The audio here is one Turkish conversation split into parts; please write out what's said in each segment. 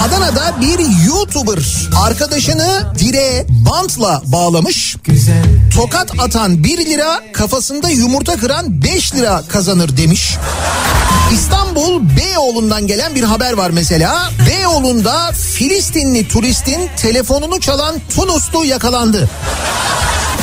Adana'da bir YouTuber arkadaşını direğe bantla bağlamış. Tokat atan 1 lira kafasında yumurta kıran 5 lira kazanır demiş. İstanbul Beyoğlu'ndan gelen bir haber var mesela. Beyoğlu'nda Filistinli turistin telefonunu çalan Tunuslu yakalandı.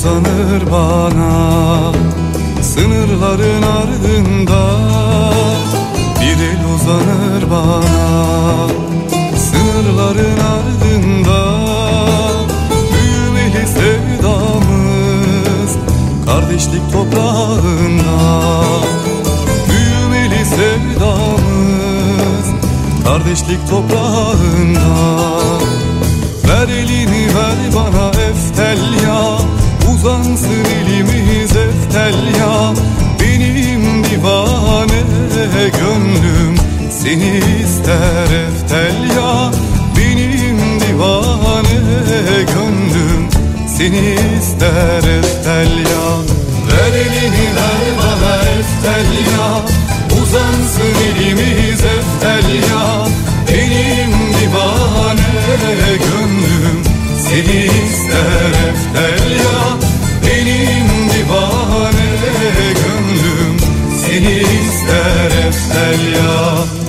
Uzanır bana Sınırların ardında. Bir el uzanır bana Sınırların ardında. Büyümeli sevdamız Kardeşlik toprağında. Büyümeli sevdamız Kardeşlik toprağında. Ver elini ver bana eftel ya Uzansın elimiz eftel ya. Benim divane gönlüm Seni ister eftel ya. Benim divane gönlüm Seni ister eftel ya. Ver elini ver bana eftel ya. Uzansın elimiz eftel ya. Benim divane gönlüm Seni ister eftel ya ister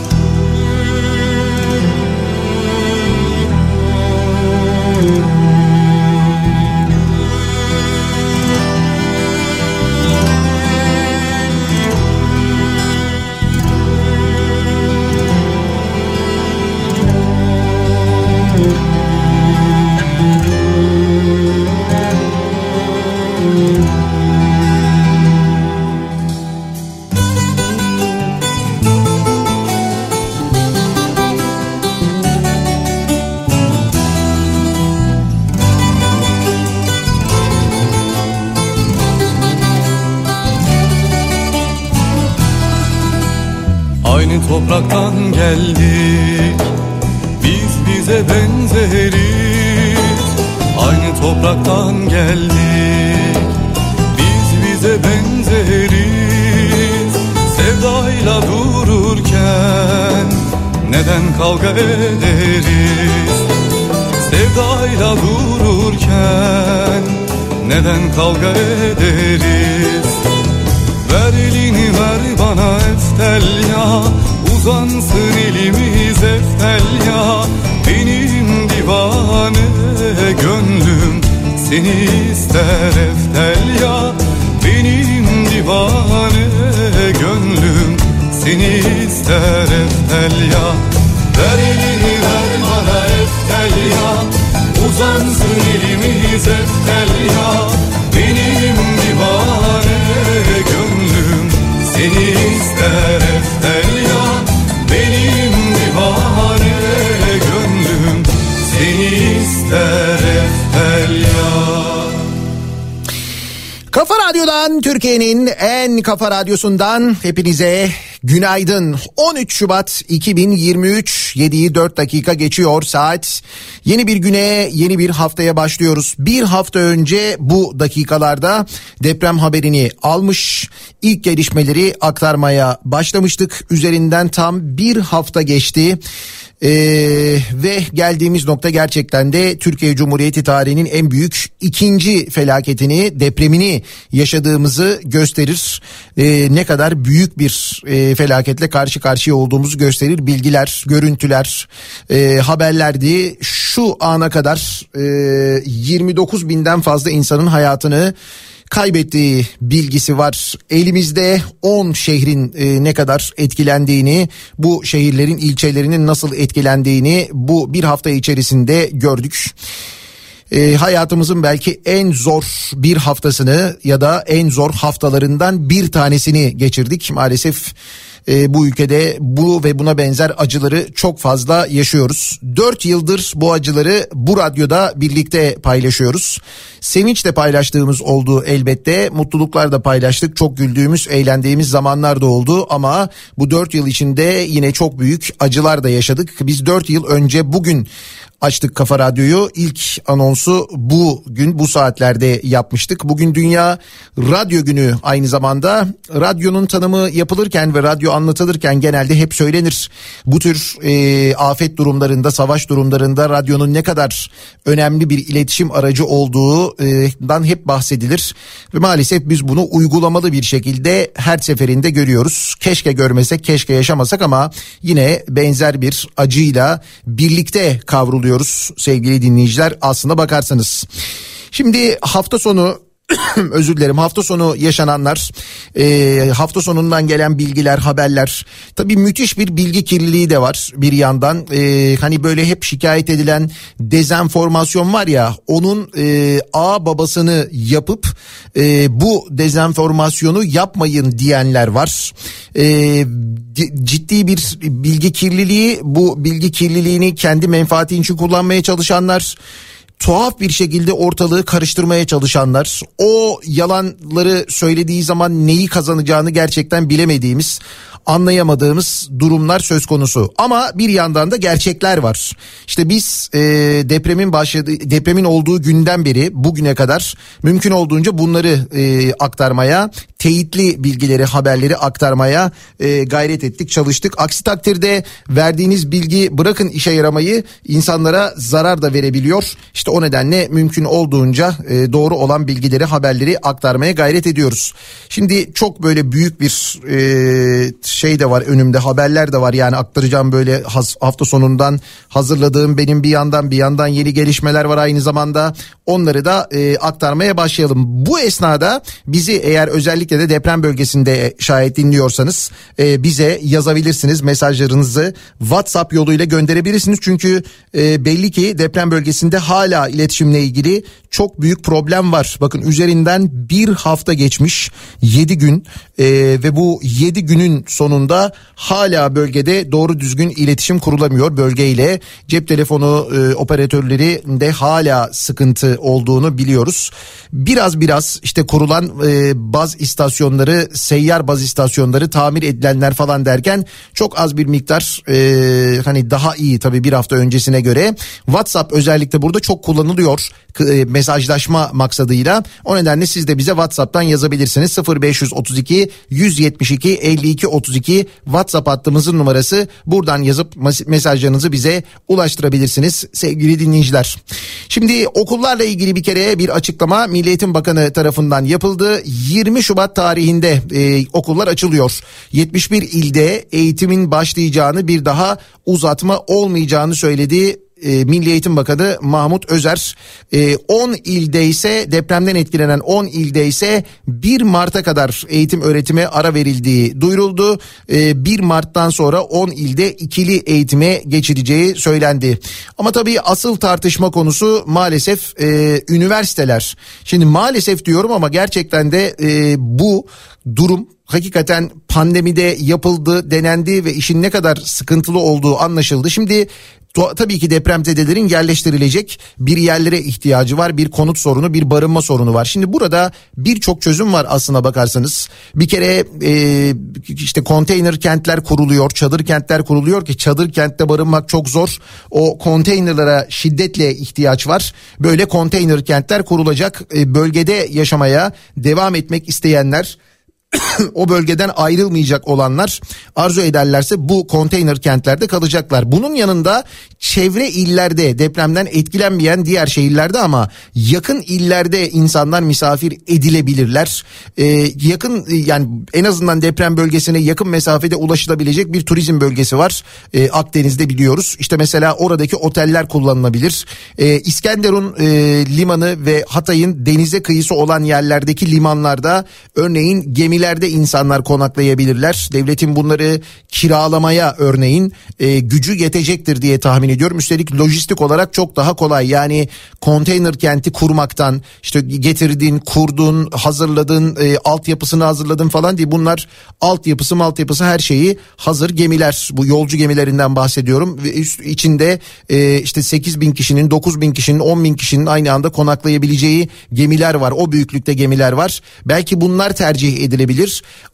topraktan geldik. Biz bize benzeriz. Aynı topraktan geldik. Biz bize benzeriz. Sevdayla dururken Neden kavga ederiz? Sevdayla dururken Neden kavga ederiz? Ver elini ver bana eftel ya Uzansın elimiz eftel ya Benim divane gönlüm Seni ister eftel ya Benim divane gönlüm Seni ister eftel ya Ver elini ver bana eftel ya Uzansın elimiz eftel ya Benim divane gönlüm Seni ister eftel Radyo'dan Türkiye'nin en kafa radyosundan hepinize günaydın. 13 Şubat 2023 7'yi 4 dakika geçiyor saat. Yeni bir güne yeni bir haftaya başlıyoruz. Bir hafta önce bu dakikalarda deprem haberini almış ilk gelişmeleri aktarmaya başlamıştık. Üzerinden tam bir hafta geçti. Ee, ve geldiğimiz nokta gerçekten de Türkiye Cumhuriyeti tarihinin en büyük ikinci felaketini depremini yaşadığımızı gösterir. Ee, ne kadar büyük bir e, felaketle karşı karşıya olduğumuzu gösterir. Bilgiler, görüntüler, e, haberlerdi. Şu ana kadar e, 29 binden fazla insanın hayatını kaybettiği bilgisi var. Elimizde 10 şehrin e, ne kadar etkilendiğini, bu şehirlerin ilçelerinin nasıl etkilendiğini bu bir hafta içerisinde gördük. E, hayatımızın belki en zor bir haftasını ya da en zor haftalarından bir tanesini geçirdik. Maalesef e, bu ülkede bu ve buna benzer acıları çok fazla yaşıyoruz. Dört yıldır bu acıları bu radyoda birlikte paylaşıyoruz. Sevinçle paylaştığımız oldu elbette. Mutluluklar da paylaştık. Çok güldüğümüz, eğlendiğimiz zamanlar da oldu ama bu dört yıl içinde yine çok büyük acılar da yaşadık. Biz dört yıl önce bugün açtık Kafa Radyo'yu. İlk anonsu bu gün bu saatlerde yapmıştık. Bugün Dünya Radyo Günü aynı zamanda. Radyonun tanımı yapılırken ve radyo anlatılırken genelde hep söylenir. Bu tür e, afet durumlarında, savaş durumlarında radyonun ne kadar önemli bir iletişim aracı olduğundan hep bahsedilir. Ve maalesef biz bunu uygulamalı bir şekilde her seferinde görüyoruz. Keşke görmesek, keşke yaşamasak ama yine benzer bir acıyla birlikte kavruluyor oluyoruz sevgili dinleyiciler aslında bakarsanız. Şimdi hafta sonu özür dilerim. Hafta sonu yaşananlar e, hafta sonundan gelen bilgiler haberler. Tabii müthiş bir bilgi kirliliği de var bir yandan. E, hani böyle hep şikayet edilen dezenformasyon var ya onun e, a babasını yapıp e, bu dezenformasyonu yapmayın diyenler var. E, ciddi bir bilgi kirliliği bu bilgi kirliliğini kendi menfaati için kullanmaya çalışanlar tuhaf bir şekilde ortalığı karıştırmaya çalışanlar o yalanları söylediği zaman neyi kazanacağını gerçekten bilemediğimiz anlayamadığımız durumlar söz konusu. Ama bir yandan da gerçekler var. İşte biz e, depremin başladığı depremin olduğu günden beri bugüne kadar mümkün olduğunca bunları e, aktarmaya, teyitli bilgileri, haberleri aktarmaya e, gayret ettik, çalıştık. Aksi takdirde verdiğiniz bilgi bırakın işe yaramayı insanlara zarar da verebiliyor. İşte o nedenle mümkün olduğunca e, doğru olan bilgileri, haberleri aktarmaya gayret ediyoruz. Şimdi çok böyle büyük bir e, şey de var önümde haberler de var yani aktaracağım böyle hafta sonundan hazırladığım benim bir yandan bir yandan yeni gelişmeler var aynı zamanda onları da e, aktarmaya başlayalım. Bu esnada bizi eğer özellikle de deprem bölgesinde şayet dinliyorsanız e, bize yazabilirsiniz mesajlarınızı WhatsApp yoluyla gönderebilirsiniz çünkü e, belli ki deprem bölgesinde hala iletişimle ilgili çok büyük problem var. Bakın üzerinden bir hafta geçmiş 7 gün e, ve bu 7 günün sonunda hala bölgede doğru düzgün iletişim kurulamıyor bölgeyle. Cep telefonu e, operatörleri de hala sıkıntı olduğunu biliyoruz. Biraz biraz işte kurulan e, baz istasyonları, seyyar baz istasyonları tamir edilenler falan derken çok az bir miktar e, hani daha iyi tabii bir hafta öncesine göre. WhatsApp özellikle burada çok kullanılıyor e, mesajlaşma maksadıyla. O nedenle siz de bize WhatsApp'tan yazabilirsiniz. 0532 172 52 32 WhatsApp hattımızın numarası. Buradan yazıp mesajlarınızı bize ulaştırabilirsiniz sevgili dinleyiciler. Şimdi okullarla ilgili bir kere bir açıklama Milli Eğitim Bakanı tarafından yapıldı. 20 Şubat tarihinde e, okullar açılıyor. 71 ilde eğitimin başlayacağını bir daha uzatma olmayacağını söyledi e, Milli Eğitim Bakanı Mahmut Özer e, 10 ilde ise depremden etkilenen 10 ilde ise 1 Mart'a kadar eğitim öğretime ara verildiği duyuruldu. E, 1 Mart'tan sonra 10 ilde ikili eğitime geçileceği söylendi. Ama tabii asıl tartışma konusu maalesef e, üniversiteler. Şimdi maalesef diyorum ama gerçekten de e, bu durum hakikaten pandemide yapıldı, denendi ve işin ne kadar sıkıntılı olduğu anlaşıldı. Şimdi tabii ki depremzedelerin yerleştirilecek bir yerlere ihtiyacı var. Bir konut sorunu, bir barınma sorunu var. Şimdi burada birçok çözüm var aslına bakarsanız. Bir kere e, işte konteyner kentler kuruluyor, çadır kentler kuruluyor ki çadır kentte barınmak çok zor. O konteynerlara şiddetle ihtiyaç var. Böyle konteyner kentler kurulacak. E, bölgede yaşamaya devam etmek isteyenler o bölgeden ayrılmayacak olanlar arzu ederlerse bu konteyner kentlerde kalacaklar. Bunun yanında çevre illerde depremden etkilenmeyen diğer şehirlerde ama yakın illerde insanlar misafir edilebilirler. Ee, yakın yani en azından deprem bölgesine yakın mesafede ulaşılabilecek bir turizm bölgesi var. Ee, Akdeniz'de biliyoruz. İşte mesela oradaki oteller kullanılabilir. Ee, İskenderun e, limanı ve Hatay'ın denize kıyısı olan yerlerdeki limanlarda örneğin gemilerde insanlar konaklayabilirler. Devletin bunları kiralamaya örneğin e, gücü yetecektir diye tahmin ediyorum. Üstelik lojistik olarak çok daha kolay. Yani konteyner kenti kurmaktan işte getirdin, kurdun, hazırladın, e, altyapısını hazırladın falan diye bunlar altyapısı altyapısı her şeyi hazır gemiler. Bu yolcu gemilerinden bahsediyorum. Ve üst, içinde e, işte 8 bin kişinin, 9 bin kişinin, 10 bin kişinin aynı anda konaklayabileceği gemiler var. O büyüklükte gemiler var. Belki bunlar tercih edilebilir.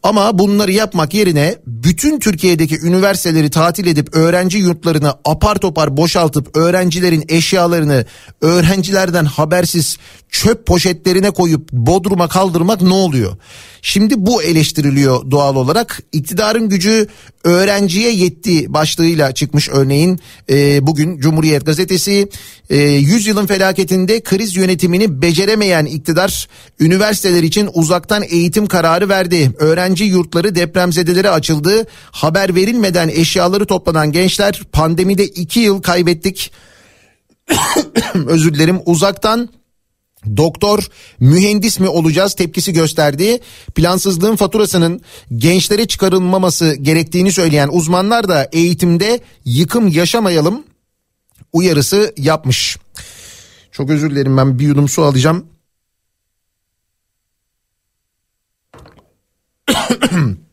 Ama bunları yapmak yerine bütün Türkiye'deki üniversiteleri tatil edip öğrenci yurtlarını apar topar boşaltıp öğrencilerin eşyalarını öğrencilerden habersiz çöp poşetlerine koyup bodruma kaldırmak ne oluyor? Şimdi bu eleştiriliyor doğal olarak. İktidarın gücü öğrenciye yetti başlığıyla çıkmış örneğin e, bugün Cumhuriyet Gazetesi e, 100 yılın felaketinde kriz yönetimini beceremeyen iktidar üniversiteler için uzaktan eğitim kararı verdi. Öğrenci yurtları depremzedelere açıldı. Haber verilmeden eşyaları toplanan gençler pandemide 2 yıl kaybettik. Özür dilerim uzaktan Doktor, mühendis mi olacağız tepkisi gösterdi. Plansızlığın faturasının gençlere çıkarılmaması gerektiğini söyleyen uzmanlar da eğitimde yıkım yaşamayalım uyarısı yapmış. Çok özür dilerim ben bir yudum su alacağım.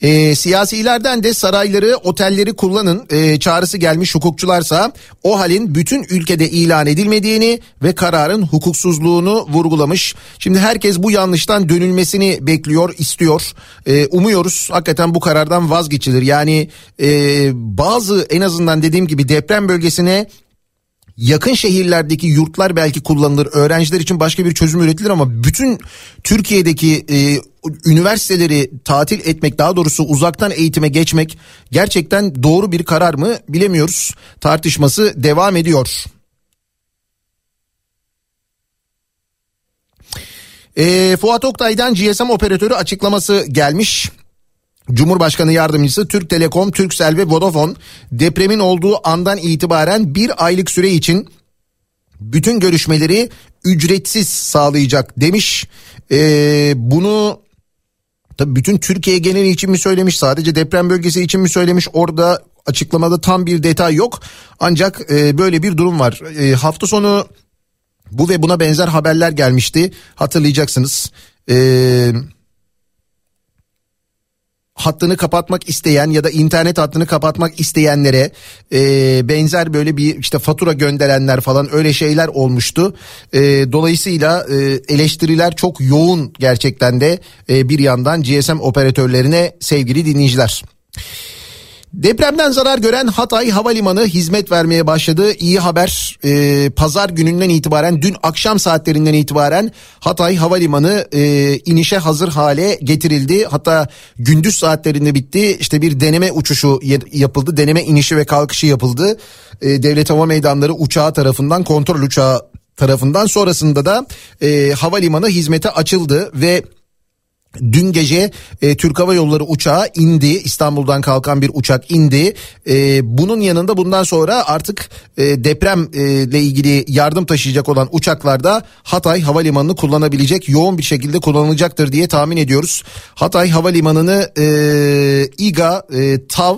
E, siyasilerden de sarayları, otelleri kullanın e, çağrısı gelmiş hukukçularsa o halin bütün ülkede ilan edilmediğini ve kararın hukuksuzluğunu vurgulamış. Şimdi herkes bu yanlıştan dönülmesini bekliyor, istiyor. E, umuyoruz hakikaten bu karardan vazgeçilir. Yani e, bazı en azından dediğim gibi deprem bölgesine yakın şehirlerdeki yurtlar belki kullanılır. Öğrenciler için başka bir çözüm üretilir ama bütün Türkiye'deki e, üniversiteleri tatil etmek daha doğrusu uzaktan eğitime geçmek gerçekten doğru bir karar mı bilemiyoruz. Tartışması devam ediyor. E, Fuat Oktay'dan GSM operatörü açıklaması gelmiş. Cumhurbaşkanı Yardımcısı Türk Telekom, Turkcell ve Vodafone depremin olduğu andan itibaren bir aylık süre için bütün görüşmeleri ücretsiz sağlayacak demiş. Ee, bunu tabii bütün Türkiye geneli için mi söylemiş sadece deprem bölgesi için mi söylemiş orada açıklamada tam bir detay yok. Ancak e, böyle bir durum var. E, hafta sonu bu ve buna benzer haberler gelmişti hatırlayacaksınız. Eee hattını kapatmak isteyen ya da internet hattını kapatmak isteyenlere e, benzer böyle bir işte fatura gönderenler falan öyle şeyler olmuştu. E, dolayısıyla e, eleştiriler çok yoğun gerçekten de e, bir yandan GSM operatörlerine sevgili dinleyiciler. Depremden zarar gören Hatay Havalimanı hizmet vermeye başladı. İyi haber e, pazar gününden itibaren dün akşam saatlerinden itibaren Hatay Havalimanı e, inişe hazır hale getirildi. Hatta gündüz saatlerinde bitti. İşte bir deneme uçuşu yapıldı. Deneme inişi ve kalkışı yapıldı. E, Devlet Hava Meydanları uçağı tarafından kontrol uçağı tarafından sonrasında da e, havalimanı hizmete açıldı ve Dün gece e, Türk Hava Yolları uçağı indi İstanbul'dan kalkan bir uçak indi e, bunun yanında bundan sonra artık e, depremle ilgili yardım taşıyacak olan uçaklarda Hatay Havalimanı'nı kullanabilecek yoğun bir şekilde kullanılacaktır diye tahmin ediyoruz. Hatay Havalimanı'nı e, İGA, e, TAV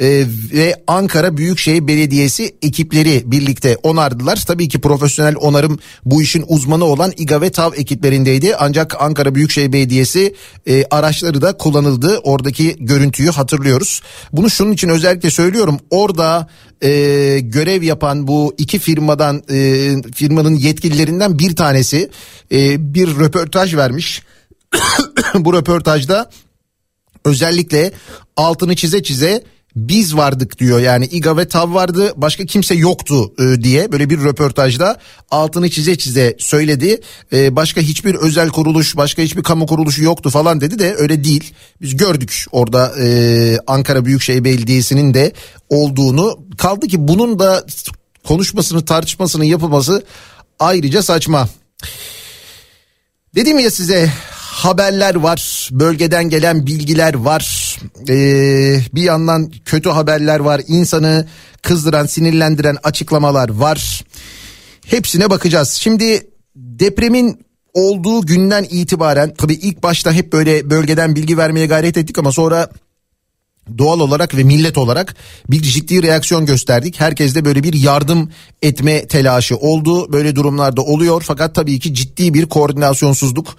e, ve Ankara Büyükşehir Belediyesi ekipleri birlikte onardılar. Tabii ki profesyonel onarım bu işin uzmanı olan İGA ve TAV ekiplerindeydi. Ancak Ankara Büyükşehir Belediyesi e, araçları da kullanıldı. Oradaki görüntüyü hatırlıyoruz. Bunu şunun için özellikle söylüyorum. Orada e, görev yapan bu iki firmadan e, firmanın yetkililerinden bir tanesi e, bir röportaj vermiş. bu röportajda özellikle altını çize çize biz vardık diyor. Yani İGA ve TAV vardı başka kimse yoktu e, diye böyle bir röportajda altını çize çize söyledi. E, başka hiçbir özel kuruluş başka hiçbir kamu kuruluşu yoktu falan dedi de öyle değil. Biz gördük orada e, Ankara Büyükşehir Belediyesi'nin de olduğunu kaldı ki bunun da konuşmasını tartışmasını yapılması ayrıca saçma. Dedim ya size haberler var, bölgeden gelen bilgiler var. Ee, bir yandan kötü haberler var, insanı kızdıran, sinirlendiren açıklamalar var. Hepsine bakacağız. Şimdi depremin olduğu günden itibaren tabii ilk başta hep böyle bölgeden bilgi vermeye gayret ettik ama sonra doğal olarak ve millet olarak bir ciddi reaksiyon gösterdik. Herkes de böyle bir yardım etme telaşı oldu. Böyle durumlarda oluyor fakat tabii ki ciddi bir koordinasyonsuzluk.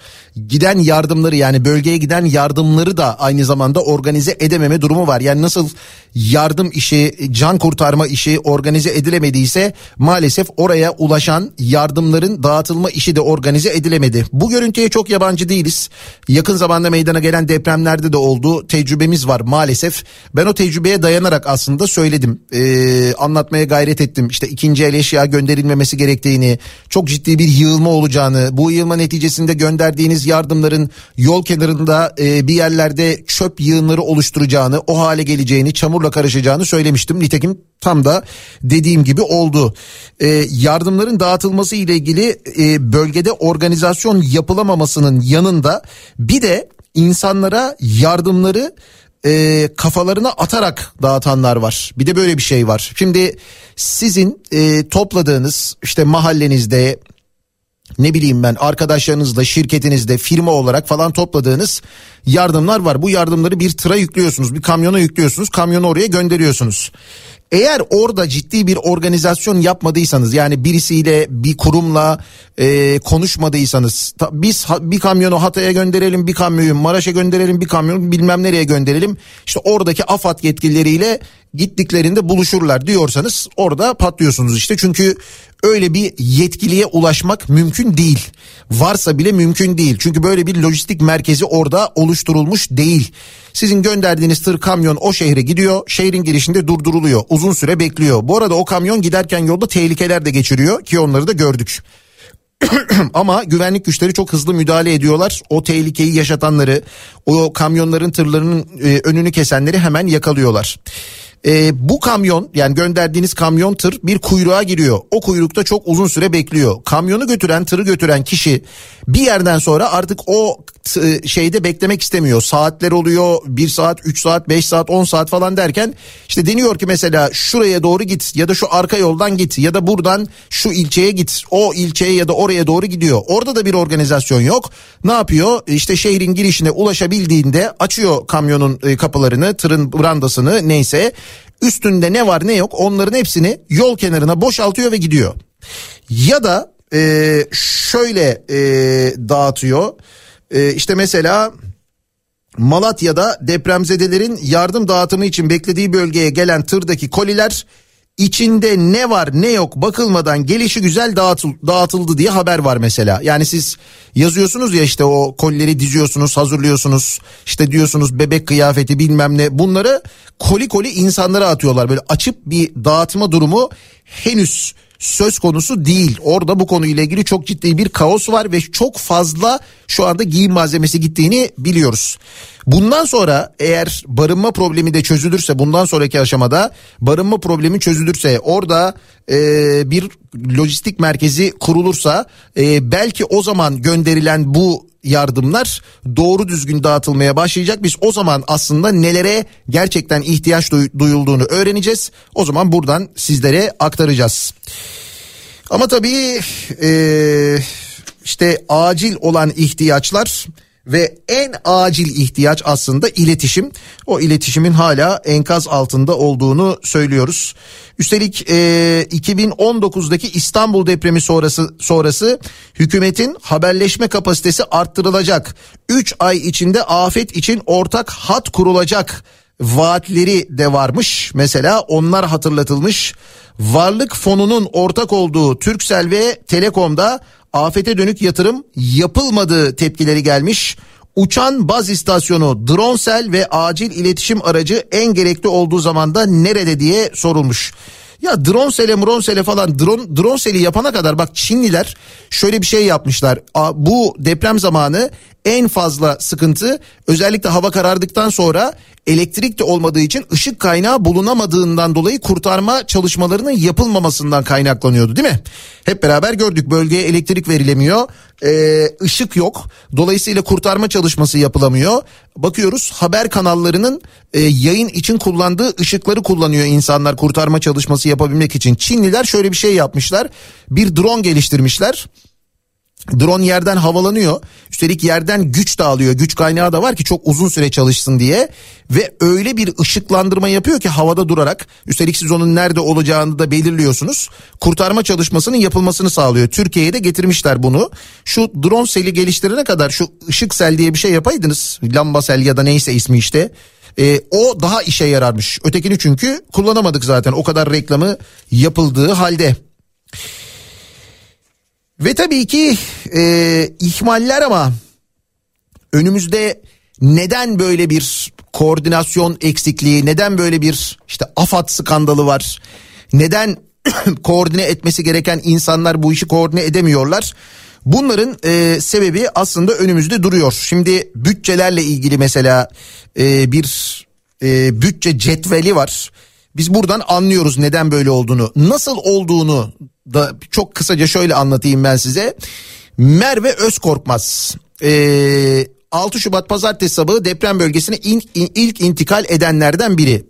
Giden yardımları yani bölgeye giden yardımları da aynı zamanda organize edememe durumu var. Yani nasıl yardım işi, can kurtarma işi organize edilemediyse maalesef oraya ulaşan yardımların dağıtılma işi de organize edilemedi. Bu görüntüye çok yabancı değiliz. Yakın zamanda meydana gelen depremlerde de oldu. Tecrübemiz var maalesef. Ben o tecrübeye dayanarak aslında söyledim. Ee, anlatmaya gayret ettim. İşte ikinci el eşya gönderilmemesi gerektiğini, çok ciddi bir yığılma olacağını, bu yığılma neticesinde gönderdiğiniz yardımların yol kenarında e, bir yerlerde çöp yığınları oluşturacağını, o hale geleceğini, çamurla karışacağını söylemiştim. Nitekim tam da dediğim gibi oldu. E, yardımların dağıtılması ile ilgili e, bölgede organizasyon yapılamamasının yanında bir de insanlara yardımları e, kafalarına atarak dağıtanlar var. Bir de böyle bir şey var. Şimdi sizin e, topladığınız işte mahallenizde ne bileyim ben arkadaşlarınızla şirketinizde firma olarak falan topladığınız yardımlar var. Bu yardımları bir tıra yüklüyorsunuz bir kamyona yüklüyorsunuz kamyonu oraya gönderiyorsunuz. Eğer orada ciddi bir organizasyon yapmadıysanız yani birisiyle bir kurumla e, konuşmadıysanız ta, biz ha, bir kamyonu Hatay'a gönderelim bir kamyonu Maraş'a gönderelim bir kamyonu bilmem nereye gönderelim. İşte oradaki AFAD yetkilileriyle gittiklerinde buluşurlar diyorsanız orada patlıyorsunuz işte çünkü öyle bir yetkiliye ulaşmak mümkün değil. Varsa bile mümkün değil. Çünkü böyle bir lojistik merkezi orada oluşturulmuş değil. Sizin gönderdiğiniz tır kamyon o şehre gidiyor. Şehrin girişinde durduruluyor. Uzun süre bekliyor. Bu arada o kamyon giderken yolda tehlikeler de geçiriyor ki onları da gördük. Ama güvenlik güçleri çok hızlı müdahale ediyorlar. O tehlikeyi yaşatanları, o kamyonların tırlarının e, önünü kesenleri hemen yakalıyorlar. E, bu kamyon yani gönderdiğiniz kamyon tır bir kuyruğa giriyor. O kuyrukta çok uzun süre bekliyor. Kamyonu götüren tırı götüren kişi bir yerden sonra artık o şeyde beklemek istemiyor. Saatler oluyor bir saat üç saat beş saat on saat falan derken işte deniyor ki mesela şuraya doğru git ya da şu arka yoldan git ya da buradan şu ilçeye git. O ilçeye ya da oraya doğru gidiyor. Orada da bir organizasyon yok. Ne yapıyor? İşte şehrin girişine ulaşabildiğinde açıyor kamyonun e, kapılarını tırın brandasını neyse üstünde ne var ne yok onların hepsini yol kenarına boşaltıyor ve gidiyor. Ya da e, şöyle e, dağıtıyor. E, işte mesela Malatya'da depremzedelerin yardım dağıtımı için beklediği bölgeye gelen tırdaki koliler içinde ne var ne yok bakılmadan gelişi güzel dağıtıl, dağıtıldı diye haber var mesela. Yani siz yazıyorsunuz ya işte o kolileri diziyorsunuz hazırlıyorsunuz işte diyorsunuz bebek kıyafeti bilmem ne bunları koli koli insanlara atıyorlar. Böyle açıp bir dağıtma durumu henüz söz konusu değil. Orada bu konuyla ilgili çok ciddi bir kaos var ve çok fazla şu anda giyim malzemesi gittiğini biliyoruz. Bundan sonra eğer barınma problemi de çözülürse bundan sonraki aşamada barınma problemi çözülürse orada e, bir lojistik merkezi kurulursa e, belki o zaman gönderilen bu yardımlar doğru düzgün dağıtılmaya başlayacak. Biz o zaman aslında nelere gerçekten ihtiyaç duyulduğunu öğreneceğiz. O zaman buradan sizlere aktaracağız. Ama tabii e, işte acil olan ihtiyaçlar ve en acil ihtiyaç aslında iletişim. O iletişimin hala enkaz altında olduğunu söylüyoruz. Üstelik e, 2019'daki İstanbul depremi sonrası sonrası hükümetin haberleşme kapasitesi arttırılacak. 3 ay içinde afet için ortak hat kurulacak vaatleri de varmış. Mesela onlar hatırlatılmış. Varlık fonunun ortak olduğu Türksel ve Telekom'da afete dönük yatırım yapılmadığı tepkileri gelmiş. Uçan baz istasyonu, dronsel ve acil iletişim aracı en gerekli olduğu zamanda nerede diye sorulmuş. Ya dronsele mronsele falan drone, dronseli yapana kadar bak Çinliler şöyle bir şey yapmışlar. Bu deprem zamanı en fazla sıkıntı özellikle hava karardıktan sonra elektrik de olmadığı için ışık kaynağı bulunamadığından dolayı kurtarma çalışmalarının yapılmamasından kaynaklanıyordu değil mi? Hep beraber gördük bölgeye elektrik verilemiyor, ee, ışık yok. Dolayısıyla kurtarma çalışması yapılamıyor. Bakıyoruz haber kanallarının e, yayın için kullandığı ışıkları kullanıyor insanlar kurtarma çalışması yapabilmek için. Çinliler şöyle bir şey yapmışlar. Bir drone geliştirmişler. Drone yerden havalanıyor. Üstelik yerden güç de alıyor. Güç kaynağı da var ki çok uzun süre çalışsın diye. Ve öyle bir ışıklandırma yapıyor ki havada durarak. Üstelik siz onun nerede olacağını da belirliyorsunuz. Kurtarma çalışmasının yapılmasını sağlıyor. Türkiye'ye de getirmişler bunu. Şu drone seli geliştirene kadar şu ışık sel diye bir şey yapaydınız. Lamba sel ya da neyse ismi işte. Ee, o daha işe yararmış. Ötekini çünkü kullanamadık zaten o kadar reklamı yapıldığı halde. Ve tabii ki e, ihmaller ama önümüzde neden böyle bir koordinasyon eksikliği, neden böyle bir işte AFAD skandalı var? Neden koordine etmesi gereken insanlar bu işi koordine edemiyorlar? Bunların e, sebebi aslında önümüzde duruyor. Şimdi bütçelerle ilgili mesela e, bir e, bütçe cetveli var. Biz buradan anlıyoruz neden böyle olduğunu. Nasıl olduğunu da çok kısaca şöyle anlatayım ben size. Merve Özkorkmaz ee, 6 Şubat pazartesi sabahı deprem bölgesine in, in, ilk intikal edenlerden biri.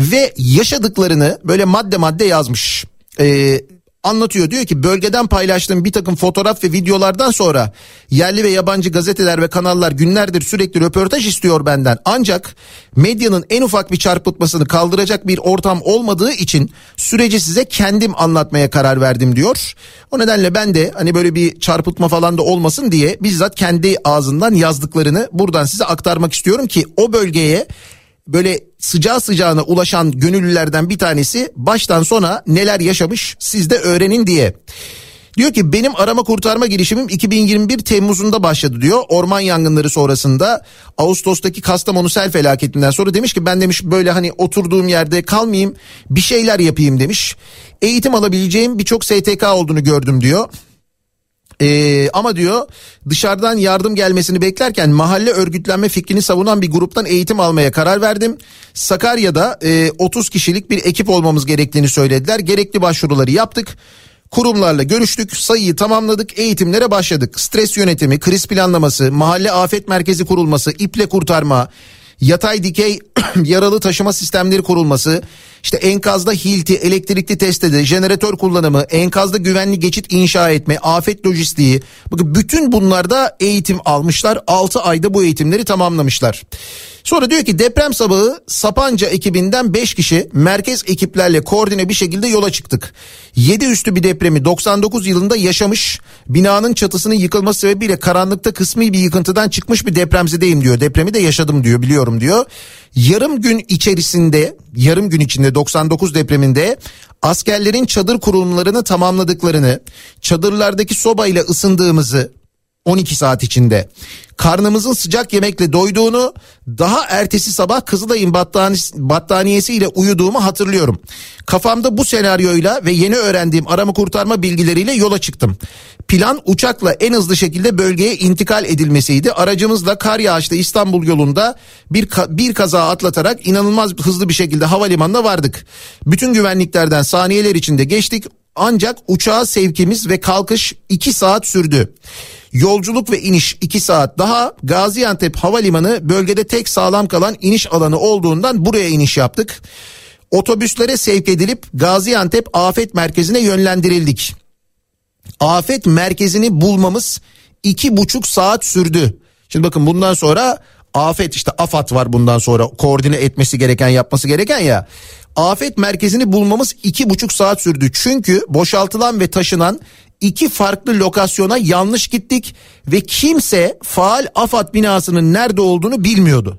Ve yaşadıklarını böyle madde madde yazmış. Ee, anlatıyor. Diyor ki bölgeden paylaştığım bir takım fotoğraf ve videolardan sonra yerli ve yabancı gazeteler ve kanallar günlerdir sürekli röportaj istiyor benden. Ancak medyanın en ufak bir çarpıtmasını kaldıracak bir ortam olmadığı için süreci size kendim anlatmaya karar verdim diyor. O nedenle ben de hani böyle bir çarpıtma falan da olmasın diye bizzat kendi ağzından yazdıklarını buradan size aktarmak istiyorum ki o bölgeye böyle sıcağı sıcağına ulaşan gönüllülerden bir tanesi baştan sona neler yaşamış siz de öğrenin diye. Diyor ki benim arama kurtarma girişimim 2021 Temmuz'unda başladı diyor. Orman yangınları sonrasında Ağustos'taki Kastamonu sel felaketinden sonra demiş ki ben demiş böyle hani oturduğum yerde kalmayayım bir şeyler yapayım demiş. Eğitim alabileceğim birçok STK olduğunu gördüm diyor. Ee, ama diyor dışarıdan yardım gelmesini beklerken mahalle örgütlenme fikrini savunan bir gruptan eğitim almaya karar verdim. Sakarya'da e, 30 kişilik bir ekip olmamız gerektiğini söylediler. Gerekli başvuruları yaptık. Kurumlarla görüştük, sayıyı tamamladık, eğitimlere başladık. Stres yönetimi, kriz planlaması, mahalle afet merkezi kurulması, iple kurtarma, yatay dikey yaralı taşıma sistemleri kurulması, işte enkazda hilti, elektrikli testede, jeneratör kullanımı, enkazda güvenli geçit inşa etme, afet lojistiği. Bakın bütün bunlarda eğitim almışlar. 6 ayda bu eğitimleri tamamlamışlar. Sonra diyor ki deprem sabahı Sapanca ekibinden 5 kişi merkez ekiplerle koordine bir şekilde yola çıktık. 7 üstü bir depremi 99 yılında yaşamış binanın çatısının yıkılması sebebiyle karanlıkta kısmi bir yıkıntıdan çıkmış bir depremzedeyim diyor. Depremi de yaşadım diyor biliyorum diyor. Yarım gün içerisinde yarım gün içinde 99 depreminde askerlerin çadır kurulumlarını tamamladıklarını, çadırlardaki sobayla ısındığımızı 12 saat içinde karnımızın sıcak yemekle doyduğunu daha ertesi sabah Kızılay'ın battaniyesi, battaniyesiyle uyuduğumu hatırlıyorum. Kafamda bu senaryoyla ve yeni öğrendiğim arama kurtarma bilgileriyle yola çıktım. Plan uçakla en hızlı şekilde bölgeye intikal edilmesiydi. Aracımızla kar yağışlı İstanbul yolunda bir, bir kaza atlatarak inanılmaz hızlı bir şekilde havalimanına vardık. Bütün güvenliklerden saniyeler içinde geçtik. Ancak uçağa sevkimiz ve kalkış 2 saat sürdü. Yolculuk ve iniş 2 saat daha Gaziantep Havalimanı bölgede tek sağlam kalan iniş alanı olduğundan buraya iniş yaptık. Otobüslere sevk edilip Gaziantep Afet Merkezi'ne yönlendirildik. Afet merkezini bulmamız iki buçuk saat sürdü. Şimdi bakın bundan sonra afet işte AFAD var bundan sonra koordine etmesi gereken yapması gereken ya. Afet merkezini bulmamız iki buçuk saat sürdü. Çünkü boşaltılan ve taşınan iki farklı lokasyona yanlış gittik ve kimse faal AFAD binasının nerede olduğunu bilmiyordu.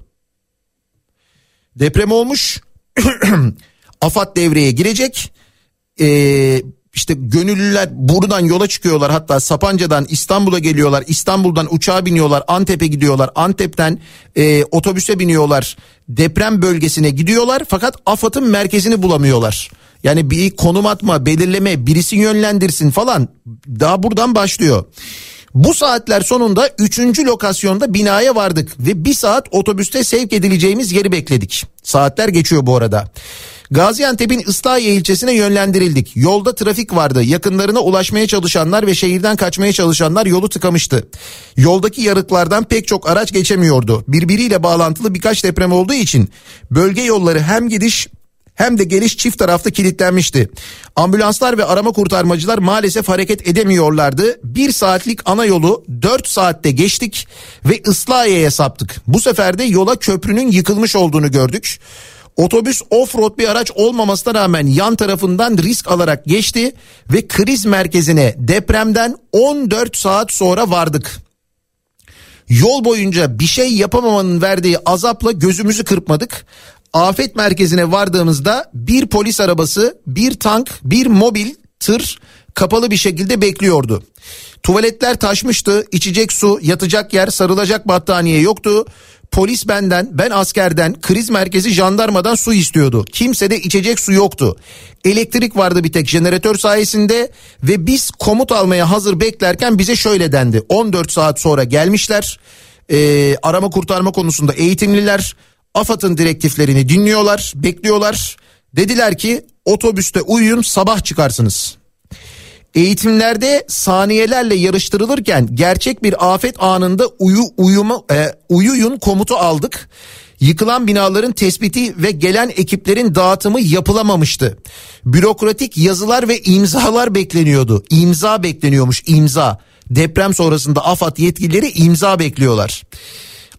Deprem olmuş. AFAD devreye girecek. Ee, işte gönüllüler buradan yola çıkıyorlar hatta Sapanca'dan İstanbul'a geliyorlar. İstanbul'dan uçağa biniyorlar Antep'e gidiyorlar. Antep'ten e, otobüse biniyorlar. Deprem bölgesine gidiyorlar fakat AFAD'ın merkezini bulamıyorlar. Yani bir konum atma, belirleme, birisi yönlendirsin falan daha buradan başlıyor. Bu saatler sonunda 3. lokasyonda binaya vardık ve bir saat otobüste sevk edileceğimiz yeri bekledik. Saatler geçiyor bu arada. Gaziantep'in Islahiye ilçesine yönlendirildik. Yolda trafik vardı. Yakınlarına ulaşmaya çalışanlar ve şehirden kaçmaya çalışanlar yolu tıkamıştı. Yoldaki yarıklardan pek çok araç geçemiyordu. Birbiriyle bağlantılı birkaç deprem olduğu için bölge yolları hem gidiş hem de geliş çift tarafta kilitlenmişti. Ambulanslar ve arama kurtarmacılar maalesef hareket edemiyorlardı. Bir saatlik ana yolu 4 saatte geçtik ve Islahiye'ye saptık. Bu sefer de yola köprünün yıkılmış olduğunu gördük. Otobüs off-road bir araç olmamasına rağmen yan tarafından risk alarak geçti ve kriz merkezine depremden 14 saat sonra vardık. Yol boyunca bir şey yapamamanın verdiği azapla gözümüzü kırpmadık. Afet merkezine vardığımızda bir polis arabası, bir tank, bir mobil tır kapalı bir şekilde bekliyordu. Tuvaletler taşmıştı, içecek su, yatacak yer, sarılacak battaniye yoktu. Polis benden, ben askerden, kriz merkezi jandarmadan su istiyordu. Kimse de içecek su yoktu. Elektrik vardı bir tek jeneratör sayesinde ve biz komut almaya hazır beklerken bize şöyle dendi. 14 saat sonra gelmişler. Ee, arama kurtarma konusunda eğitimliler. AFAD'ın direktiflerini dinliyorlar, bekliyorlar. Dediler ki otobüste uyuyun sabah çıkarsınız. Eğitimlerde saniyelerle yarıştırılırken gerçek bir afet anında uyu uyuma e, uyuyun komutu aldık. Yıkılan binaların tespiti ve gelen ekiplerin dağıtımı yapılamamıştı. Bürokratik yazılar ve imzalar bekleniyordu. İmza bekleniyormuş imza. Deprem sonrasında AFAD yetkilileri imza bekliyorlar.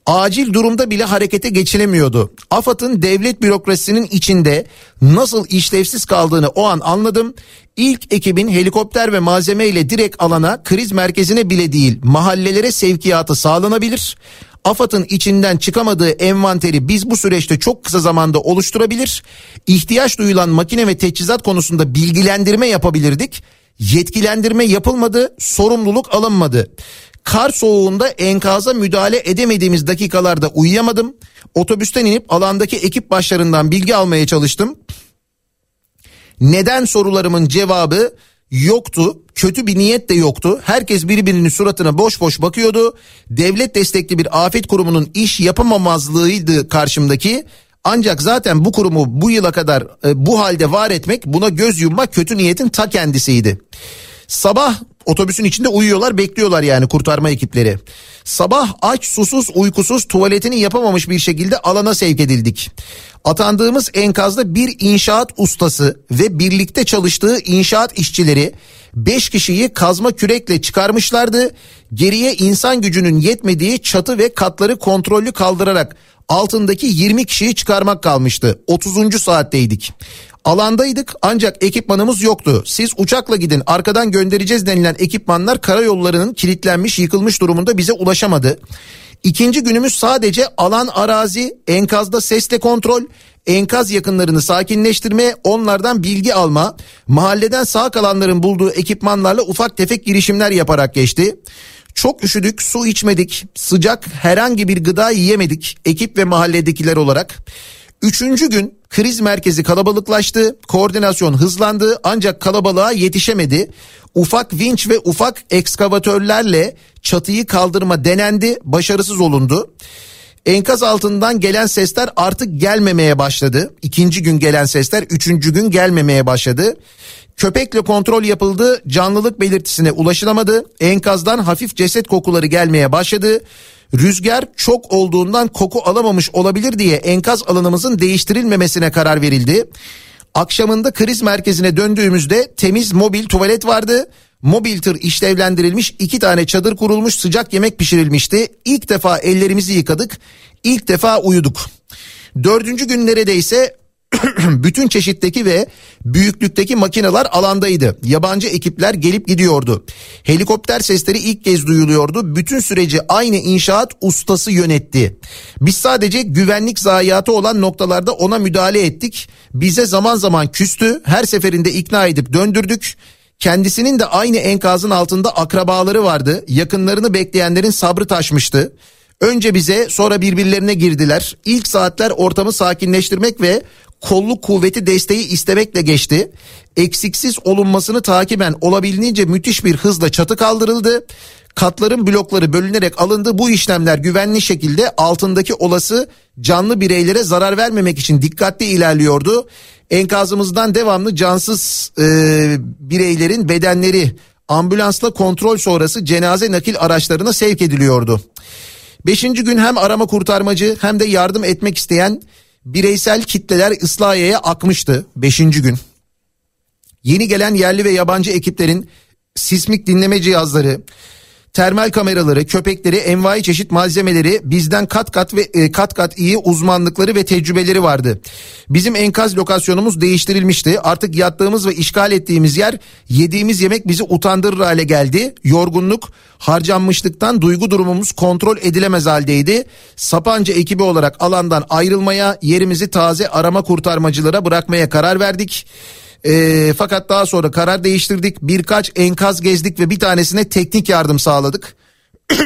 Acil durumda bile harekete geçilemiyordu. AFAD'ın devlet bürokrasisinin içinde nasıl işlevsiz kaldığını o an anladım. İlk ekibin helikopter ve malzeme ile direkt alana kriz merkezine bile değil mahallelere sevkiyatı sağlanabilir. AFAD'ın içinden çıkamadığı envanteri biz bu süreçte çok kısa zamanda oluşturabilir. İhtiyaç duyulan makine ve teçhizat konusunda bilgilendirme yapabilirdik. Yetkilendirme yapılmadı, sorumluluk alınmadı. Kar soğuğunda enkaza müdahale edemediğimiz dakikalarda uyuyamadım. Otobüsten inip alandaki ekip başlarından bilgi almaya çalıştım. Neden sorularımın cevabı yoktu. Kötü bir niyet de yoktu. Herkes birbirinin suratına boş boş bakıyordu. Devlet destekli bir afet kurumunun iş yapamamazlığıydı karşımdaki. Ancak zaten bu kurumu bu yıla kadar e, bu halde var etmek buna göz yummak kötü niyetin ta kendisiydi. Sabah otobüsün içinde uyuyorlar bekliyorlar yani kurtarma ekipleri. Sabah aç susuz uykusuz tuvaletini yapamamış bir şekilde alana sevk edildik. Atandığımız enkazda bir inşaat ustası ve birlikte çalıştığı inşaat işçileri 5 kişiyi kazma kürekle çıkarmışlardı. Geriye insan gücünün yetmediği çatı ve katları kontrollü kaldırarak altındaki 20 kişiyi çıkarmak kalmıştı. 30. saatteydik. Alandaydık ancak ekipmanımız yoktu. Siz uçakla gidin arkadan göndereceğiz denilen ekipmanlar karayollarının kilitlenmiş yıkılmış durumunda bize ulaşamadı. İkinci günümüz sadece alan arazi, enkazda sesle kontrol, enkaz yakınlarını sakinleştirme, onlardan bilgi alma, mahalleden sağ kalanların bulduğu ekipmanlarla ufak tefek girişimler yaparak geçti. Çok üşüdük, su içmedik, sıcak herhangi bir gıda yiyemedik ekip ve mahalledekiler olarak. Üçüncü gün kriz merkezi kalabalıklaştı, koordinasyon hızlandı ancak kalabalığa yetişemedi. Ufak vinç ve ufak ekskavatörlerle çatıyı kaldırma denendi, başarısız olundu. Enkaz altından gelen sesler artık gelmemeye başladı. İkinci gün gelen sesler üçüncü gün gelmemeye başladı. Köpekle kontrol yapıldı, canlılık belirtisine ulaşılamadı. Enkazdan hafif ceset kokuları gelmeye başladı. Rüzgar çok olduğundan koku alamamış olabilir diye enkaz alanımızın değiştirilmemesine karar verildi. Akşamında kriz merkezine döndüğümüzde temiz mobil tuvalet vardı. Mobil tır işlevlendirilmiş iki tane çadır kurulmuş sıcak yemek pişirilmişti. İlk defa ellerimizi yıkadık. İlk defa uyuduk. Dördüncü gün neredeyse bütün çeşitteki ve büyüklükteki makineler alandaydı. Yabancı ekipler gelip gidiyordu. Helikopter sesleri ilk kez duyuluyordu. Bütün süreci aynı inşaat ustası yönetti. Biz sadece güvenlik zayiatı olan noktalarda ona müdahale ettik. Bize zaman zaman küstü. Her seferinde ikna edip döndürdük. Kendisinin de aynı enkazın altında akrabaları vardı. Yakınlarını bekleyenlerin sabrı taşmıştı. Önce bize sonra birbirlerine girdiler. İlk saatler ortamı sakinleştirmek ve kolluk kuvveti desteği istemekle geçti. Eksiksiz olunmasını takiben olabildiğince müthiş bir hızla çatı kaldırıldı. Katların blokları bölünerek alındı. Bu işlemler güvenli şekilde altındaki olası canlı bireylere zarar vermemek için dikkatli ilerliyordu. Enkazımızdan devamlı cansız e, bireylerin bedenleri ambulansla kontrol sonrası cenaze nakil araçlarına sevk ediliyordu. Beşinci gün hem arama kurtarmacı hem de yardım etmek isteyen bireysel kitleler Islahiye'ye akmıştı. Beşinci gün. Yeni gelen yerli ve yabancı ekiplerin sismik dinleme cihazları, termal kameraları, köpekleri, envai çeşit malzemeleri bizden kat kat ve e, kat kat iyi uzmanlıkları ve tecrübeleri vardı. Bizim enkaz lokasyonumuz değiştirilmişti. Artık yattığımız ve işgal ettiğimiz yer yediğimiz yemek bizi utandırır hale geldi. Yorgunluk, harcanmışlıktan duygu durumumuz kontrol edilemez haldeydi. Sapanca ekibi olarak alandan ayrılmaya, yerimizi taze arama kurtarmacılara bırakmaya karar verdik. E, fakat daha sonra karar değiştirdik. Birkaç enkaz gezdik ve bir tanesine teknik yardım sağladık.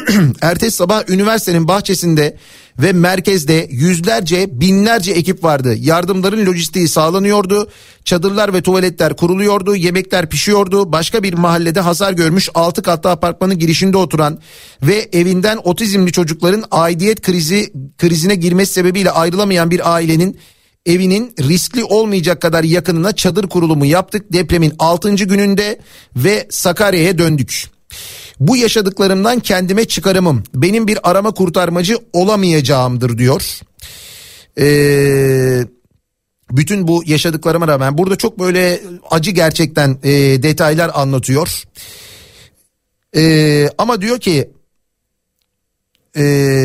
Ertesi sabah üniversitenin bahçesinde ve merkezde yüzlerce binlerce ekip vardı. Yardımların lojistiği sağlanıyordu. Çadırlar ve tuvaletler kuruluyordu. Yemekler pişiyordu. Başka bir mahallede hasar görmüş 6 katlı apartmanın girişinde oturan ve evinden otizmli çocukların aidiyet krizi krizine girmesi sebebiyle ayrılamayan bir ailenin evinin riskli olmayacak kadar yakınına çadır kurulumu yaptık depremin 6. gününde ve Sakarya'ya döndük. Bu yaşadıklarımdan kendime çıkarımım benim bir arama kurtarmacı olamayacağımdır diyor. Ee, bütün bu yaşadıklarıma rağmen burada çok böyle acı gerçekten e, detaylar anlatıyor. Ee, ama diyor ki e,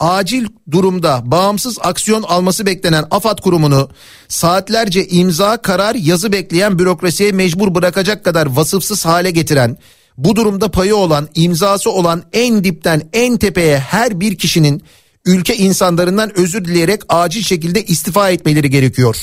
acil durumda bağımsız aksiyon alması beklenen AFAD kurumunu saatlerce imza karar yazı bekleyen bürokrasiye mecbur bırakacak kadar vasıfsız hale getiren bu durumda payı olan imzası olan en dipten en tepeye her bir kişinin ülke insanlarından özür dileyerek acil şekilde istifa etmeleri gerekiyor.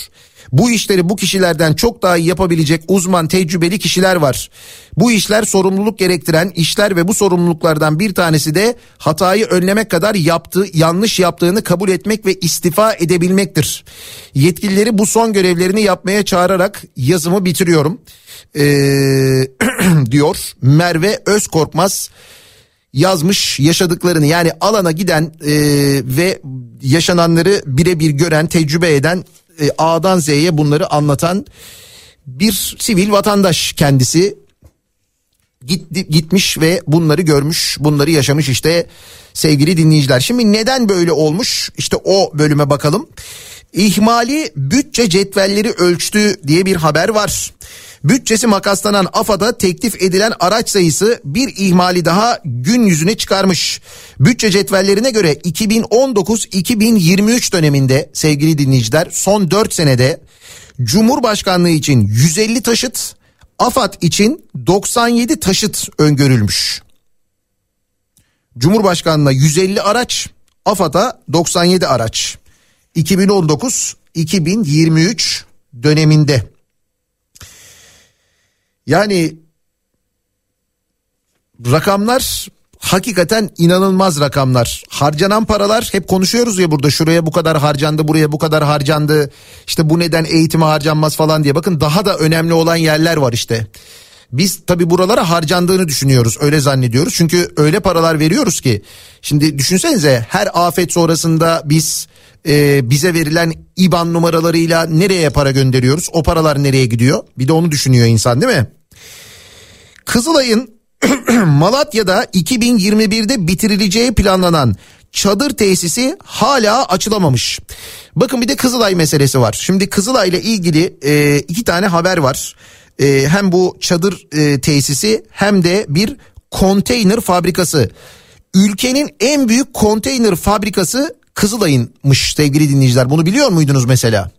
Bu işleri bu kişilerden çok daha iyi yapabilecek uzman tecrübeli kişiler var. Bu işler sorumluluk gerektiren işler ve bu sorumluluklardan bir tanesi de hatayı önlemek kadar yaptığı yanlış yaptığını kabul etmek ve istifa edebilmektir. Yetkilileri bu son görevlerini yapmaya çağırarak yazımı bitiriyorum. Ee, diyor Merve Özkorkmaz yazmış yaşadıklarını yani alana giden e, ve yaşananları birebir gören tecrübe eden e, A'dan Z'ye bunları anlatan bir sivil vatandaş kendisi gitti, gitmiş ve bunları görmüş bunları yaşamış işte sevgili dinleyiciler. Şimdi neden böyle olmuş işte o bölüme bakalım. İhmali bütçe cetvelleri ölçtü diye bir haber var. Bütçesi makaslanan AFAD'a teklif edilen araç sayısı bir ihmali daha gün yüzüne çıkarmış. Bütçe cetvellerine göre 2019-2023 döneminde sevgili dinleyiciler son 4 senede Cumhurbaşkanlığı için 150 taşıt, AFAD için 97 taşıt öngörülmüş. Cumhurbaşkanlığına 150 araç, AFAD'a 97 araç. 2019-2023 döneminde. Yani rakamlar hakikaten inanılmaz rakamlar. Harcanan paralar hep konuşuyoruz ya burada şuraya bu kadar harcandı buraya bu kadar harcandı. İşte bu neden eğitime harcanmaz falan diye. Bakın daha da önemli olan yerler var işte. Biz tabi buralara harcandığını düşünüyoruz öyle zannediyoruz. Çünkü öyle paralar veriyoruz ki. Şimdi düşünsenize her afet sonrasında biz e, bize verilen IBAN numaralarıyla nereye para gönderiyoruz? O paralar nereye gidiyor? Bir de onu düşünüyor insan değil mi? Kızılay'ın Malatya'da 2021'de bitirileceği planlanan çadır tesisi hala açılamamış. Bakın bir de Kızılay meselesi var. Şimdi Kızılay ile ilgili e, iki tane haber var. E, hem bu çadır e, tesisi hem de bir konteyner fabrikası. Ülkenin en büyük konteyner fabrikası Kızılay'ınmış sevgili dinleyiciler. Bunu biliyor muydunuz mesela?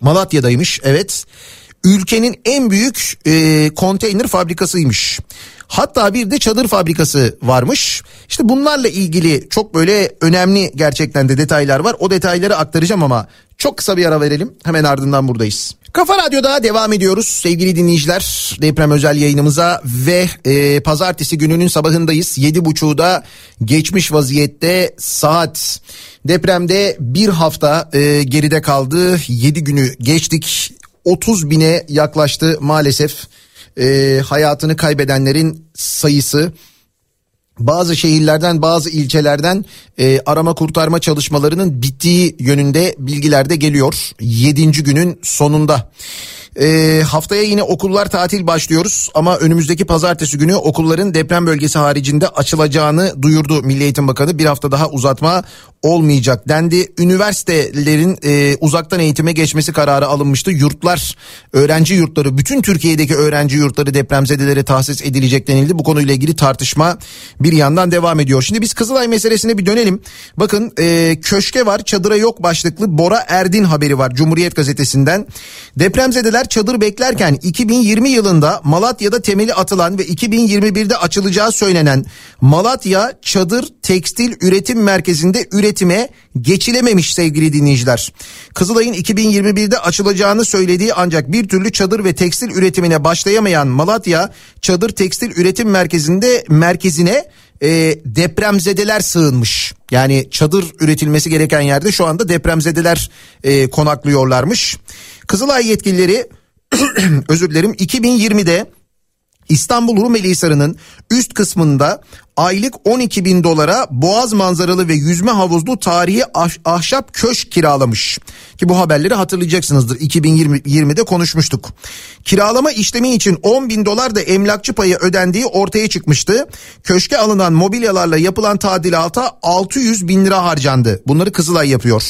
Malatya'daymış evet. Ülkenin en büyük e, konteyner fabrikasıymış. Hatta bir de çadır fabrikası varmış. İşte bunlarla ilgili çok böyle önemli gerçekten de detaylar var. O detayları aktaracağım ama çok kısa bir ara verelim. Hemen ardından buradayız. Kafa Radyo'da devam ediyoruz sevgili dinleyiciler. Deprem özel yayınımıza ve e, pazartesi gününün sabahındayız. Yedi buçuğda geçmiş vaziyette saat. Depremde bir hafta e, geride kaldı. Yedi günü geçtik. 30 bine yaklaştı maalesef e, hayatını kaybedenlerin sayısı bazı şehirlerden bazı ilçelerden e, arama kurtarma çalışmalarının bittiği yönünde bilgiler de geliyor. Yedinci günün sonunda. E, haftaya yine okullar tatil başlıyoruz ama önümüzdeki pazartesi günü okulların deprem bölgesi haricinde açılacağını duyurdu Milli Eğitim Bakanı. Bir hafta daha uzatma olmayacak dendi. Üniversitelerin e, uzaktan eğitime geçmesi kararı alınmıştı. Yurtlar, öğrenci yurtları, bütün Türkiye'deki öğrenci yurtları depremzedelere tahsis edilecek denildi. Bu konuyla ilgili tartışma bir yandan devam ediyor. Şimdi biz Kızılay meselesine bir dönelim. Bakın e, köşke var, çadıra yok başlıklı Bora Erdin haberi var Cumhuriyet Gazetesi'nden. Depremzedeler çadır beklerken 2020 yılında Malatya'da temeli atılan ve 2021'de açılacağı söylenen Malatya Çadır Tekstil Üretim Merkezi'nde üretime geçilememiş sevgili dinleyiciler. Kızılay'ın 2021'de açılacağını söylediği ancak bir türlü çadır ve tekstil üretimine başlayamayan Malatya Çadır Tekstil Üretim Merkezi'nde merkezine e, depremzedeler sığınmış. Yani çadır üretilmesi gereken yerde şu anda depremzedeler e, konaklıyorlarmış. Kızılay yetkilileri özür dilerim 2020'de İstanbul Rumeli Hisarı'nın üst kısmında aylık 12 bin dolara boğaz manzaralı ve yüzme havuzlu tarihi ah- ahşap köşk kiralamış. Ki bu haberleri hatırlayacaksınızdır 2020'de konuşmuştuk. Kiralama işlemi için 10 bin dolar da emlakçı payı ödendiği ortaya çıkmıştı. Köşke alınan mobilyalarla yapılan tadilata 600 bin lira harcandı. Bunları Kızılay yapıyor.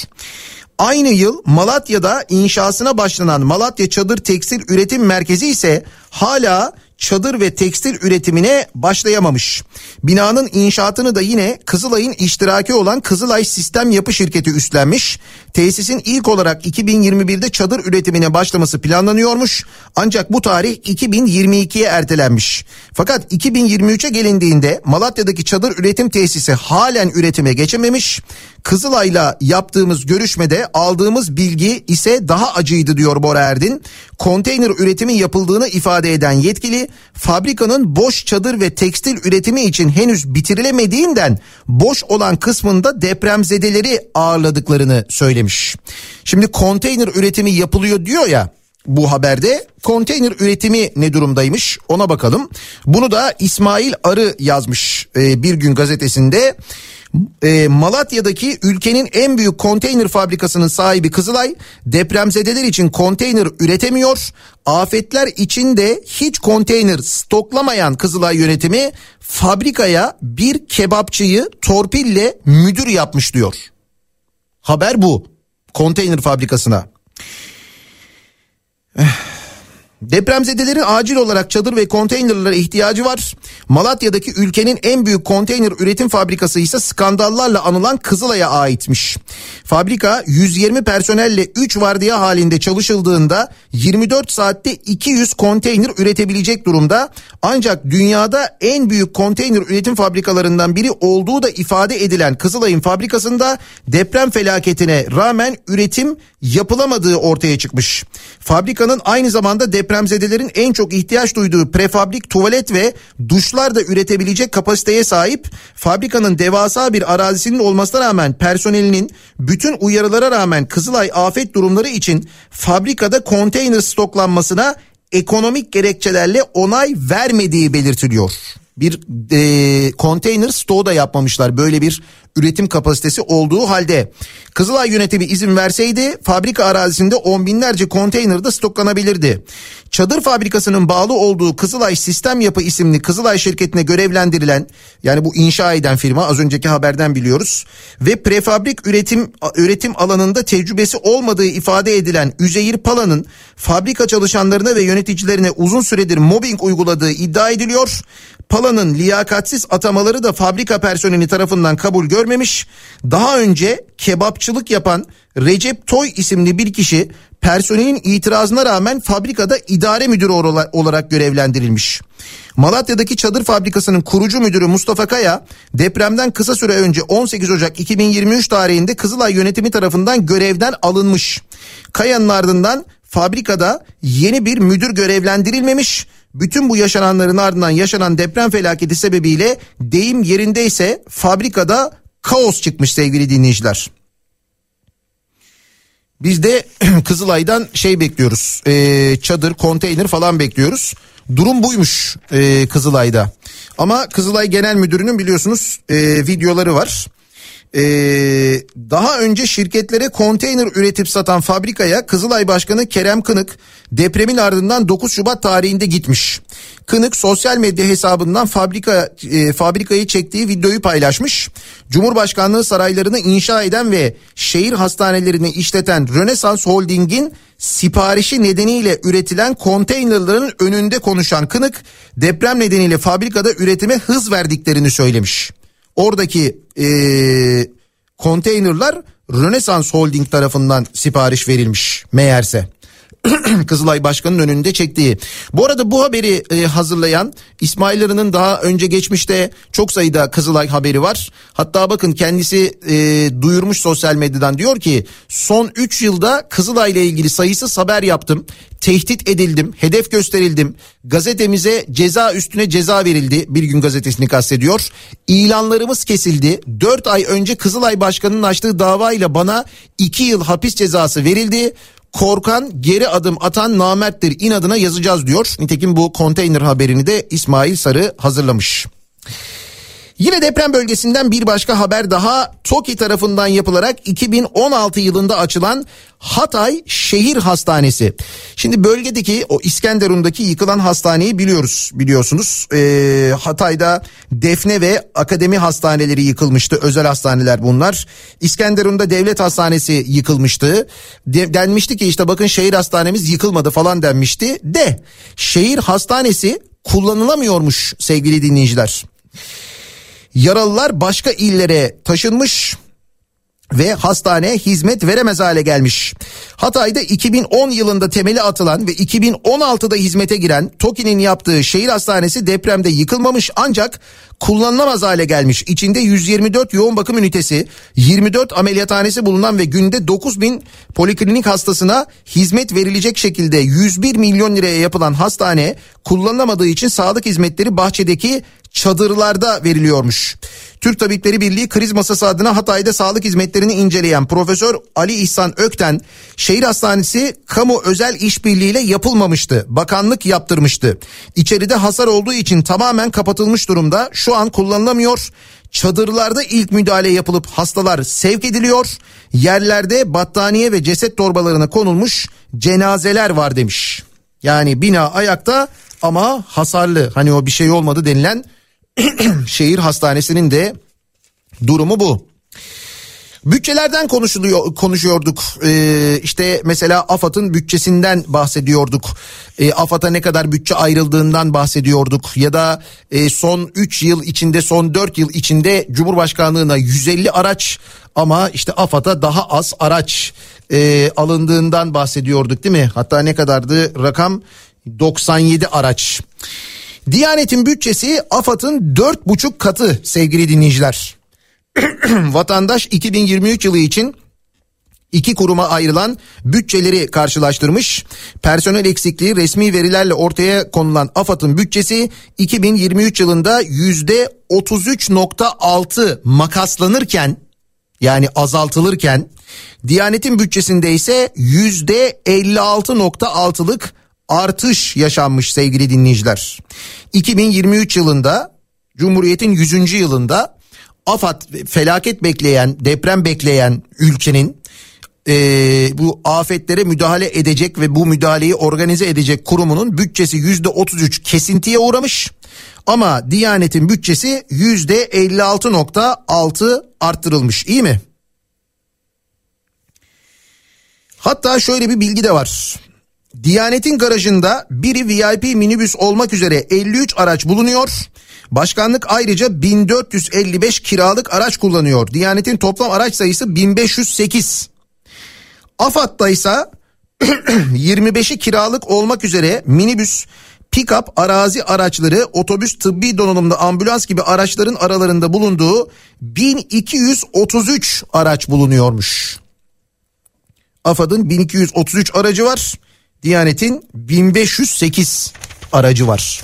Aynı yıl Malatya'da inşasına başlanan Malatya Çadır Tekstil Üretim Merkezi ise hala çadır ve tekstil üretimine başlayamamış. Binanın inşaatını da yine Kızılay'ın iştiraki olan Kızılay Sistem Yapı Şirketi üstlenmiş. Tesisin ilk olarak 2021'de çadır üretimine başlaması planlanıyormuş. Ancak bu tarih 2022'ye ertelenmiş. Fakat 2023'e gelindiğinde Malatya'daki çadır üretim tesisi halen üretime geçememiş. Kızılay'la yaptığımız görüşmede aldığımız bilgi ise daha acıydı diyor Bora Erdin. Konteyner üretimi yapıldığını ifade eden yetkili fabrikanın boş çadır ve tekstil üretimi için henüz bitirilemediğinden boş olan kısmında depremzedeleri ağırladıklarını söylemiş. Şimdi konteyner üretimi yapılıyor diyor ya bu haberde konteyner üretimi ne durumdaymış ona bakalım. Bunu da İsmail Arı yazmış e, bir gün gazetesinde e, Malatya'daki ülkenin en büyük konteyner fabrikasının sahibi Kızılay depremzedeler için konteyner üretemiyor. Afetler için de hiç konteyner stoklamayan Kızılay yönetimi fabrikaya bir kebapçıyı torpille müdür yapmış diyor. Haber bu. Konteyner fabrikasına. Depremzedelerin acil olarak çadır ve konteynerlere ihtiyacı var. Malatya'daki ülkenin en büyük konteyner üretim fabrikası ise skandallarla anılan Kızılay'a aitmiş. Fabrika 120 personelle 3 vardiya halinde çalışıldığında 24 saatte 200 konteyner üretebilecek durumda. Ancak dünyada en büyük konteyner üretim fabrikalarından biri olduğu da ifade edilen Kızılay'ın fabrikasında deprem felaketine rağmen üretim yapılamadığı ortaya çıkmış. Fabrikanın aynı zamanda depremzedelerin en çok ihtiyaç duyduğu prefabrik tuvalet ve duşlar da üretebilecek kapasiteye sahip. Fabrikanın devasa bir arazisinin olmasına rağmen personelinin bütün uyarılara rağmen Kızılay afet durumları için fabrikada konteyner stoklanmasına ekonomik gerekçelerle onay vermediği belirtiliyor. Bir e, konteyner stoğu da yapmamışlar böyle bir üretim kapasitesi olduğu halde. Kızılay yönetimi izin verseydi fabrika arazisinde on binlerce konteyner de stoklanabilirdi. Çadır fabrikasının bağlı olduğu Kızılay Sistem Yapı isimli Kızılay şirketine görevlendirilen yani bu inşa eden firma az önceki haberden biliyoruz ve prefabrik üretim üretim alanında tecrübesi olmadığı ifade edilen Üzeyir Pala'nın fabrika çalışanlarına ve yöneticilerine uzun süredir mobbing uyguladığı iddia ediliyor. Pala'nın liyakatsiz atamaları da fabrika personeli tarafından kabul görmemiş. Daha önce kebapçılık yapan Recep Toy isimli bir kişi personelin itirazına rağmen fabrikada idare müdürü olarak görevlendirilmiş. Malatya'daki çadır fabrikasının kurucu müdürü Mustafa Kaya depremden kısa süre önce 18 Ocak 2023 tarihinde Kızılay yönetimi tarafından görevden alınmış. Kaya'nın ardından fabrikada yeni bir müdür görevlendirilmemiş. Bütün bu yaşananların ardından yaşanan deprem felaketi sebebiyle deyim yerindeyse fabrikada kaos çıkmış sevgili dinleyiciler. Biz de Kızılay'dan şey bekliyoruz. E, çadır, konteyner falan bekliyoruz. Durum buymuş e, Kızılay'da. Ama Kızılay Genel Müdürü'nün biliyorsunuz e, videoları var. Ee, daha önce şirketlere konteyner üretip satan fabrikaya Kızılay Başkanı Kerem Kınık depremin ardından 9 Şubat tarihinde gitmiş. Kınık sosyal medya hesabından fabrika e, fabrikayı çektiği videoyu paylaşmış. Cumhurbaşkanlığı saraylarını inşa eden ve şehir hastanelerini işleten Rönesans Holding'in siparişi nedeniyle üretilen konteynerların önünde konuşan Kınık deprem nedeniyle fabrikada üretime hız verdiklerini söylemiş. Oradaki e, konteynerlar Rönesans Holding tarafından sipariş verilmiş meğerse. Kızılay Başkanı'nın önünde çektiği. Bu arada bu haberi e, hazırlayan İsmail Arı'nın daha önce geçmişte çok sayıda Kızılay haberi var. Hatta bakın kendisi e, duyurmuş sosyal medyadan diyor ki son 3 yılda Kızılay ile ilgili sayısız haber yaptım. Tehdit edildim, hedef gösterildim. Gazetemize ceza üstüne ceza verildi. Bir gün gazetesini kastediyor. İlanlarımız kesildi. 4 ay önce Kızılay Başkanı'nın açtığı davayla bana 2 yıl hapis cezası verildi korkan geri adım atan namerttir inadına yazacağız diyor. Nitekim bu konteyner haberini de İsmail Sarı hazırlamış. Yine deprem bölgesinden bir başka haber daha TOKİ tarafından yapılarak 2016 yılında açılan Hatay Şehir Hastanesi. Şimdi bölgedeki o İskenderun'daki yıkılan hastaneyi biliyoruz biliyorsunuz. Ee, Hatay'da Defne ve Akademi Hastaneleri yıkılmıştı. Özel hastaneler bunlar. İskenderun'da Devlet Hastanesi yıkılmıştı. De, denmişti ki işte bakın şehir hastanemiz yıkılmadı falan denmişti. De şehir hastanesi kullanılamıyormuş sevgili dinleyiciler. Yaralılar başka illere taşınmış ve hastane hizmet veremez hale gelmiş. Hatay'da 2010 yılında temeli atılan ve 2016'da hizmete giren TOKİ'nin yaptığı şehir hastanesi depremde yıkılmamış ancak kullanılamaz hale gelmiş. İçinde 124 yoğun bakım ünitesi, 24 ameliyathanesi bulunan ve günde 9 bin poliklinik hastasına hizmet verilecek şekilde 101 milyon liraya yapılan hastane kullanılamadığı için sağlık hizmetleri bahçedeki çadırlarda veriliyormuş. Türk Tabipleri Birliği kriz masası adına Hatay'da sağlık hizmetlerini inceleyen Profesör Ali İhsan Ökten, şehir hastanesi kamu özel işbirliğiyle yapılmamıştı. Bakanlık yaptırmıştı. İçeride hasar olduğu için tamamen kapatılmış durumda. Şu an kullanılamıyor. Çadırlarda ilk müdahale yapılıp hastalar sevk ediliyor. Yerlerde battaniye ve ceset torbalarına konulmuş cenazeler var demiş. Yani bina ayakta ama hasarlı. Hani o bir şey olmadı denilen şehir hastanesinin de durumu bu. Bütçelerden konuşuluyor konuşuyorduk. Ee, işte mesela AFAD'ın bütçesinden bahsediyorduk. Ee, AFAD'a ne kadar bütçe ayrıldığından bahsediyorduk. Ya da e, son 3 yıl içinde son 4 yıl içinde Cumhurbaşkanlığına 150 araç ama işte AFAD'a daha az araç e, alındığından bahsediyorduk değil mi? Hatta ne kadardı rakam 97 araç. Diyanet'in bütçesi AFAD'ın dört buçuk katı sevgili dinleyiciler. Vatandaş 2023 yılı için iki kuruma ayrılan bütçeleri karşılaştırmış. Personel eksikliği resmi verilerle ortaya konulan AFAD'ın bütçesi 2023 yılında yüzde 33.6 makaslanırken yani azaltılırken Diyanet'in bütçesinde ise yüzde 56.6'lık artış yaşanmış sevgili dinleyiciler. 2023 yılında Cumhuriyet'in 100. yılında AFAD felaket bekleyen, deprem bekleyen ülkenin e, bu afetlere müdahale edecek ve bu müdahaleyi organize edecek kurumunun bütçesi yüzde 33 kesintiye uğramış. Ama Diyanet'in bütçesi yüzde 56.6 arttırılmış iyi mi? Hatta şöyle bir bilgi de var. Diyanet'in garajında biri VIP minibüs olmak üzere 53 araç bulunuyor. Başkanlık ayrıca 1455 kiralık araç kullanıyor. Diyanet'in toplam araç sayısı 1508. AFAD'da ise 25'i kiralık olmak üzere minibüs, pick-up, arazi araçları, otobüs, tıbbi donanımlı ambulans gibi araçların aralarında bulunduğu 1233 araç bulunuyormuş. AFAD'ın 1233 aracı var. Diyanet'in 1508 aracı var.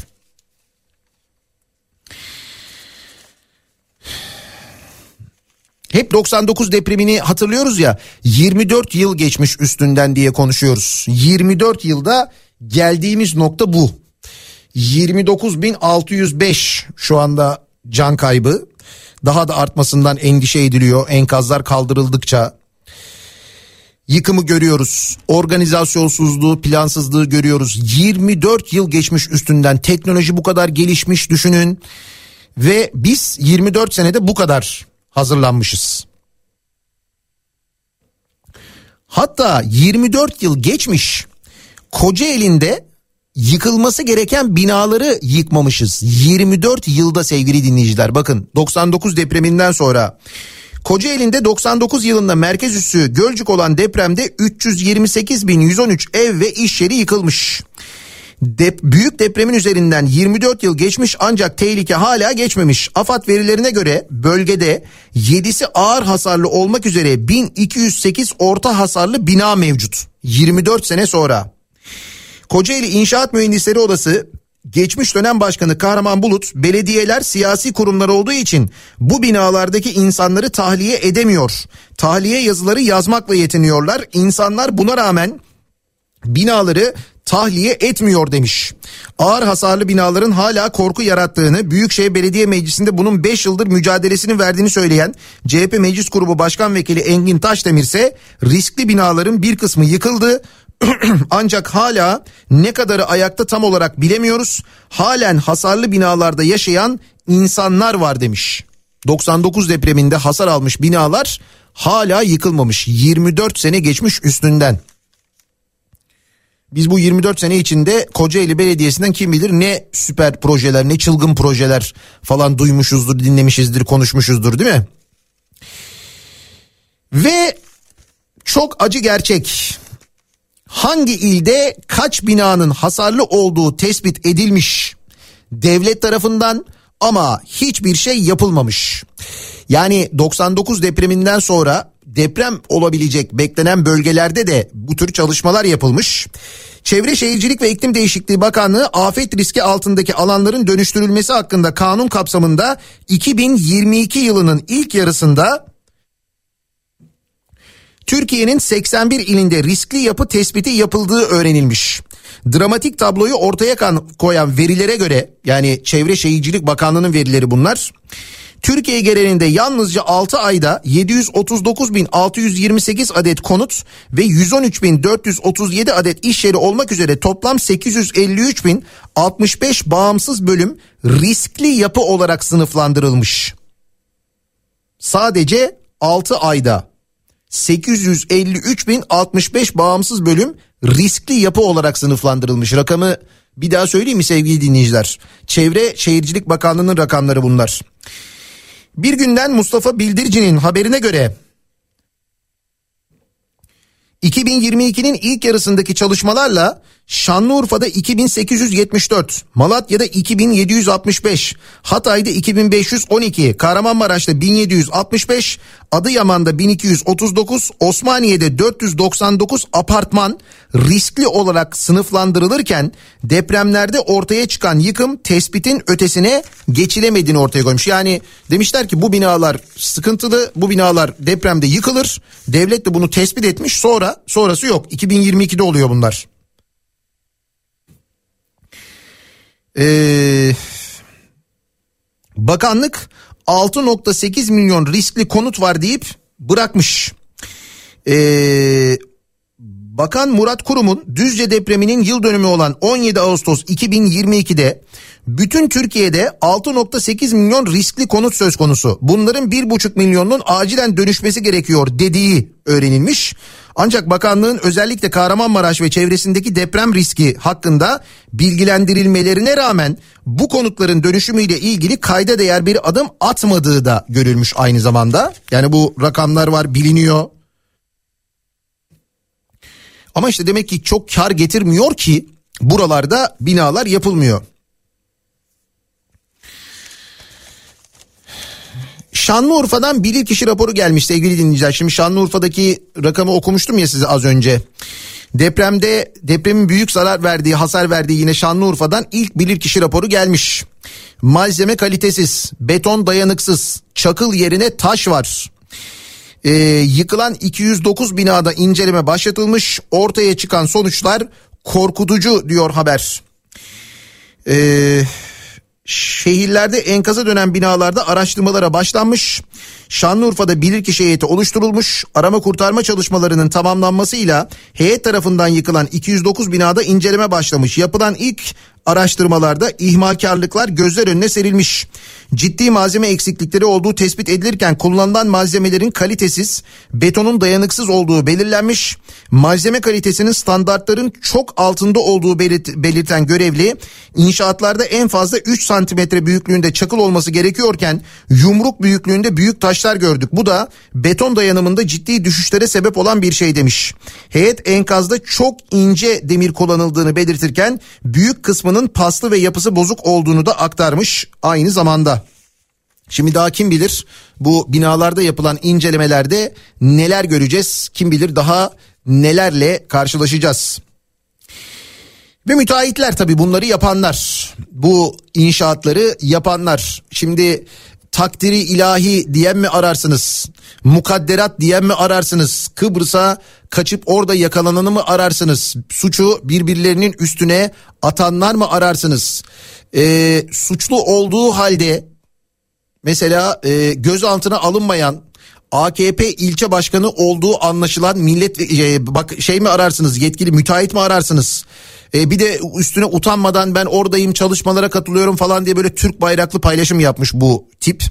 Hep 99 depremini hatırlıyoruz ya 24 yıl geçmiş üstünden diye konuşuyoruz. 24 yılda geldiğimiz nokta bu. 29.605 şu anda can kaybı. Daha da artmasından endişe ediliyor enkazlar kaldırıldıkça. Yıkımı görüyoruz. Organizasyonsuzluğu, plansızlığı görüyoruz. 24 yıl geçmiş üstünden teknoloji bu kadar gelişmiş düşünün. Ve biz 24 senede bu kadar hazırlanmışız. Hatta 24 yıl geçmiş Kocaeli'nde yıkılması gereken binaları yıkmamışız. 24 yılda sevgili dinleyiciler bakın 99 depreminden sonra Kocaeli'nde 99 yılında merkez üssü Gölcük olan depremde 328.113 ev ve iş yeri yıkılmış. Dep büyük depremin üzerinden 24 yıl geçmiş ancak tehlike hala geçmemiş. AFAD verilerine göre bölgede 7'si ağır hasarlı olmak üzere 1208 orta hasarlı bina mevcut. 24 sene sonra. Kocaeli İnşaat Mühendisleri Odası geçmiş dönem başkanı Kahraman Bulut belediyeler siyasi kurumlar olduğu için bu binalardaki insanları tahliye edemiyor. Tahliye yazıları yazmakla yetiniyorlar. İnsanlar buna rağmen binaları tahliye etmiyor demiş. Ağır hasarlı binaların hala korku yarattığını, Büyükşehir Belediye Meclisi'nde bunun 5 yıldır mücadelesini verdiğini söyleyen CHP Meclis Grubu Başkan Vekili Engin Taşdemir ise riskli binaların bir kısmı yıkıldı. Ancak hala ne kadarı ayakta tam olarak bilemiyoruz. Halen hasarlı binalarda yaşayan insanlar var demiş. 99 depreminde hasar almış binalar hala yıkılmamış. 24 sene geçmiş üstünden. Biz bu 24 sene içinde Kocaeli Belediyesi'nden kim bilir ne süper projeler ne çılgın projeler falan duymuşuzdur dinlemişizdir konuşmuşuzdur değil mi? Ve çok acı gerçek hangi ilde kaç binanın hasarlı olduğu tespit edilmiş devlet tarafından ama hiçbir şey yapılmamış. Yani 99 depreminden sonra deprem olabilecek beklenen bölgelerde de bu tür çalışmalar yapılmış. Çevre Şehircilik ve İklim Değişikliği Bakanlığı afet riski altındaki alanların dönüştürülmesi hakkında kanun kapsamında 2022 yılının ilk yarısında Türkiye'nin 81 ilinde riskli yapı tespiti yapıldığı öğrenilmiş. Dramatik tabloyu ortaya koyan verilere göre yani Çevre Şehircilik Bakanlığı'nın verileri bunlar. Türkiye genelinde yalnızca 6 ayda 739.628 adet konut ve 113.437 adet iş yeri olmak üzere toplam 853.065 bağımsız bölüm riskli yapı olarak sınıflandırılmış. Sadece 6 ayda 853.065 bağımsız bölüm riskli yapı olarak sınıflandırılmış. Rakamı bir daha söyleyeyim mi sevgili dinleyiciler? Çevre Şehircilik Bakanlığı'nın rakamları bunlar. Bir günden Mustafa Bildirici'nin haberine göre 2022'nin ilk yarısındaki çalışmalarla Şanlıurfa'da 2874, Malatya'da 2765, Hatay'da 2512, Kahramanmaraş'ta 1765, Adıyaman'da 1239, Osmaniye'de 499 apartman riskli olarak sınıflandırılırken depremlerde ortaya çıkan yıkım tespitin ötesine geçilemediğini ortaya koymuş. Yani demişler ki bu binalar sıkıntılı, bu binalar depremde yıkılır. Devlet de bunu tespit etmiş. Sonra sonrası yok. 2022'de oluyor bunlar. Ee, bakanlık 6.8 milyon riskli konut var deyip bırakmış. Ee, Bakan Murat Kurum'un Düzce depreminin yıl dönümü olan 17 Ağustos 2022'de bütün Türkiye'de 6.8 milyon riskli konut söz konusu. Bunların 1.5 milyonun acilen dönüşmesi gerekiyor dediği öğrenilmiş. Ancak bakanlığın özellikle Kahramanmaraş ve çevresindeki deprem riski hakkında bilgilendirilmelerine rağmen bu konutların dönüşümüyle ilgili kayda değer bir adım atmadığı da görülmüş aynı zamanda. Yani bu rakamlar var biliniyor. Ama işte demek ki çok kar getirmiyor ki buralarda binalar yapılmıyor. Şanlıurfa'dan bilirkişi raporu gelmiş sevgili dinleyiciler. Şimdi Şanlıurfa'daki rakamı okumuştum ya size az önce. Depremde depremin büyük zarar verdiği, hasar verdiği yine Şanlıurfa'dan ilk bilirkişi raporu gelmiş. Malzeme kalitesiz, beton dayanıksız, çakıl yerine taş var. Ee, yıkılan 209 binada inceleme başlatılmış. Ortaya çıkan sonuçlar korkutucu diyor haber. Ee, şehirlerde enkaza dönen binalarda araştırmalara başlanmış. Şanlıurfa'da bilirkişi heyeti oluşturulmuş. Arama kurtarma çalışmalarının tamamlanmasıyla heyet tarafından yıkılan 209 binada inceleme başlamış. Yapılan ilk araştırmalarda ihmalkarlıklar gözler önüne serilmiş. Ciddi malzeme eksiklikleri olduğu tespit edilirken kullanılan malzemelerin kalitesiz, betonun dayanıksız olduğu belirlenmiş. Malzeme kalitesinin standartların çok altında olduğu belirt- belirten görevli inşaatlarda en fazla 3 santimetre büyüklüğünde çakıl olması gerekiyorken yumruk büyüklüğünde büyük taşlar gördük. Bu da beton dayanımında ciddi düşüşlere sebep olan bir şey demiş. Heyet enkazda çok ince demir kullanıldığını belirtirken büyük kısmının paslı ve yapısı bozuk olduğunu da aktarmış aynı zamanda. Şimdi daha kim bilir bu binalarda yapılan incelemelerde neler göreceğiz? Kim bilir daha nelerle karşılaşacağız? Ve müteahhitler tabii bunları yapanlar. Bu inşaatları yapanlar. Şimdi takdiri ilahi diyen mi ararsınız? Mukadderat diyen mi ararsınız? Kıbrıs'a kaçıp orada yakalananı mı ararsınız? Suçu birbirlerinin üstüne atanlar mı ararsınız? Ee, suçlu olduğu halde mesela e, gözaltına alınmayan AKP ilçe başkanı olduğu anlaşılan millet e, bak şey mi ararsınız yetkili müteahhit mi ararsınız? E, bir de üstüne utanmadan ben oradayım çalışmalara katılıyorum falan diye böyle Türk bayraklı paylaşım yapmış bu tip.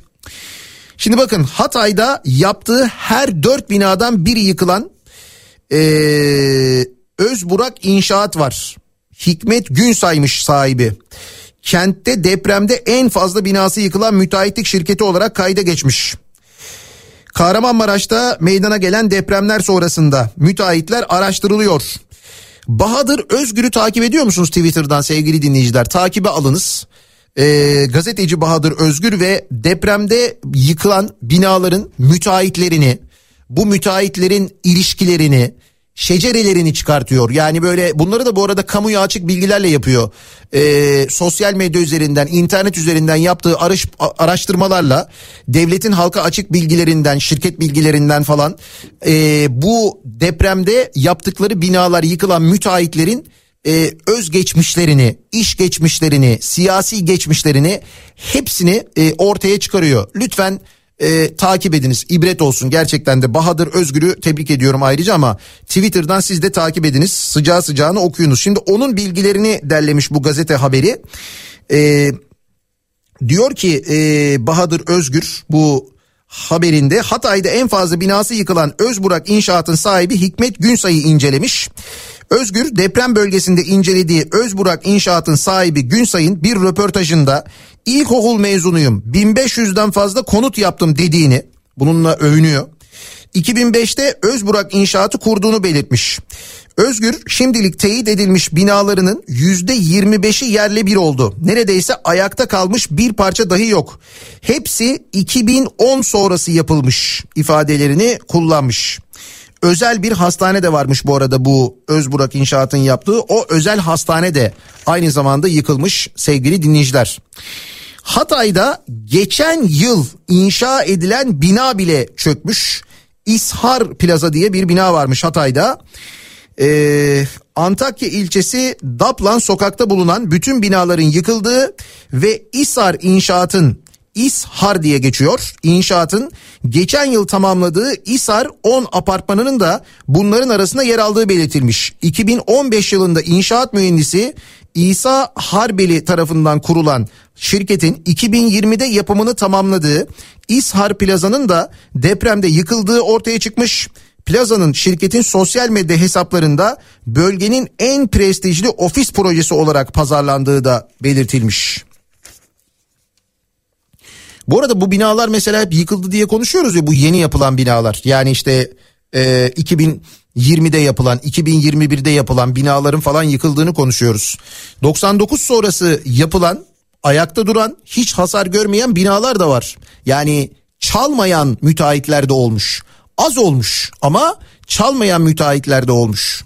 Şimdi bakın Hatay'da yaptığı her dört binadan biri yıkılan e, Özburak İnşaat var. Hikmet Günsaymış sahibi. Kentte depremde en fazla binası yıkılan müteahhitlik şirketi olarak kayda geçmiş. Kahramanmaraş'ta meydana gelen depremler sonrasında müteahhitler araştırılıyor. Bahadır Özgür'ü takip ediyor musunuz Twitter'dan sevgili dinleyiciler? Takibe alınız. Ee, gazeteci Bahadır Özgür ve depremde yıkılan binaların müteahhitlerini, bu müteahhitlerin ilişkilerini, şecerelerini çıkartıyor. Yani böyle bunları da bu arada kamuya açık bilgilerle yapıyor. Ee, sosyal medya üzerinden, internet üzerinden yaptığı araş, araştırmalarla devletin halka açık bilgilerinden, şirket bilgilerinden falan e, bu depremde yaptıkları binalar yıkılan müteahhitlerin e, öz geçmişlerini, iş geçmişlerini, siyasi geçmişlerini hepsini e, ortaya çıkarıyor. Lütfen e, takip ediniz. ibret olsun gerçekten de Bahadır Özgür'ü tebrik ediyorum ayrıca ama Twitter'dan siz de takip ediniz. Sıcağı sıcağını okuyunuz. Şimdi onun bilgilerini derlemiş bu gazete haberi. E, diyor ki e, Bahadır Özgür bu haberinde Hatay'da en fazla binası yıkılan Özburak İnşaat'ın sahibi Hikmet Günsay'ı incelemiş. Özgür deprem bölgesinde incelediği Özburak İnşaat'ın sahibi Günsay'ın bir röportajında ilkokul mezunuyum 1500'den fazla konut yaptım dediğini bununla övünüyor. 2005'te Özburak İnşaatı kurduğunu belirtmiş. Özgür şimdilik teyit edilmiş binalarının %25'i yerle bir oldu. Neredeyse ayakta kalmış bir parça dahi yok. Hepsi 2010 sonrası yapılmış ifadelerini kullanmış. Özel bir hastane de varmış bu arada bu Özburak İnşaat'ın yaptığı. O özel hastane de aynı zamanda yıkılmış sevgili dinleyiciler. Hatay'da geçen yıl inşa edilen bina bile çökmüş. İshar Plaza diye bir bina varmış Hatay'da. Ee, Antakya ilçesi Daplan sokakta bulunan bütün binaların yıkıldığı ve İshar inşaatın İshar diye geçiyor. İnşaatın geçen yıl tamamladığı İshar 10 apartmanının da bunların arasında yer aldığı belirtilmiş. 2015 yılında inşaat mühendisi İsa Harbeli tarafından kurulan şirketin 2020'de yapımını tamamladığı İshar Plaza'nın da depremde yıkıldığı ortaya çıkmış. Plaza'nın şirketin sosyal medya hesaplarında bölgenin en prestijli ofis projesi olarak pazarlandığı da belirtilmiş. Bu arada bu binalar mesela hep yıkıldı diye konuşuyoruz ya bu yeni yapılan binalar. Yani işte e, 2020'de yapılan 2021'de yapılan binaların falan yıkıldığını konuşuyoruz. 99 sonrası yapılan ayakta duran hiç hasar görmeyen binalar da var. Yani çalmayan müteahhitler de olmuş. Az olmuş ama çalmayan müteahhitler de olmuş.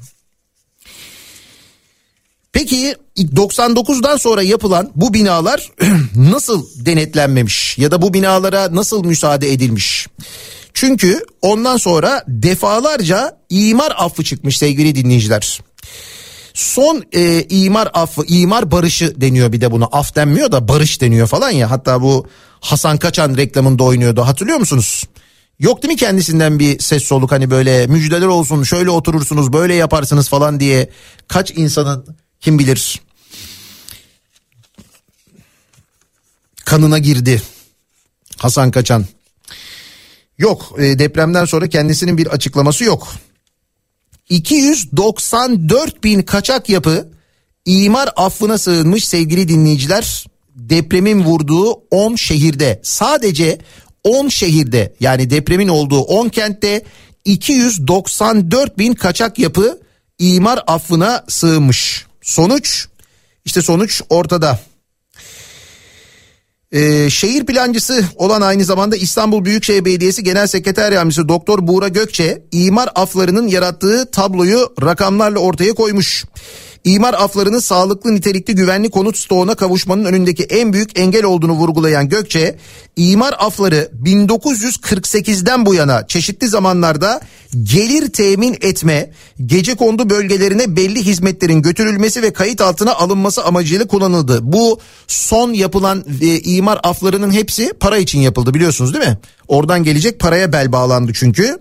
Peki 99'dan sonra yapılan bu binalar nasıl denetlenmemiş ya da bu binalara nasıl müsaade edilmiş? Çünkü ondan sonra defalarca imar affı çıkmış sevgili dinleyiciler. Son e, imar affı, imar barışı deniyor bir de buna. Af denmiyor da barış deniyor falan ya. Hatta bu Hasan Kaçan reklamında oynuyordu hatırlıyor musunuz? Yok değil mi kendisinden bir ses soluk hani böyle müjdeler olsun şöyle oturursunuz böyle yaparsınız falan diye kaç insanın kim bilir kanına girdi Hasan Kaçan. Yok e, depremden sonra kendisinin bir açıklaması yok. 294 bin kaçak yapı imar affına sığınmış sevgili dinleyiciler. Depremin vurduğu 10 şehirde sadece 10 şehirde yani depremin olduğu 10 kentte 294 bin kaçak yapı imar affına sığınmış. Sonuç işte sonuç ortada. Ee, şehir plancısı olan aynı zamanda İstanbul Büyükşehir Belediyesi Genel Sekreter Yardımcısı Doktor Buğra Gökçe imar aflarının yarattığı tabloyu rakamlarla ortaya koymuş. İmar aflarının sağlıklı nitelikli güvenli konut stoğuna kavuşmanın önündeki en büyük engel olduğunu vurgulayan Gökçe, imar afları 1948'den bu yana çeşitli zamanlarda gelir temin etme, gece kondu bölgelerine belli hizmetlerin götürülmesi ve kayıt altına alınması amacıyla kullanıldı. Bu son yapılan e, imar aflarının hepsi para için yapıldı biliyorsunuz değil mi? Oradan gelecek paraya bel bağlandı çünkü.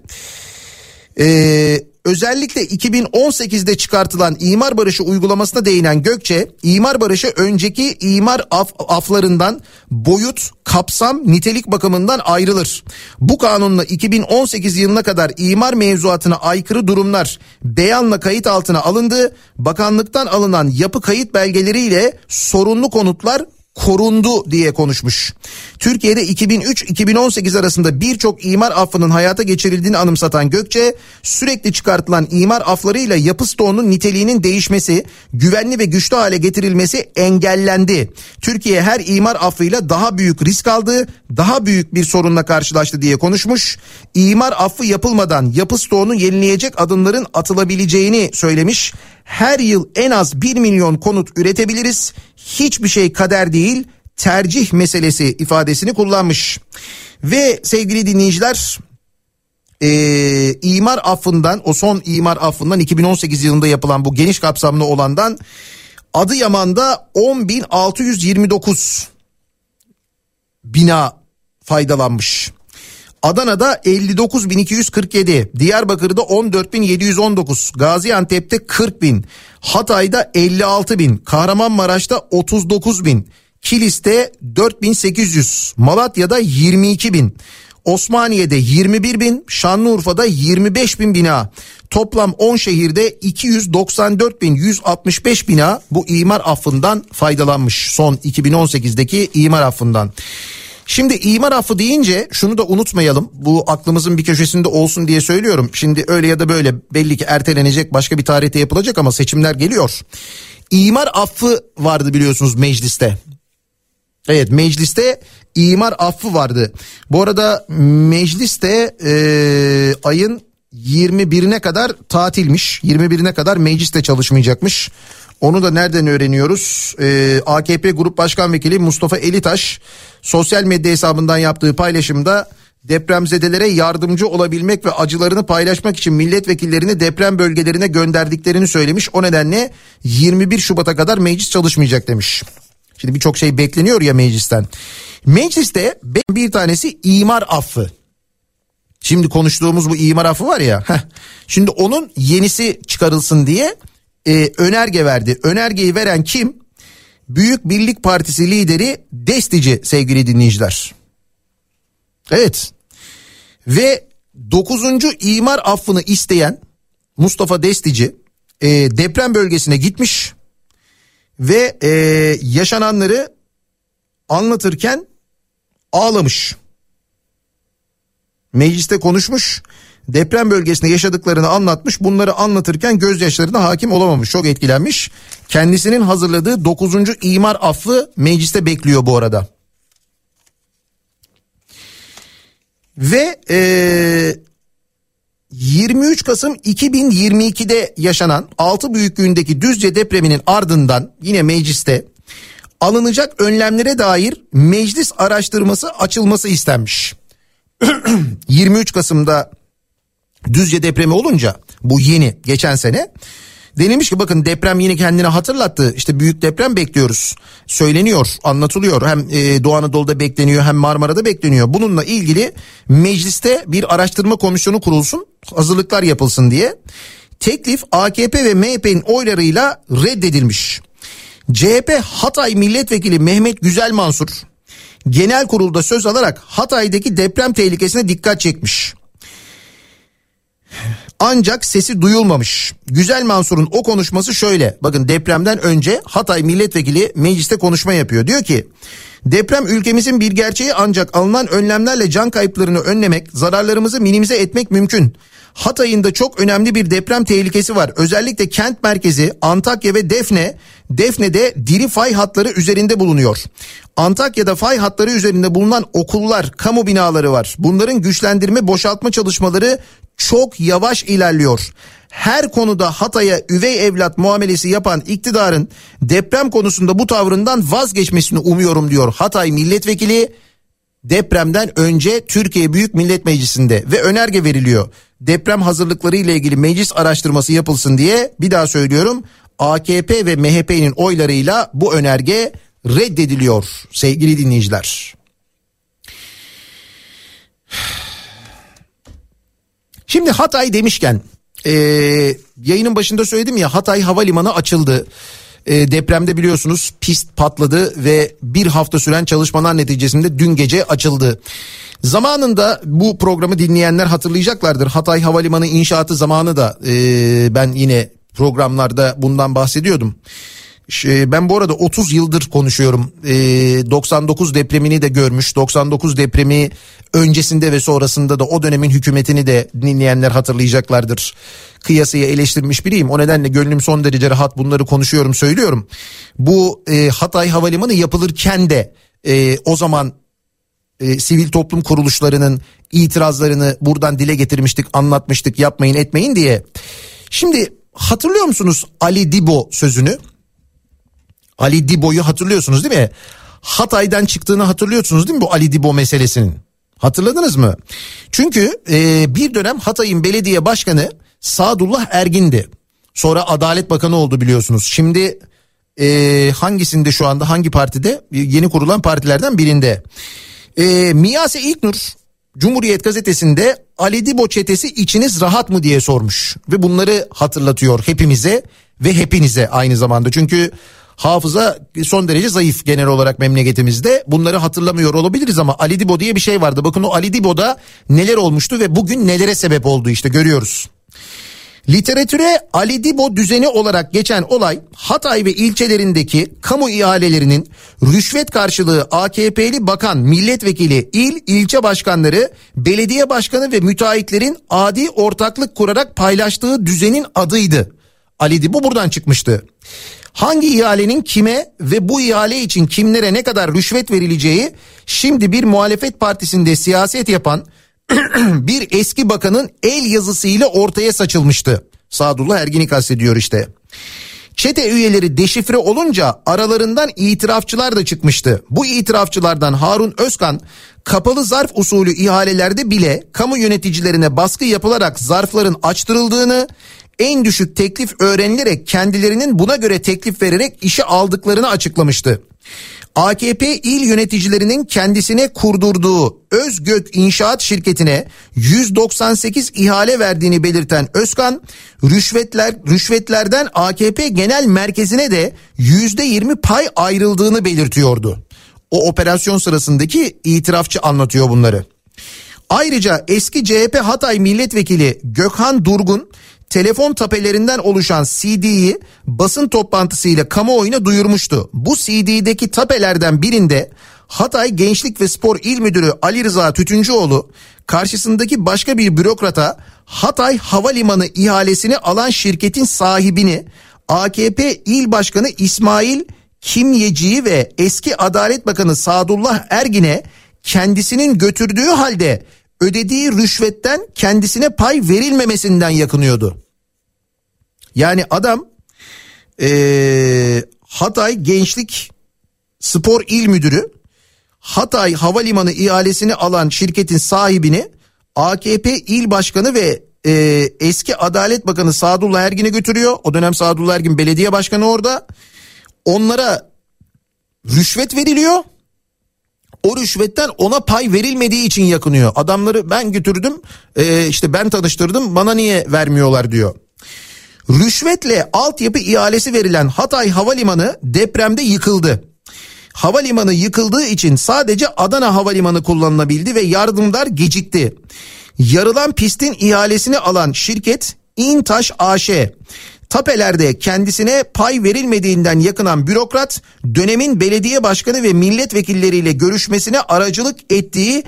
Eee özellikle 2018'de çıkartılan imar barışı uygulamasına değinen Gökçe, imar barışı önceki imar af, aflarından boyut, kapsam, nitelik bakımından ayrılır. Bu kanunla 2018 yılına kadar imar mevzuatına aykırı durumlar beyanla kayıt altına alındı. Bakanlıktan alınan yapı kayıt belgeleriyle sorunlu konutlar korundu diye konuşmuş. Türkiye'de 2003-2018 arasında birçok imar affının hayata geçirildiğini anımsatan Gökçe sürekli çıkartılan imar aflarıyla yapı stoğunun niteliğinin değişmesi, güvenli ve güçlü hale getirilmesi engellendi. Türkiye her imar affıyla daha büyük risk aldı, daha büyük bir sorunla karşılaştı diye konuşmuş. İmar affı yapılmadan yapı stoğunu yenileyecek adımların atılabileceğini söylemiş. Her yıl en az 1 milyon konut üretebiliriz. Hiçbir şey kader değil, tercih meselesi ifadesini kullanmış. Ve sevgili dinleyiciler e, imar affından o son imar affından 2018 yılında yapılan bu geniş kapsamlı olandan Adıyaman'da 10.629 bina faydalanmış. Adana'da 59.247, Diyarbakır'da 14.719, Gaziantep'te 40.000, Hatay'da 56.000, Kahramanmaraş'ta 39.000, Kilis'te 4.800, Malatya'da 22.000, Osmaniye'de 21 bin, Şanlıurfa'da 25 bin bina. Toplam 10 şehirde 294 bin 165 bina bu imar affından faydalanmış. Son 2018'deki imar affından. Şimdi imar affı deyince şunu da unutmayalım. Bu aklımızın bir köşesinde olsun diye söylüyorum. Şimdi öyle ya da böyle belli ki ertelenecek başka bir tarihte yapılacak ama seçimler geliyor. İmar affı vardı biliyorsunuz mecliste. Evet mecliste imar affı vardı. Bu arada mecliste e, ayın 21'ine kadar tatilmiş. 21'ine kadar mecliste çalışmayacakmış. Onu da nereden öğreniyoruz? Ee, AKP Grup Başkan Vekili Mustafa Elitaş sosyal medya hesabından yaptığı paylaşımda depremzedelere yardımcı olabilmek ve acılarını paylaşmak için milletvekillerini deprem bölgelerine gönderdiklerini söylemiş. O nedenle 21 Şubat'a kadar meclis çalışmayacak demiş. Şimdi birçok şey bekleniyor ya meclisten. Mecliste bir tanesi imar affı. Şimdi konuştuğumuz bu imar affı var ya. Heh, şimdi onun yenisi çıkarılsın diye e, önerge verdi. Önergeyi veren kim? Büyük Birlik Partisi lideri Destici sevgili dinleyiciler. Evet. Ve 9. imar affını isteyen Mustafa Destici e, deprem bölgesine gitmiş ve e, yaşananları anlatırken ağlamış. Mecliste konuşmuş deprem bölgesinde yaşadıklarını anlatmış. Bunları anlatırken gözyaşlarına hakim olamamış. Çok etkilenmiş. Kendisinin hazırladığı 9. imar affı mecliste bekliyor bu arada. Ve ee, 23 Kasım 2022'de yaşanan 6 büyüklüğündeki Düzce depreminin ardından yine mecliste alınacak önlemlere dair meclis araştırması açılması istenmiş. 23 Kasım'da Düzce depremi olunca bu yeni geçen sene denilmiş ki bakın deprem yine kendini hatırlattı. İşte büyük deprem bekliyoruz. Söyleniyor, anlatılıyor. Hem e, Doğu Anadolu'da bekleniyor hem Marmara'da bekleniyor. Bununla ilgili mecliste bir araştırma komisyonu kurulsun, hazırlıklar yapılsın diye. Teklif AKP ve MHP'nin oylarıyla reddedilmiş. CHP Hatay Milletvekili Mehmet Güzel Mansur genel kurulda söz alarak Hatay'daki deprem tehlikesine dikkat çekmiş. Ancak sesi duyulmamış. Güzel Mansur'un o konuşması şöyle. Bakın depremden önce Hatay milletvekili mecliste konuşma yapıyor. Diyor ki deprem ülkemizin bir gerçeği ancak alınan önlemlerle can kayıplarını önlemek, zararlarımızı minimize etmek mümkün. Hatay'ın da çok önemli bir deprem tehlikesi var. Özellikle kent merkezi Antakya ve Defne, Defne'de diri fay hatları üzerinde bulunuyor. Antakya'da fay hatları üzerinde bulunan okullar, kamu binaları var. Bunların güçlendirme, boşaltma çalışmaları çok yavaş ilerliyor. Her konuda Hatay'a üvey evlat muamelesi yapan iktidarın deprem konusunda bu tavrından vazgeçmesini umuyorum diyor Hatay milletvekili depremden önce Türkiye Büyük Millet Meclisi'nde ve önerge veriliyor. Deprem hazırlıkları ile ilgili meclis araştırması yapılsın diye bir daha söylüyorum. AKP ve MHP'nin oylarıyla bu önerge reddediliyor sevgili dinleyiciler. Şimdi Hatay demişken e, yayının başında söyledim ya Hatay Havalimanı açıldı. E, depremde biliyorsunuz pist patladı ve bir hafta süren çalışmalar neticesinde dün gece açıldı. Zamanında bu programı dinleyenler hatırlayacaklardır. Hatay Havalimanı inşaatı zamanı da e, ben yine programlarda bundan bahsediyordum. Ben bu arada 30 yıldır konuşuyorum. 99 depremini de görmüş. 99 depremi öncesinde ve sonrasında da o dönemin hükümetini de dinleyenler hatırlayacaklardır. Kıyasıya eleştirmiş biriyim. O nedenle gönlüm son derece rahat bunları konuşuyorum söylüyorum. Bu e, Hatay Havalimanı yapılırken de e, o zaman e, sivil toplum kuruluşlarının itirazlarını buradan dile getirmiştik, anlatmıştık, yapmayın etmeyin diye. Şimdi hatırlıyor musunuz Ali Dibo sözünü? Ali Dibo'yu hatırlıyorsunuz değil mi? Hatay'dan çıktığını hatırlıyorsunuz değil mi bu Ali Dibo meselesinin? Hatırladınız mı? Çünkü e, bir dönem Hatay'ın belediye başkanı Sadullah Ergin'di. Sonra Adalet Bakanı oldu biliyorsunuz. Şimdi e, hangisinde şu anda hangi partide? Yeni kurulan partilerden birinde. E, Miyase İlknur Cumhuriyet gazetesinde Ali Dibo çetesi içiniz rahat mı diye sormuş. Ve bunları hatırlatıyor hepimize ve hepinize aynı zamanda. Çünkü hafıza son derece zayıf genel olarak memleketimizde. Bunları hatırlamıyor olabiliriz ama Ali Dibo diye bir şey vardı. Bakın o Ali Dibo'da neler olmuştu ve bugün nelere sebep oldu işte görüyoruz. Literatüre Ali Dibo düzeni olarak geçen olay Hatay ve ilçelerindeki kamu ihalelerinin rüşvet karşılığı AKP'li bakan, milletvekili, il, ilçe başkanları, belediye başkanı ve müteahhitlerin adi ortaklık kurarak paylaştığı düzenin adıydı. Ali Dibo buradan çıkmıştı. Hangi ihalenin kime ve bu ihale için kimlere ne kadar rüşvet verileceği şimdi bir muhalefet partisinde siyaset yapan bir eski bakanın el yazısıyla ortaya saçılmıştı. Sadullah Ergin'i kastediyor işte. Çete üyeleri deşifre olunca aralarından itirafçılar da çıkmıştı. Bu itirafçılardan Harun Özkan kapalı zarf usulü ihalelerde bile kamu yöneticilerine baskı yapılarak zarfların açtırıldığını, en düşük teklif öğrenilerek kendilerinin buna göre teklif vererek işe aldıklarını açıklamıştı. AKP il yöneticilerinin kendisine kurdurduğu Özgök İnşaat şirketine 198 ihale verdiğini belirten Özkan, rüşvetler rüşvetlerden AKP Genel Merkezi'ne de %20 pay ayrıldığını belirtiyordu. O operasyon sırasındaki itirafçı anlatıyor bunları. Ayrıca eski CHP Hatay Milletvekili Gökhan Durgun telefon tapelerinden oluşan CD'yi basın toplantısıyla kamuoyuna duyurmuştu. Bu CD'deki tapelerden birinde Hatay Gençlik ve Spor İl Müdürü Ali Rıza Tütüncüoğlu karşısındaki başka bir bürokrata Hatay Havalimanı ihalesini alan şirketin sahibini AKP İl Başkanı İsmail Kimyeci'yi ve eski Adalet Bakanı Sadullah Ergin'e kendisinin götürdüğü halde ödediği rüşvetten kendisine pay verilmemesinden yakınıyordu. Yani adam ee, Hatay Gençlik Spor İl Müdürü Hatay Havalimanı ihalesini alan şirketin sahibini AKP İl Başkanı ve e, eski Adalet Bakanı Sadullah Ergin'e götürüyor. O dönem Sadullah Ergin belediye başkanı orada. Onlara rüşvet veriliyor. O rüşvetten ona pay verilmediği için yakınıyor. Adamları ben götürdüm e, işte ben tanıştırdım bana niye vermiyorlar diyor. Rüşvetle altyapı ihalesi verilen Hatay Havalimanı depremde yıkıldı. Havalimanı yıkıldığı için sadece Adana Havalimanı kullanılabildi ve yardımlar gecikti. Yarılan pistin ihalesini alan şirket İntaş AŞ Tapelerde kendisine pay verilmediğinden yakınan bürokrat dönemin belediye başkanı ve milletvekilleriyle görüşmesine aracılık ettiği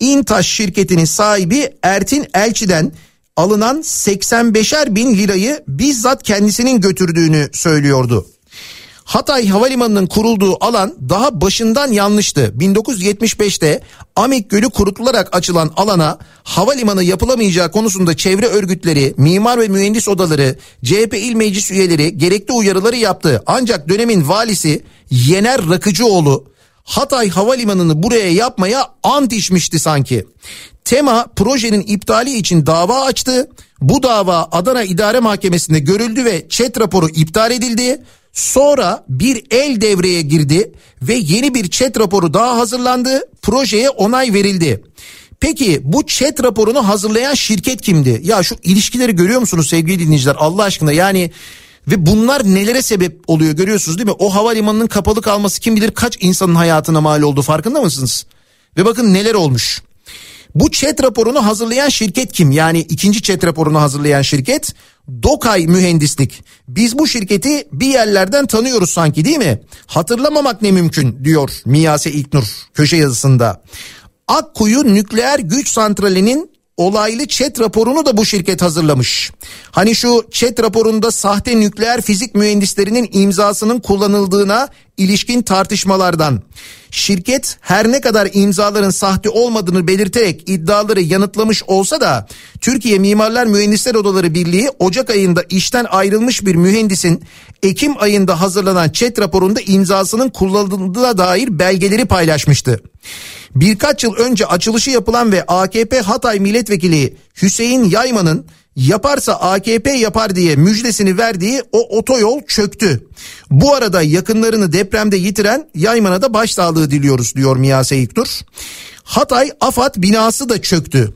İntaş şirketinin sahibi Ertin Elçi'den alınan 85'er bin lirayı bizzat kendisinin götürdüğünü söylüyordu. Hatay Havalimanı'nın kurulduğu alan daha başından yanlıştı. 1975'te Amik Gölü kurutularak açılan alana havalimanı yapılamayacağı konusunda çevre örgütleri, mimar ve mühendis odaları, CHP il meclis üyeleri gerekli uyarıları yaptı. Ancak dönemin valisi Yener Rakıcıoğlu Hatay Havalimanı'nı buraya yapmaya ant içmişti sanki. Tema projenin iptali için dava açtı. Bu dava Adana İdare Mahkemesi'nde görüldü ve çet raporu iptal edildi. Sonra bir el devreye girdi ve yeni bir chat raporu daha hazırlandı. Projeye onay verildi. Peki bu chat raporunu hazırlayan şirket kimdi? Ya şu ilişkileri görüyor musunuz sevgili dinleyiciler Allah aşkına yani ve bunlar nelere sebep oluyor görüyorsunuz değil mi? O havalimanının kapalı kalması kim bilir kaç insanın hayatına mal oldu farkında mısınız? Ve bakın neler olmuş. Bu chat raporunu hazırlayan şirket kim? Yani ikinci chat raporunu hazırlayan şirket Dokay Mühendislik. Biz bu şirketi bir yerlerden tanıyoruz sanki değil mi? Hatırlamamak ne mümkün diyor Miyase İlknur köşe yazısında. Akkuyu Nükleer Güç Santrali'nin olaylı chat raporunu da bu şirket hazırlamış. Hani şu chat raporunda sahte nükleer fizik mühendislerinin imzasının kullanıldığına ilişkin tartışmalardan. Şirket her ne kadar imzaların sahte olmadığını belirterek iddiaları yanıtlamış olsa da Türkiye Mimarlar Mühendisler Odaları Birliği Ocak ayında işten ayrılmış bir mühendisin Ekim ayında hazırlanan chat raporunda imzasının kullanıldığına dair belgeleri paylaşmıştı. Birkaç yıl önce açılışı yapılan ve AKP Hatay Milletvekili Hüseyin Yayman'ın yaparsa AKP yapar diye müjdesini verdiği o otoyol çöktü. Bu arada yakınlarını depremde yitiren Yayman'a da başsağlığı diliyoruz diyor Miyase İktur. Hatay AFAD binası da çöktü.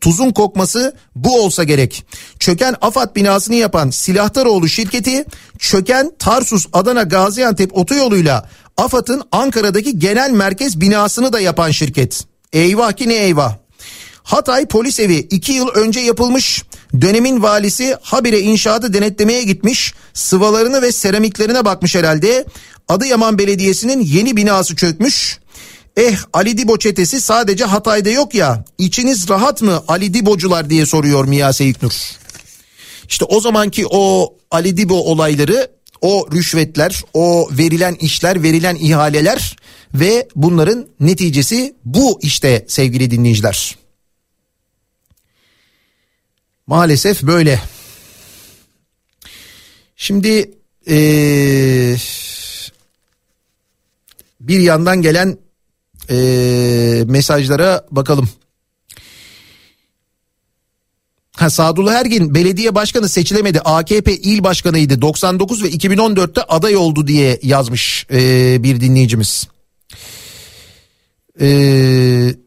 Tuzun kokması bu olsa gerek. Çöken AFAD binasını yapan Silahtaroğlu şirketi çöken Tarsus Adana Gaziantep otoyoluyla AFAD'ın Ankara'daki genel merkez binasını da yapan şirket. Eyvah ki ne eyvah. Hatay polis evi 2 yıl önce yapılmış. Dönemin valisi habire inşaatı denetlemeye gitmiş. Sıvalarını ve seramiklerine bakmış herhalde. Adıyaman Belediyesi'nin yeni binası çökmüş. Eh Ali Dibo çetesi sadece Hatay'da yok ya. İçiniz rahat mı Ali Dibocular diye soruyor Miyase İlknur. İşte o zamanki o Ali Dibo olayları o rüşvetler, o verilen işler, verilen ihaleler ve bunların neticesi bu işte sevgili dinleyiciler. Maalesef böyle. Şimdi ee, bir yandan gelen ee, mesajlara bakalım. Ha, Sadullah Ergin belediye başkanı seçilemedi. AKP il başkanıydı. 99 ve 2014'te aday oldu diye yazmış ee, bir dinleyicimiz. Eee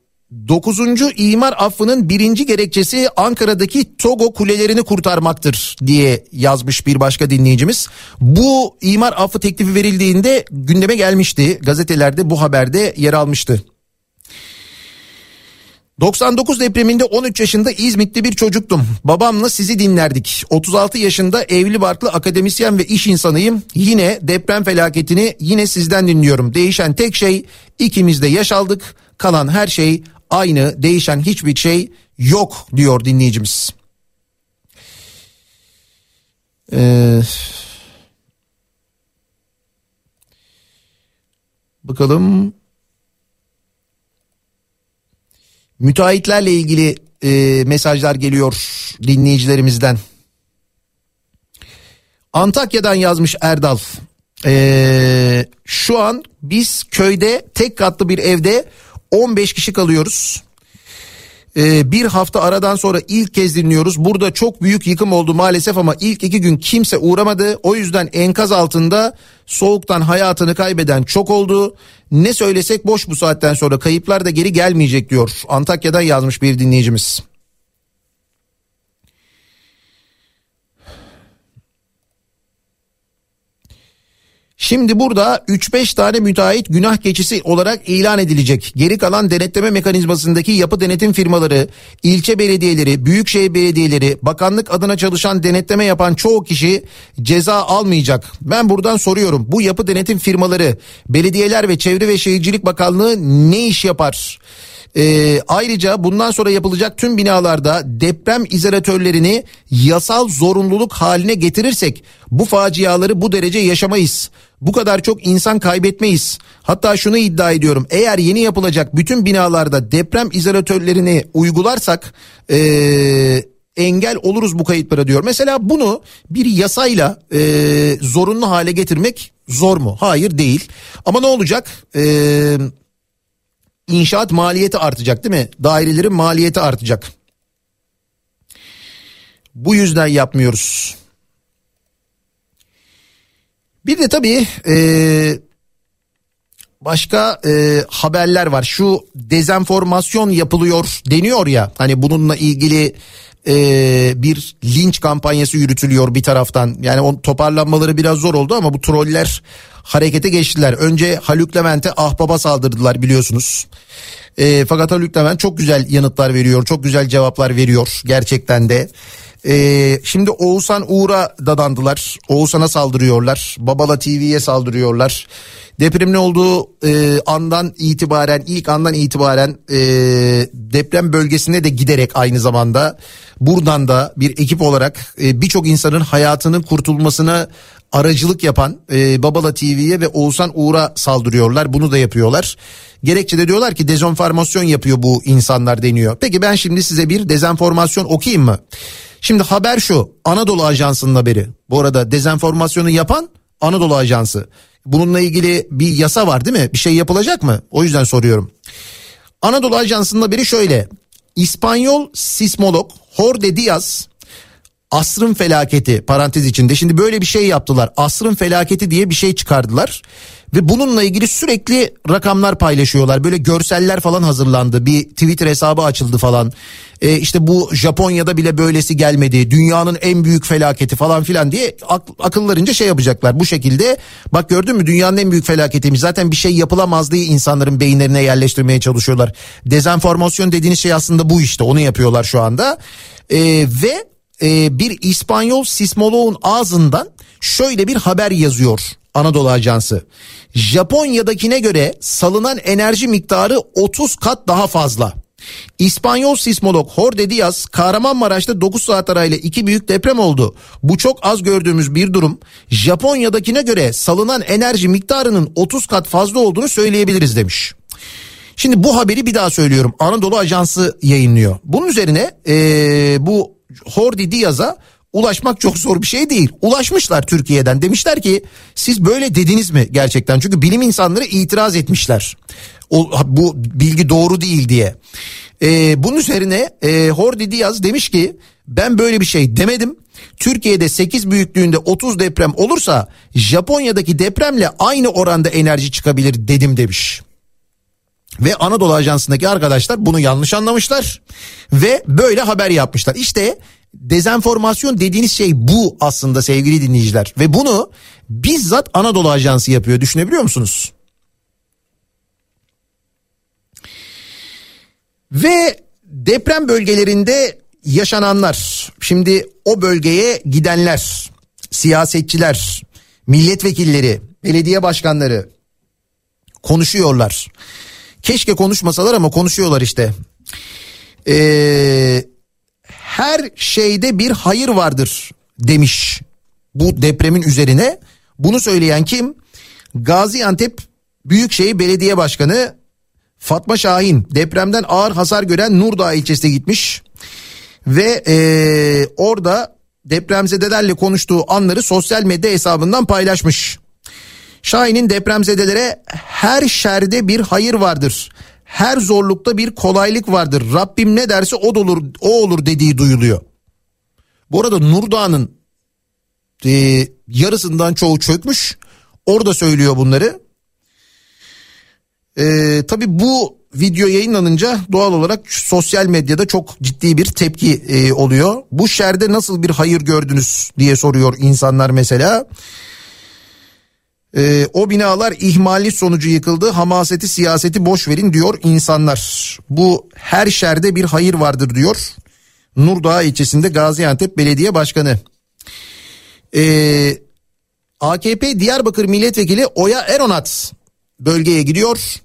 9. imar affının birinci gerekçesi Ankara'daki Togo kulelerini kurtarmaktır diye yazmış bir başka dinleyicimiz. Bu imar affı teklifi verildiğinde gündeme gelmişti. Gazetelerde bu haberde yer almıştı. 99 depreminde 13 yaşında İzmit'te bir çocuktum. Babamla sizi dinlerdik. 36 yaşında evli barklı akademisyen ve iş insanıyım. Yine deprem felaketini yine sizden dinliyorum. Değişen tek şey ikimiz de yaş aldık. Kalan her şey aynı değişen hiçbir şey yok diyor dinleyicimiz. Ee, bakalım. Müteahhitlerle ilgili e, mesajlar geliyor dinleyicilerimizden. Antakya'dan yazmış Erdal. Ee, şu an biz köyde tek katlı bir evde 15 kişi kalıyoruz. Ee, bir hafta aradan sonra ilk kez dinliyoruz. Burada çok büyük yıkım oldu maalesef ama ilk iki gün kimse uğramadı. O yüzden enkaz altında soğuktan hayatını kaybeden çok oldu. Ne söylesek boş bu saatten sonra kayıplar da geri gelmeyecek diyor. Antakya'dan yazmış bir dinleyicimiz. Şimdi burada 3-5 tane müteahhit günah keçisi olarak ilan edilecek. Geri kalan denetleme mekanizmasındaki yapı denetim firmaları, ilçe belediyeleri, büyükşehir belediyeleri, bakanlık adına çalışan denetleme yapan çoğu kişi ceza almayacak. Ben buradan soruyorum. Bu yapı denetim firmaları, belediyeler ve Çevre ve Şehircilik Bakanlığı ne iş yapar? Ee, ayrıca bundan sonra yapılacak tüm binalarda deprem izolatörlerini yasal zorunluluk haline getirirsek bu faciaları bu derece yaşamayız. Bu kadar çok insan kaybetmeyiz. Hatta şunu iddia ediyorum. Eğer yeni yapılacak bütün binalarda deprem izolatörlerini uygularsak ee, engel oluruz bu kayıtlara diyor. Mesela bunu bir yasayla e, zorunlu hale getirmek zor mu? Hayır değil. Ama ne olacak? Eee inşaat maliyeti artacak değil mi? Dairelerin maliyeti artacak. Bu yüzden yapmıyoruz. Bir de tabii e, başka e, haberler var. Şu dezenformasyon yapılıyor deniyor ya. Hani bununla ilgili e, bir linç kampanyası yürütülüyor bir taraftan. Yani on toparlanmaları biraz zor oldu ama bu troller harekete geçtiler. Önce Haluk Levent'e ahbaba saldırdılar biliyorsunuz. E, fakat Haluk Levent çok güzel yanıtlar veriyor. Çok güzel cevaplar veriyor gerçekten de. Ee, şimdi Oğuzhan Uğur'a dadandılar. Oğuzhan'a saldırıyorlar. Babala TV'ye saldırıyorlar. Depremin olduğu e, andan itibaren ilk andan itibaren e, deprem bölgesine de giderek aynı zamanda buradan da bir ekip olarak e, birçok insanın hayatının kurtulmasına aracılık yapan e, Babala TV'ye ve Oğuzhan Uğur'a saldırıyorlar. Bunu da yapıyorlar. Gerekçe de diyorlar ki dezenformasyon yapıyor bu insanlar deniyor. Peki ben şimdi size bir dezenformasyon okuyayım mı? Şimdi haber şu Anadolu Ajansı'nın haberi. Bu arada dezenformasyonu yapan Anadolu Ajansı. Bununla ilgili bir yasa var değil mi? Bir şey yapılacak mı? O yüzden soruyorum. Anadolu Ajansı'nın haberi şöyle. İspanyol sismolog Jorge Diaz asrın felaketi parantez içinde. Şimdi böyle bir şey yaptılar. Asrın felaketi diye bir şey çıkardılar. Ve bununla ilgili sürekli rakamlar paylaşıyorlar. Böyle görseller falan hazırlandı. Bir Twitter hesabı açıldı falan. E işte bu Japonya'da bile böylesi gelmedi. Dünyanın en büyük felaketi falan filan diye ak- akıllarınca şey yapacaklar. Bu şekilde bak gördün mü dünyanın en büyük felaketiymiş. Zaten bir şey yapılamaz diye insanların beyinlerine yerleştirmeye çalışıyorlar. Dezenformasyon dediğiniz şey aslında bu işte. Onu yapıyorlar şu anda. E, ve e, bir İspanyol sismoloğun ağzından şöyle bir haber yazıyor Anadolu Ajansı. Japonya'dakine göre salınan enerji miktarı 30 kat daha fazla. İspanyol sismolog Jorge Diaz Kahramanmaraş'ta 9 saat arayla iki büyük deprem oldu. Bu çok az gördüğümüz bir durum. Japonya'dakine göre salınan enerji miktarının 30 kat fazla olduğunu söyleyebiliriz demiş. Şimdi bu haberi bir daha söylüyorum. Anadolu Ajansı yayınlıyor. Bunun üzerine ee, bu Jordi Diaz'a ulaşmak çok zor bir şey değil. Ulaşmışlar Türkiye'den demişler ki siz böyle dediniz mi gerçekten? Çünkü bilim insanları itiraz etmişler. O, bu bilgi doğru değil diye. Ee, bunun üzerine e, Jordi Diaz demiş ki ben böyle bir şey demedim. Türkiye'de 8 büyüklüğünde 30 deprem olursa Japonya'daki depremle aynı oranda enerji çıkabilir dedim demiş. Ve Anadolu Ajansı'ndaki arkadaşlar bunu yanlış anlamışlar ve böyle haber yapmışlar. İşte dezenformasyon dediğiniz şey bu aslında sevgili dinleyiciler ve bunu bizzat Anadolu Ajansı yapıyor düşünebiliyor musunuz? Ve deprem bölgelerinde yaşananlar şimdi o bölgeye gidenler siyasetçiler milletvekilleri belediye başkanları konuşuyorlar. Keşke konuşmasalar ama konuşuyorlar işte. Ee, her şeyde bir hayır vardır demiş bu depremin üzerine. Bunu söyleyen kim? Gaziantep Büyükşehir Belediye Başkanı Fatma Şahin depremden ağır hasar gören Nurdağ ilçesine gitmiş. Ve e, orada depremzedelerle konuştuğu anları sosyal medya hesabından paylaşmış. Şahin'in depremzedelere her şerde bir hayır vardır. Her zorlukta bir kolaylık vardır. Rabbim ne derse o olur, o olur dediği duyuluyor. Bu arada Nurdağ'ın e, yarısından çoğu çökmüş. Orada söylüyor bunları. E, tabii bu video yayınlanınca doğal olarak sosyal medyada çok ciddi bir tepki e, oluyor. Bu şerde nasıl bir hayır gördünüz diye soruyor insanlar mesela. E, o binalar ihmali sonucu yıkıldı. Hamaseti siyaseti boş verin diyor insanlar. Bu her şerde bir hayır vardır diyor. Nurdağ ilçesinde Gaziantep Belediye Başkanı. Ee, AKP Diyarbakır Milletvekili Oya Eronat bölgeye gidiyor.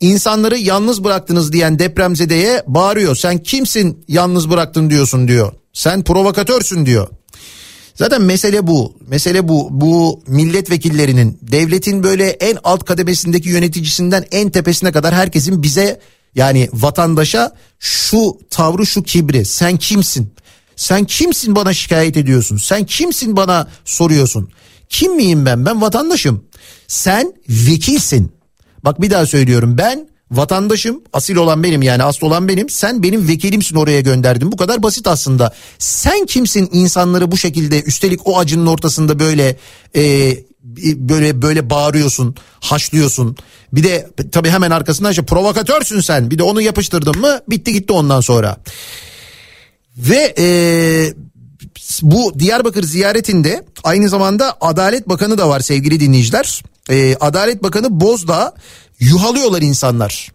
İnsanları yalnız bıraktınız diyen depremzedeye bağırıyor. Sen kimsin yalnız bıraktın diyorsun diyor. Sen provokatörsün diyor. Zaten mesele bu. Mesele bu. Bu milletvekillerinin devletin böyle en alt kademesindeki yöneticisinden en tepesine kadar herkesin bize yani vatandaşa şu tavrı şu kibri. Sen kimsin? Sen kimsin bana şikayet ediyorsun? Sen kimsin bana soruyorsun? Kim miyim ben? Ben vatandaşım. Sen vekilsin. Bak bir daha söylüyorum ben vatandaşım asil olan benim yani asıl olan benim. Sen benim vekilimsin oraya gönderdin bu kadar basit aslında. Sen kimsin? İnsanları bu şekilde üstelik o acının ortasında böyle e, böyle böyle bağırıyorsun haşlıyorsun. Bir de tabii hemen arkasından işte provokatörsün sen. Bir de onu yapıştırdın mı bitti gitti ondan sonra. Ve e, bu Diyarbakır ziyaretinde aynı zamanda Adalet Bakanı da var sevgili dinleyiciler. Ee, Adalet Bakanı Bozdağ yuhalıyorlar insanlar.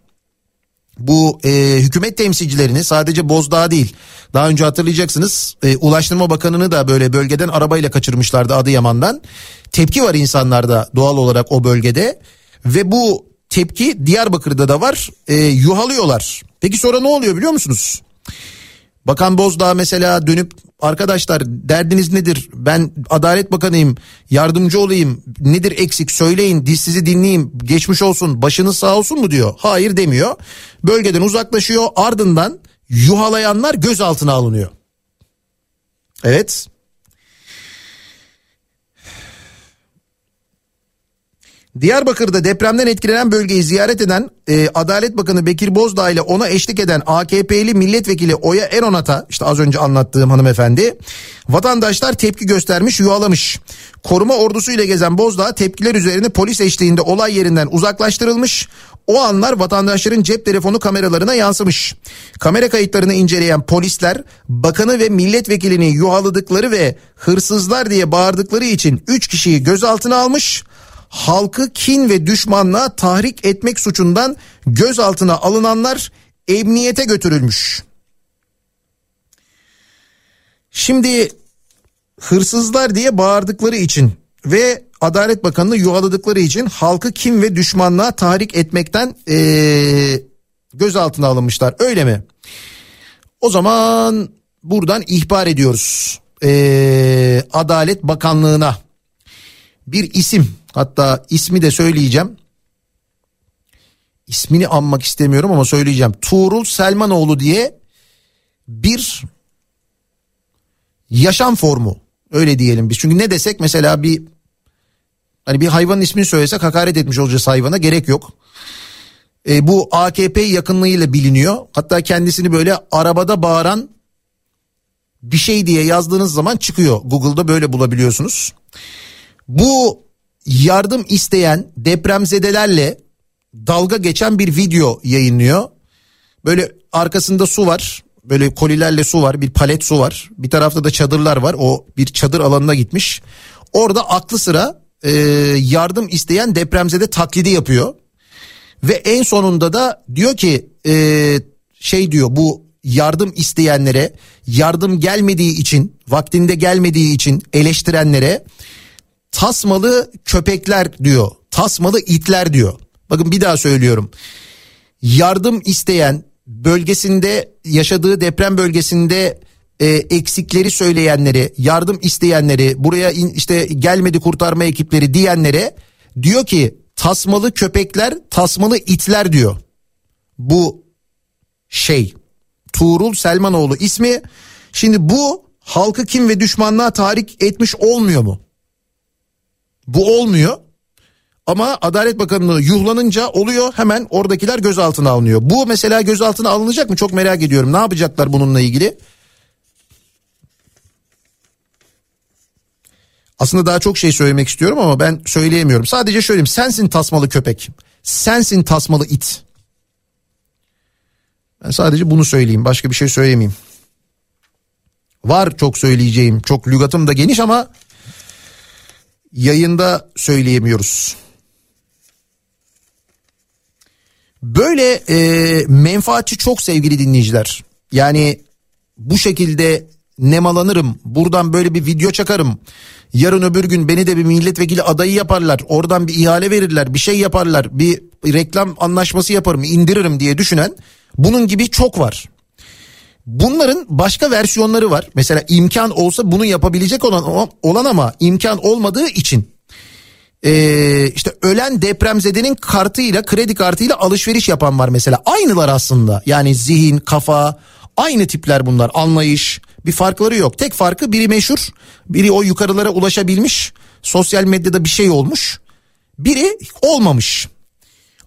Bu e, hükümet temsilcilerini sadece Bozdağ değil daha önce hatırlayacaksınız e, Ulaştırma Bakanı'nı da böyle bölgeden arabayla kaçırmışlardı Adıyaman'dan. Tepki var insanlarda doğal olarak o bölgede ve bu tepki Diyarbakır'da da var e, yuhalıyorlar. Peki sonra ne oluyor biliyor musunuz? Bakan Bozdağ mesela dönüp arkadaşlar derdiniz nedir? Ben Adalet Bakanıyım yardımcı olayım nedir eksik söyleyin sizi dinleyeyim geçmiş olsun başınız sağ olsun mu diyor. Hayır demiyor bölgeden uzaklaşıyor ardından yuhalayanlar gözaltına alınıyor. Evet Diyarbakır'da depremden etkilenen bölgeyi ziyaret eden e, Adalet Bakanı Bekir Bozdağ ile ona eşlik eden AKP'li milletvekili Oya Eronat'a işte az önce anlattığım hanımefendi vatandaşlar tepki göstermiş yuhalamış. Koruma ordusuyla gezen Bozdağ tepkiler üzerine polis eşliğinde olay yerinden uzaklaştırılmış. O anlar vatandaşların cep telefonu kameralarına yansımış. Kamera kayıtlarını inceleyen polisler bakanı ve milletvekilini yuhaladıkları ve hırsızlar diye bağırdıkları için 3 kişiyi gözaltına almış halkı kin ve düşmanlığa tahrik etmek suçundan gözaltına alınanlar emniyete götürülmüş. Şimdi hırsızlar diye bağırdıkları için ve Adalet Bakanı'nı yuvaladıkları için halkı kim ve düşmanlığa tahrik etmekten ee, gözaltına alınmışlar öyle mi? O zaman buradan ihbar ediyoruz ee, Adalet Bakanlığı'na bir isim Hatta ismi de söyleyeceğim. İsmini anmak istemiyorum ama söyleyeceğim. Tuğrul Selmanoğlu diye bir yaşam formu öyle diyelim biz. Çünkü ne desek mesela bir hani bir hayvanın ismini söylesek hakaret etmiş olacağız hayvana gerek yok. E, bu AKP yakınlığıyla biliniyor. Hatta kendisini böyle arabada bağıran bir şey diye yazdığınız zaman çıkıyor. Google'da böyle bulabiliyorsunuz. Bu yardım isteyen depremzedelerle dalga geçen bir video yayınlıyor. Böyle arkasında su var. Böyle kolilerle su var. Bir palet su var. Bir tarafta da çadırlar var. O bir çadır alanına gitmiş. Orada aklı sıra e, yardım isteyen depremzede taklidi yapıyor. Ve en sonunda da diyor ki e, şey diyor bu yardım isteyenlere yardım gelmediği için vaktinde gelmediği için eleştirenlere tasmalı köpekler diyor. Tasmalı itler diyor. Bakın bir daha söylüyorum. Yardım isteyen bölgesinde yaşadığı deprem bölgesinde e, eksikleri söyleyenleri, yardım isteyenleri, buraya in, işte gelmedi kurtarma ekipleri diyenlere diyor ki tasmalı köpekler, tasmalı itler diyor. bu şey. Tuğrul Selmanoğlu ismi. Şimdi bu halkı kim ve düşmanlığa tahrik etmiş olmuyor mu? Bu olmuyor. Ama Adalet Bakanlığı yuhlanınca oluyor hemen oradakiler gözaltına alınıyor. Bu mesela gözaltına alınacak mı çok merak ediyorum. Ne yapacaklar bununla ilgili? Aslında daha çok şey söylemek istiyorum ama ben söyleyemiyorum. Sadece söyleyeyim sensin tasmalı köpek. Sensin tasmalı it. Ben sadece bunu söyleyeyim başka bir şey söyleyemeyeyim. Var çok söyleyeceğim çok lügatım da geniş ama yayında söyleyemiyoruz. Böyle e, menfaatçi çok sevgili dinleyiciler. Yani bu şekilde nemalanırım. Buradan böyle bir video çakarım. Yarın öbür gün beni de bir milletvekili adayı yaparlar. Oradan bir ihale verirler. Bir şey yaparlar. Bir reklam anlaşması yaparım. indiririm diye düşünen bunun gibi çok var. Bunların başka versiyonları var. Mesela imkan olsa bunu yapabilecek olan olan ama imkan olmadığı için ee, işte ölen depremzedenin kartıyla kredi kartıyla alışveriş yapan var mesela. Aynılar aslında. Yani zihin, kafa aynı tipler bunlar. Anlayış bir farkları yok. Tek farkı biri meşhur, biri o yukarılara ulaşabilmiş. Sosyal medyada bir şey olmuş. Biri olmamış.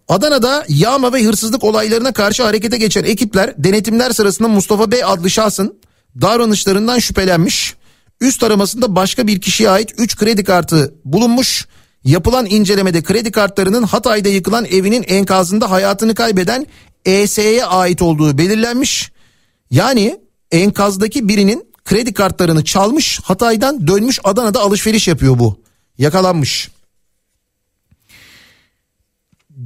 Adana'da yağma ve hırsızlık olaylarına karşı harekete geçen ekipler denetimler sırasında Mustafa Bey adlı şahsın davranışlarından şüphelenmiş. Üst aramasında başka bir kişiye ait 3 kredi kartı bulunmuş. Yapılan incelemede kredi kartlarının Hatay'da yıkılan evinin enkazında hayatını kaybeden ES'ye ait olduğu belirlenmiş. Yani enkazdaki birinin kredi kartlarını çalmış Hatay'dan dönmüş Adana'da alışveriş yapıyor bu. Yakalanmış.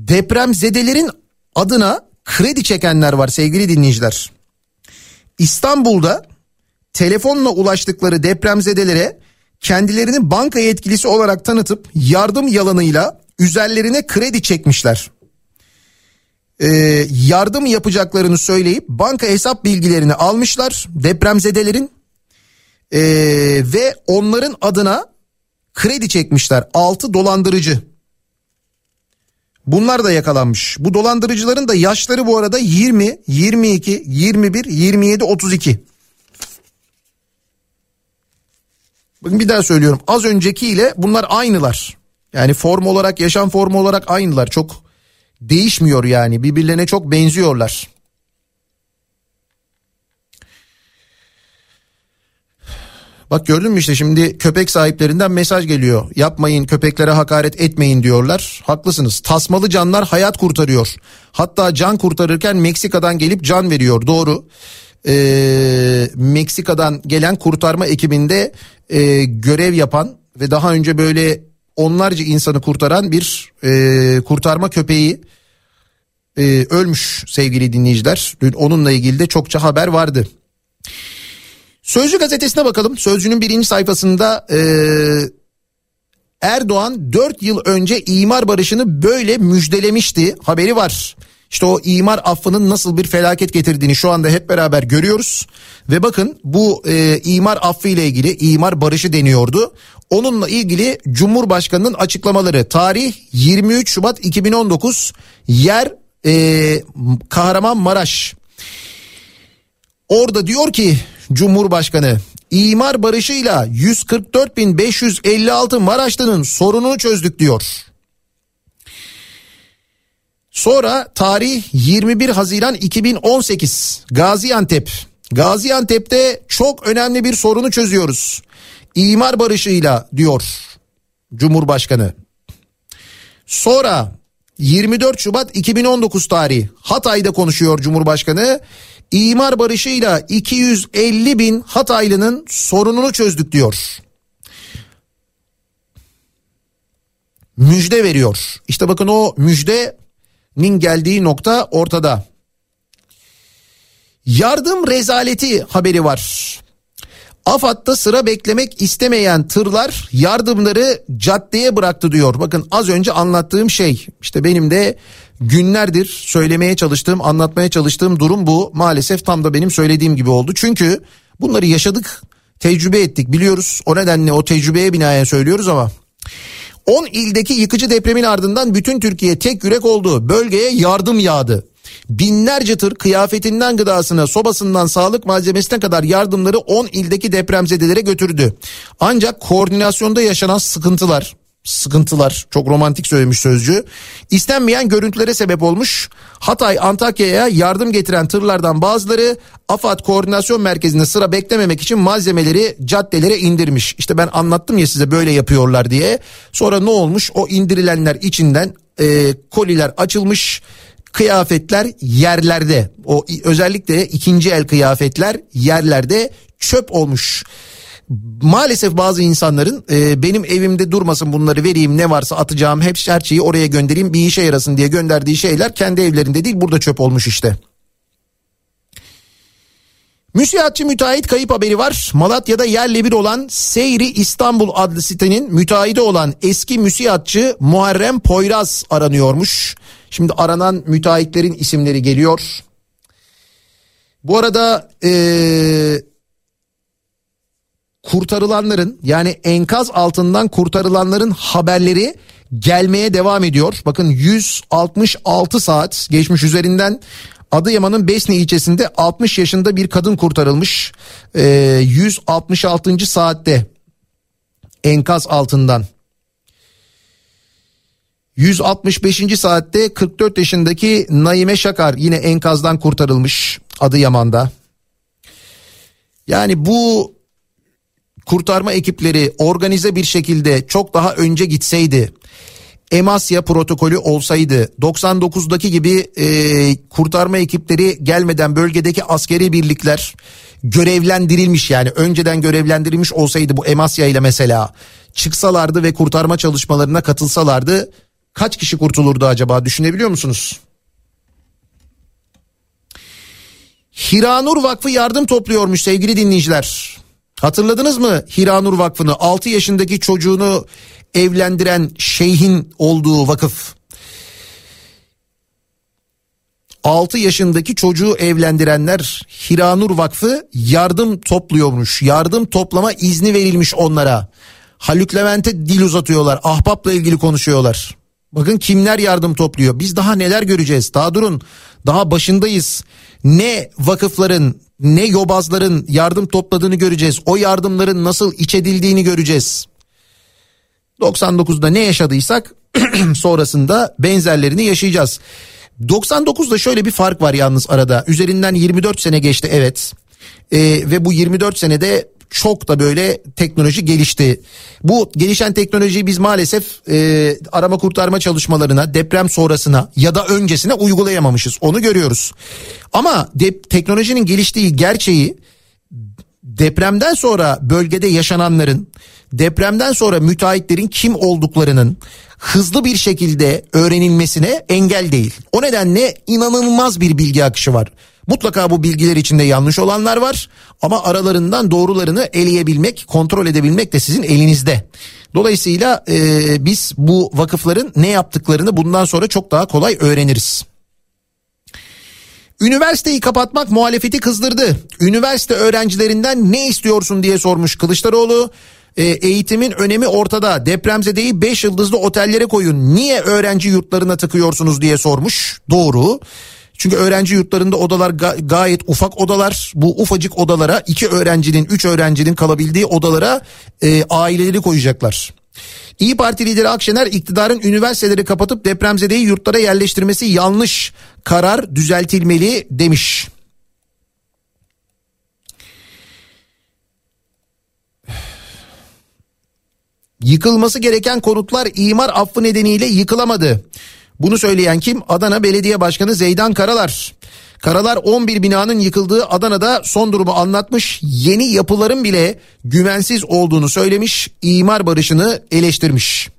Depremzedelerin adına kredi çekenler var sevgili dinleyiciler. İstanbul'da telefonla ulaştıkları depremzedelere kendilerini banka yetkilisi olarak tanıtıp yardım yalanıyla üzerlerine kredi çekmişler. Ee, yardım yapacaklarını söyleyip banka hesap bilgilerini almışlar depremzedelerin ee, ve onların adına kredi çekmişler. Altı dolandırıcı. Bunlar da yakalanmış. Bu dolandırıcıların da yaşları bu arada 20, 22, 21, 27, 32. Bakın bir daha söylüyorum. Az öncekiyle bunlar aynılar. Yani form olarak, yaşam formu olarak aynılar. Çok değişmiyor yani. Birbirlerine çok benziyorlar. Bak gördün mü işte şimdi köpek sahiplerinden mesaj geliyor. Yapmayın köpeklere hakaret etmeyin diyorlar. Haklısınız. Tasmalı canlar hayat kurtarıyor. Hatta can kurtarırken Meksika'dan gelip can veriyor. Doğru. Ee, Meksika'dan gelen kurtarma ekibinde e, görev yapan ve daha önce böyle onlarca insanı kurtaran bir e, kurtarma köpeği e, ölmüş sevgili dinleyiciler. Dün onunla ilgili de çokça haber vardı. Sözcü gazetesine bakalım. Sözcünün birinci sayfasında e, Erdoğan 4 yıl önce imar barışını böyle müjdelemişti. Haberi var. İşte o imar affının nasıl bir felaket getirdiğini şu anda hep beraber görüyoruz. Ve bakın bu e, imar affı ile ilgili imar barışı deniyordu. Onunla ilgili Cumhurbaşkanı'nın açıklamaları tarih 23 Şubat 2019 yer e, Kahramanmaraş. Orada diyor ki Cumhurbaşkanı imar barışıyla 144.556 Maraşlı'nın sorununu çözdük diyor. Sonra tarih 21 Haziran 2018 Gaziantep. Gaziantep'te çok önemli bir sorunu çözüyoruz. İmar barışıyla diyor Cumhurbaşkanı. Sonra 24 Şubat 2019 tarihi Hatay'da konuşuyor Cumhurbaşkanı. İmar barışıyla 250 bin Hataylının sorununu çözdük diyor. Müjde veriyor. İşte bakın o müjdenin geldiği nokta ortada. Yardım rezaleti haberi var. AFAD'da sıra beklemek istemeyen tırlar yardımları caddeye bıraktı diyor. Bakın az önce anlattığım şey işte benim de günlerdir söylemeye çalıştığım anlatmaya çalıştığım durum bu. Maalesef tam da benim söylediğim gibi oldu. Çünkü bunları yaşadık tecrübe ettik biliyoruz. O nedenle o tecrübeye binaen söylüyoruz ama 10 ildeki yıkıcı depremin ardından bütün Türkiye tek yürek oldu. Bölgeye yardım yağdı. binlerce tır kıyafetinden gıdasına, sobasından sağlık malzemesine kadar yardımları 10 ildeki depremzedelere götürdü. Ancak koordinasyonda yaşanan sıkıntılar, sıkıntılar çok romantik söylemiş sözcü. İstenmeyen görüntülere sebep olmuş. Hatay Antakya'ya yardım getiren tırlardan bazıları AFAD Koordinasyon Merkezi'nde sıra beklememek için malzemeleri caddelere indirmiş. İşte ben anlattım ya size böyle yapıyorlar diye. Sonra ne olmuş? O indirilenler içinden e, koliler açılmış kıyafetler yerlerde o özellikle ikinci el kıyafetler yerlerde çöp olmuş. Maalesef bazı insanların e, benim evimde durmasın bunları vereyim ne varsa atacağım hep her şeyi oraya göndereyim bir işe yarasın diye gönderdiği şeyler kendi evlerinde değil burada çöp olmuş işte. Müsiatçı müteahhit kayıp haberi var. Malatya'da yerle bir olan Seyri İstanbul adlı sitenin müteahhidi olan eski müsiatçı Muharrem Poyraz aranıyormuş. Şimdi aranan müteahhitlerin isimleri geliyor. Bu arada ee, kurtarılanların yani enkaz altından kurtarılanların haberleri gelmeye devam ediyor. Bakın 166 saat geçmiş üzerinden Adıyaman'ın Besni ilçesinde 60 yaşında bir kadın kurtarılmış. Ee, 166. saatte enkaz altından. 165. saatte 44 yaşındaki Naime Şakar yine enkazdan kurtarılmış Adıyaman'da. Yani bu kurtarma ekipleri organize bir şekilde çok daha önce gitseydi Emasya protokolü olsaydı 99'daki gibi e, kurtarma ekipleri gelmeden bölgedeki askeri birlikler görevlendirilmiş yani önceden görevlendirilmiş olsaydı bu Emasya ile mesela çıksalardı ve kurtarma çalışmalarına katılsalardı kaç kişi kurtulurdu acaba düşünebiliyor musunuz? Hiranur Vakfı yardım topluyormuş sevgili dinleyiciler. Hatırladınız mı Hiranur Vakfı'nı 6 yaşındaki çocuğunu evlendiren şeyhin olduğu vakıf. 6 yaşındaki çocuğu evlendirenler Hiranur Vakfı yardım topluyormuş. Yardım toplama izni verilmiş onlara. Haluk Levent'e dil uzatıyorlar. Ahbapla ilgili konuşuyorlar. Bakın kimler yardım topluyor. Biz daha neler göreceğiz. Daha durun. Daha başındayız. Ne vakıfların ne yobazların yardım topladığını göreceğiz. O yardımların nasıl iç edildiğini göreceğiz. 99'da ne yaşadıysak sonrasında benzerlerini yaşayacağız. 99'da şöyle bir fark var yalnız arada. Üzerinden 24 sene geçti evet. Ee, ve bu 24 senede çok da böyle teknoloji gelişti. Bu gelişen teknolojiyi biz maalesef e, arama kurtarma çalışmalarına, deprem sonrasına ya da öncesine uygulayamamışız. Onu görüyoruz. Ama de, teknolojinin geliştiği gerçeği depremden sonra bölgede yaşananların, depremden sonra müteahhitlerin kim olduklarının hızlı bir şekilde öğrenilmesine engel değil. O nedenle inanılmaz bir bilgi akışı var. Mutlaka bu bilgiler içinde yanlış olanlar var ama aralarından doğrularını eleyebilmek, kontrol edebilmek de sizin elinizde. Dolayısıyla e, biz bu vakıfların ne yaptıklarını bundan sonra çok daha kolay öğreniriz. Üniversiteyi kapatmak muhalefeti kızdırdı. Üniversite öğrencilerinden ne istiyorsun diye sormuş Kılıçdaroğlu. E, eğitimin önemi ortada. Depremzedeyi 5 yıldızlı otellere koyun. Niye öğrenci yurtlarına tıkıyorsunuz diye sormuş. Doğru. Çünkü öğrenci yurtlarında odalar ga- gayet ufak odalar. Bu ufacık odalara iki öğrencinin, üç öğrencinin kalabildiği odalara e, aileleri koyacaklar. İyi Parti lideri Akşener iktidarın üniversiteleri kapatıp depremzedeyi yurtlara yerleştirmesi yanlış. Karar düzeltilmeli demiş. Yıkılması gereken konutlar imar affı nedeniyle yıkılamadı. Bunu söyleyen kim? Adana Belediye Başkanı Zeydan Karalar. Karalar 11 binanın yıkıldığı Adana'da son durumu anlatmış. Yeni yapıların bile güvensiz olduğunu söylemiş. İmar barışını eleştirmiş.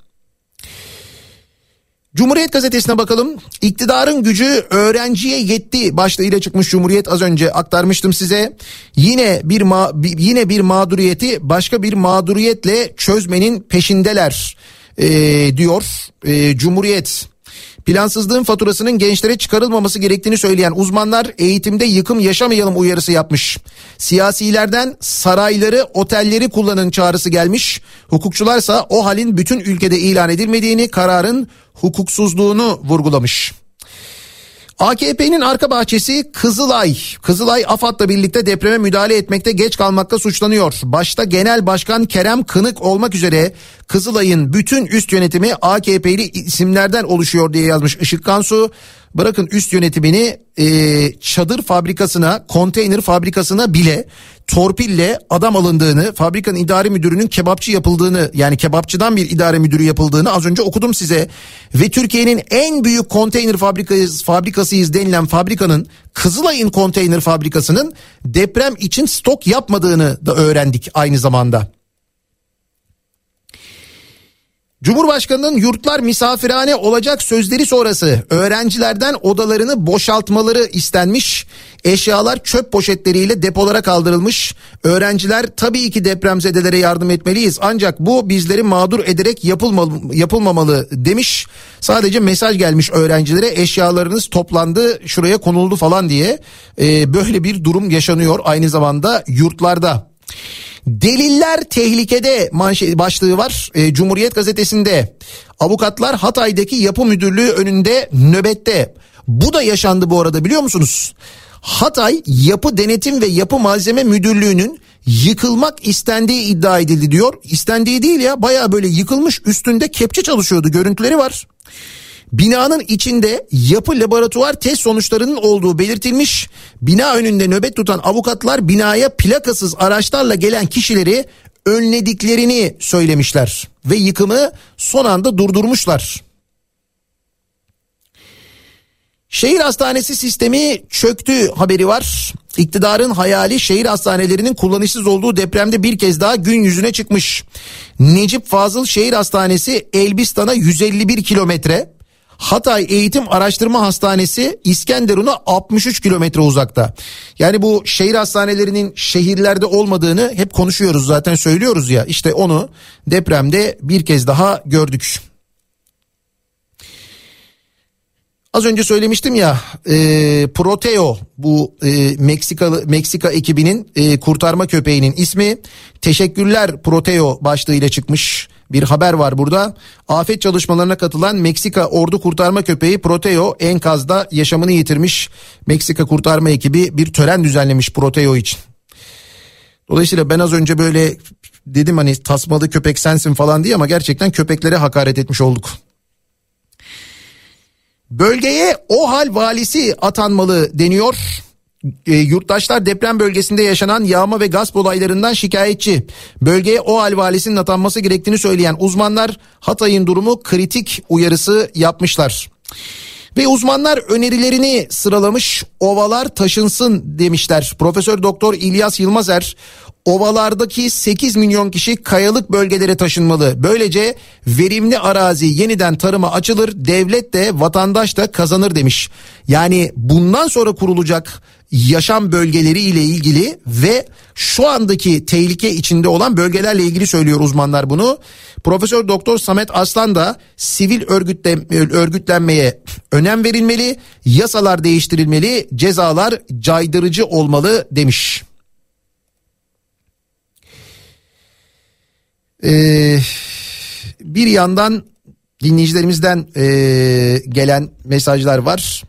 Cumhuriyet gazetesine bakalım. İktidarın gücü öğrenciye yetti başlığıyla çıkmış Cumhuriyet az önce aktarmıştım size. Yine bir ma- yine bir mağduriyeti başka bir mağduriyetle çözmenin peşindeler ee, diyor ee, Cumhuriyet. Plansızlığın faturasının gençlere çıkarılmaması gerektiğini söyleyen uzmanlar eğitimde yıkım yaşamayalım uyarısı yapmış. Siyasilerden sarayları, otelleri kullanın çağrısı gelmiş. Hukukçularsa o halin bütün ülkede ilan edilmediğini, kararın hukuksuzluğunu vurgulamış. AKP'nin arka bahçesi Kızılay. Kızılay AFAD'la birlikte depreme müdahale etmekte geç kalmakta suçlanıyor. Başta Genel Başkan Kerem Kınık olmak üzere Kızılay'ın bütün üst yönetimi AKP'li isimlerden oluşuyor diye yazmış Işık Kansu. Bırakın üst yönetimini e, çadır fabrikasına, konteyner fabrikasına bile torpille adam alındığını, fabrikanın idare müdürünün kebapçı yapıldığını yani kebapçıdan bir idare müdürü yapıldığını az önce okudum size. Ve Türkiye'nin en büyük konteyner fabrikası, fabrikasıyız denilen fabrikanın Kızılay'ın konteyner fabrikasının deprem için stok yapmadığını da öğrendik aynı zamanda. Cumhurbaşkanının yurtlar misafirhane olacak sözleri sonrası öğrencilerden odalarını boşaltmaları istenmiş. Eşyalar çöp poşetleriyle depolara kaldırılmış. Öğrenciler tabii ki depremzedelere yardım etmeliyiz ancak bu bizleri mağdur ederek yapılmalı, yapılmamalı demiş. Sadece mesaj gelmiş öğrencilere eşyalarınız toplandı şuraya konuldu falan diye. Ee, böyle bir durum yaşanıyor aynı zamanda yurtlarda. Deliller tehlikede manşet başlığı var e, Cumhuriyet gazetesinde. Avukatlar Hatay'daki yapı müdürlüğü önünde nöbette. Bu da yaşandı bu arada biliyor musunuz? Hatay Yapı Denetim ve Yapı Malzeme Müdürlüğü'nün yıkılmak istendiği iddia edildi diyor. İstendiği değil ya baya böyle yıkılmış üstünde kepçe çalışıyordu görüntüleri var. Binanın içinde yapı laboratuvar test sonuçlarının olduğu belirtilmiş. Bina önünde nöbet tutan avukatlar binaya plakasız araçlarla gelen kişileri önlediklerini söylemişler ve yıkımı son anda durdurmuşlar. Şehir hastanesi sistemi çöktü haberi var. İktidarın hayali şehir hastanelerinin kullanışsız olduğu depremde bir kez daha gün yüzüne çıkmış. Necip Fazıl Şehir Hastanesi Elbistan'a 151 kilometre. Hatay Eğitim Araştırma Hastanesi İskenderun'a 63 kilometre uzakta. Yani bu şehir hastanelerinin şehirlerde olmadığını hep konuşuyoruz zaten söylüyoruz ya. İşte onu depremde bir kez daha gördük. Az önce söylemiştim ya e, Proteo bu e, Meksikalı Meksika ekibinin e, kurtarma köpeğinin ismi teşekkürler Proteo başlığıyla çıkmış bir haber var burada. Afet çalışmalarına katılan Meksika ordu kurtarma köpeği Proteo enkazda yaşamını yitirmiş. Meksika kurtarma ekibi bir tören düzenlemiş Proteo için. Dolayısıyla ben az önce böyle dedim hani tasmalı köpek sensin falan diye ama gerçekten köpeklere hakaret etmiş olduk. Bölgeye o hal valisi atanmalı deniyor. E, yurttaşlar deprem bölgesinde yaşanan yağma ve gasp olaylarından şikayetçi. Bölgeye o hal valisinin atanması gerektiğini söyleyen uzmanlar Hatay'ın durumu kritik uyarısı yapmışlar. Ve uzmanlar önerilerini sıralamış ovalar taşınsın demişler. Profesör Doktor İlyas Yılmazer ovalardaki 8 milyon kişi kayalık bölgelere taşınmalı. Böylece verimli arazi yeniden tarıma açılır, devlet de vatandaş da kazanır demiş. Yani bundan sonra kurulacak yaşam bölgeleri ile ilgili ve şu andaki tehlike içinde olan bölgelerle ilgili söylüyor uzmanlar bunu. Profesör Doktor Samet Aslan da sivil örgütlen, örgütlenmeye önem verilmeli, yasalar değiştirilmeli, cezalar caydırıcı olmalı demiş. Ee, bir yandan dinleyicilerimizden e, gelen mesajlar var.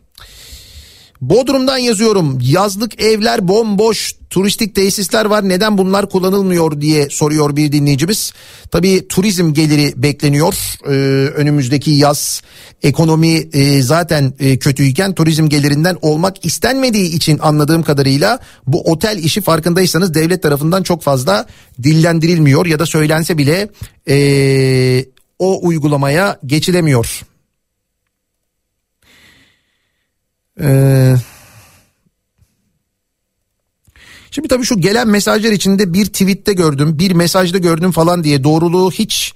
Bodrum'dan yazıyorum. Yazlık evler bomboş, turistik tesisler var. Neden bunlar kullanılmıyor diye soruyor bir dinleyicimiz. Tabii turizm geliri bekleniyor. Ee, önümüzdeki yaz ekonomi e, zaten e, kötüyken turizm gelirinden olmak istenmediği için anladığım kadarıyla bu otel işi farkındaysanız devlet tarafından çok fazla dillendirilmiyor ya da söylense bile e, o uygulamaya geçilemiyor. Ee, şimdi tabii şu gelen mesajlar içinde bir tweette gördüm, bir mesajda gördüm falan diye doğruluğu hiç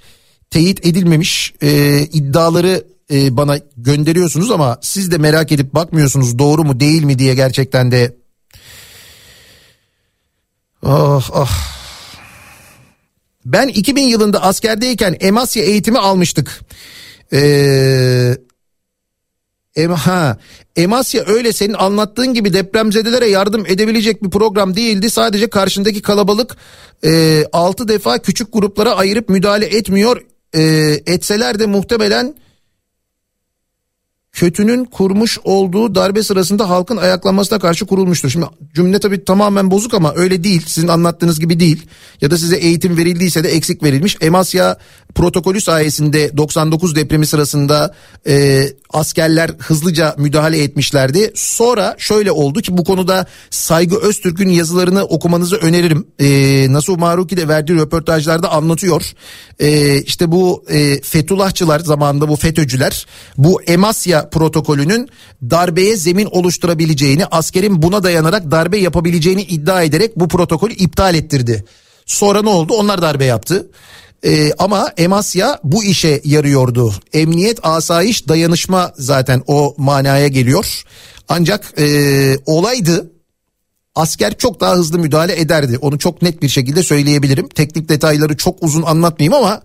teyit edilmemiş e, iddiaları e, bana gönderiyorsunuz ama siz de merak edip bakmıyorsunuz doğru mu değil mi diye gerçekten de. Ah ah. Ben 2000 yılında askerdeyken Emasya eğitimi almıştık. Ee, em, ha, Emasya öyle senin anlattığın gibi depremzedelere yardım edebilecek bir program değildi. Sadece karşındaki kalabalık e, 6 defa küçük gruplara ayırıp müdahale etmiyor. E, etseler de muhtemelen kötünün kurmuş olduğu darbe sırasında halkın ayaklanmasına karşı kurulmuştur. Şimdi cümle tabii tamamen bozuk ama öyle değil. Sizin anlattığınız gibi değil. Ya da size eğitim verildiyse de eksik verilmiş. Emasya protokolü sayesinde 99 depremi sırasında e, askerler hızlıca müdahale etmişlerdi. Sonra şöyle oldu ki bu konuda Saygı Öztürk'ün yazılarını okumanızı öneririm. E, Nasuh Maruki de verdiği röportajlarda anlatıyor. E, işte bu e, Fethullahçılar zamanında bu FETÖ'cüler bu Emasya protokolünün darbeye zemin oluşturabileceğini askerin buna dayanarak darbe yapabileceğini iddia ederek bu protokolü iptal ettirdi. Sonra ne oldu? Onlar darbe yaptı. Ee, ama Emasya bu işe yarıyordu. Emniyet, asayiş, dayanışma zaten o manaya geliyor. Ancak e, olaydı asker çok daha hızlı müdahale ederdi. Onu çok net bir şekilde söyleyebilirim. Teknik detayları çok uzun anlatmayayım ama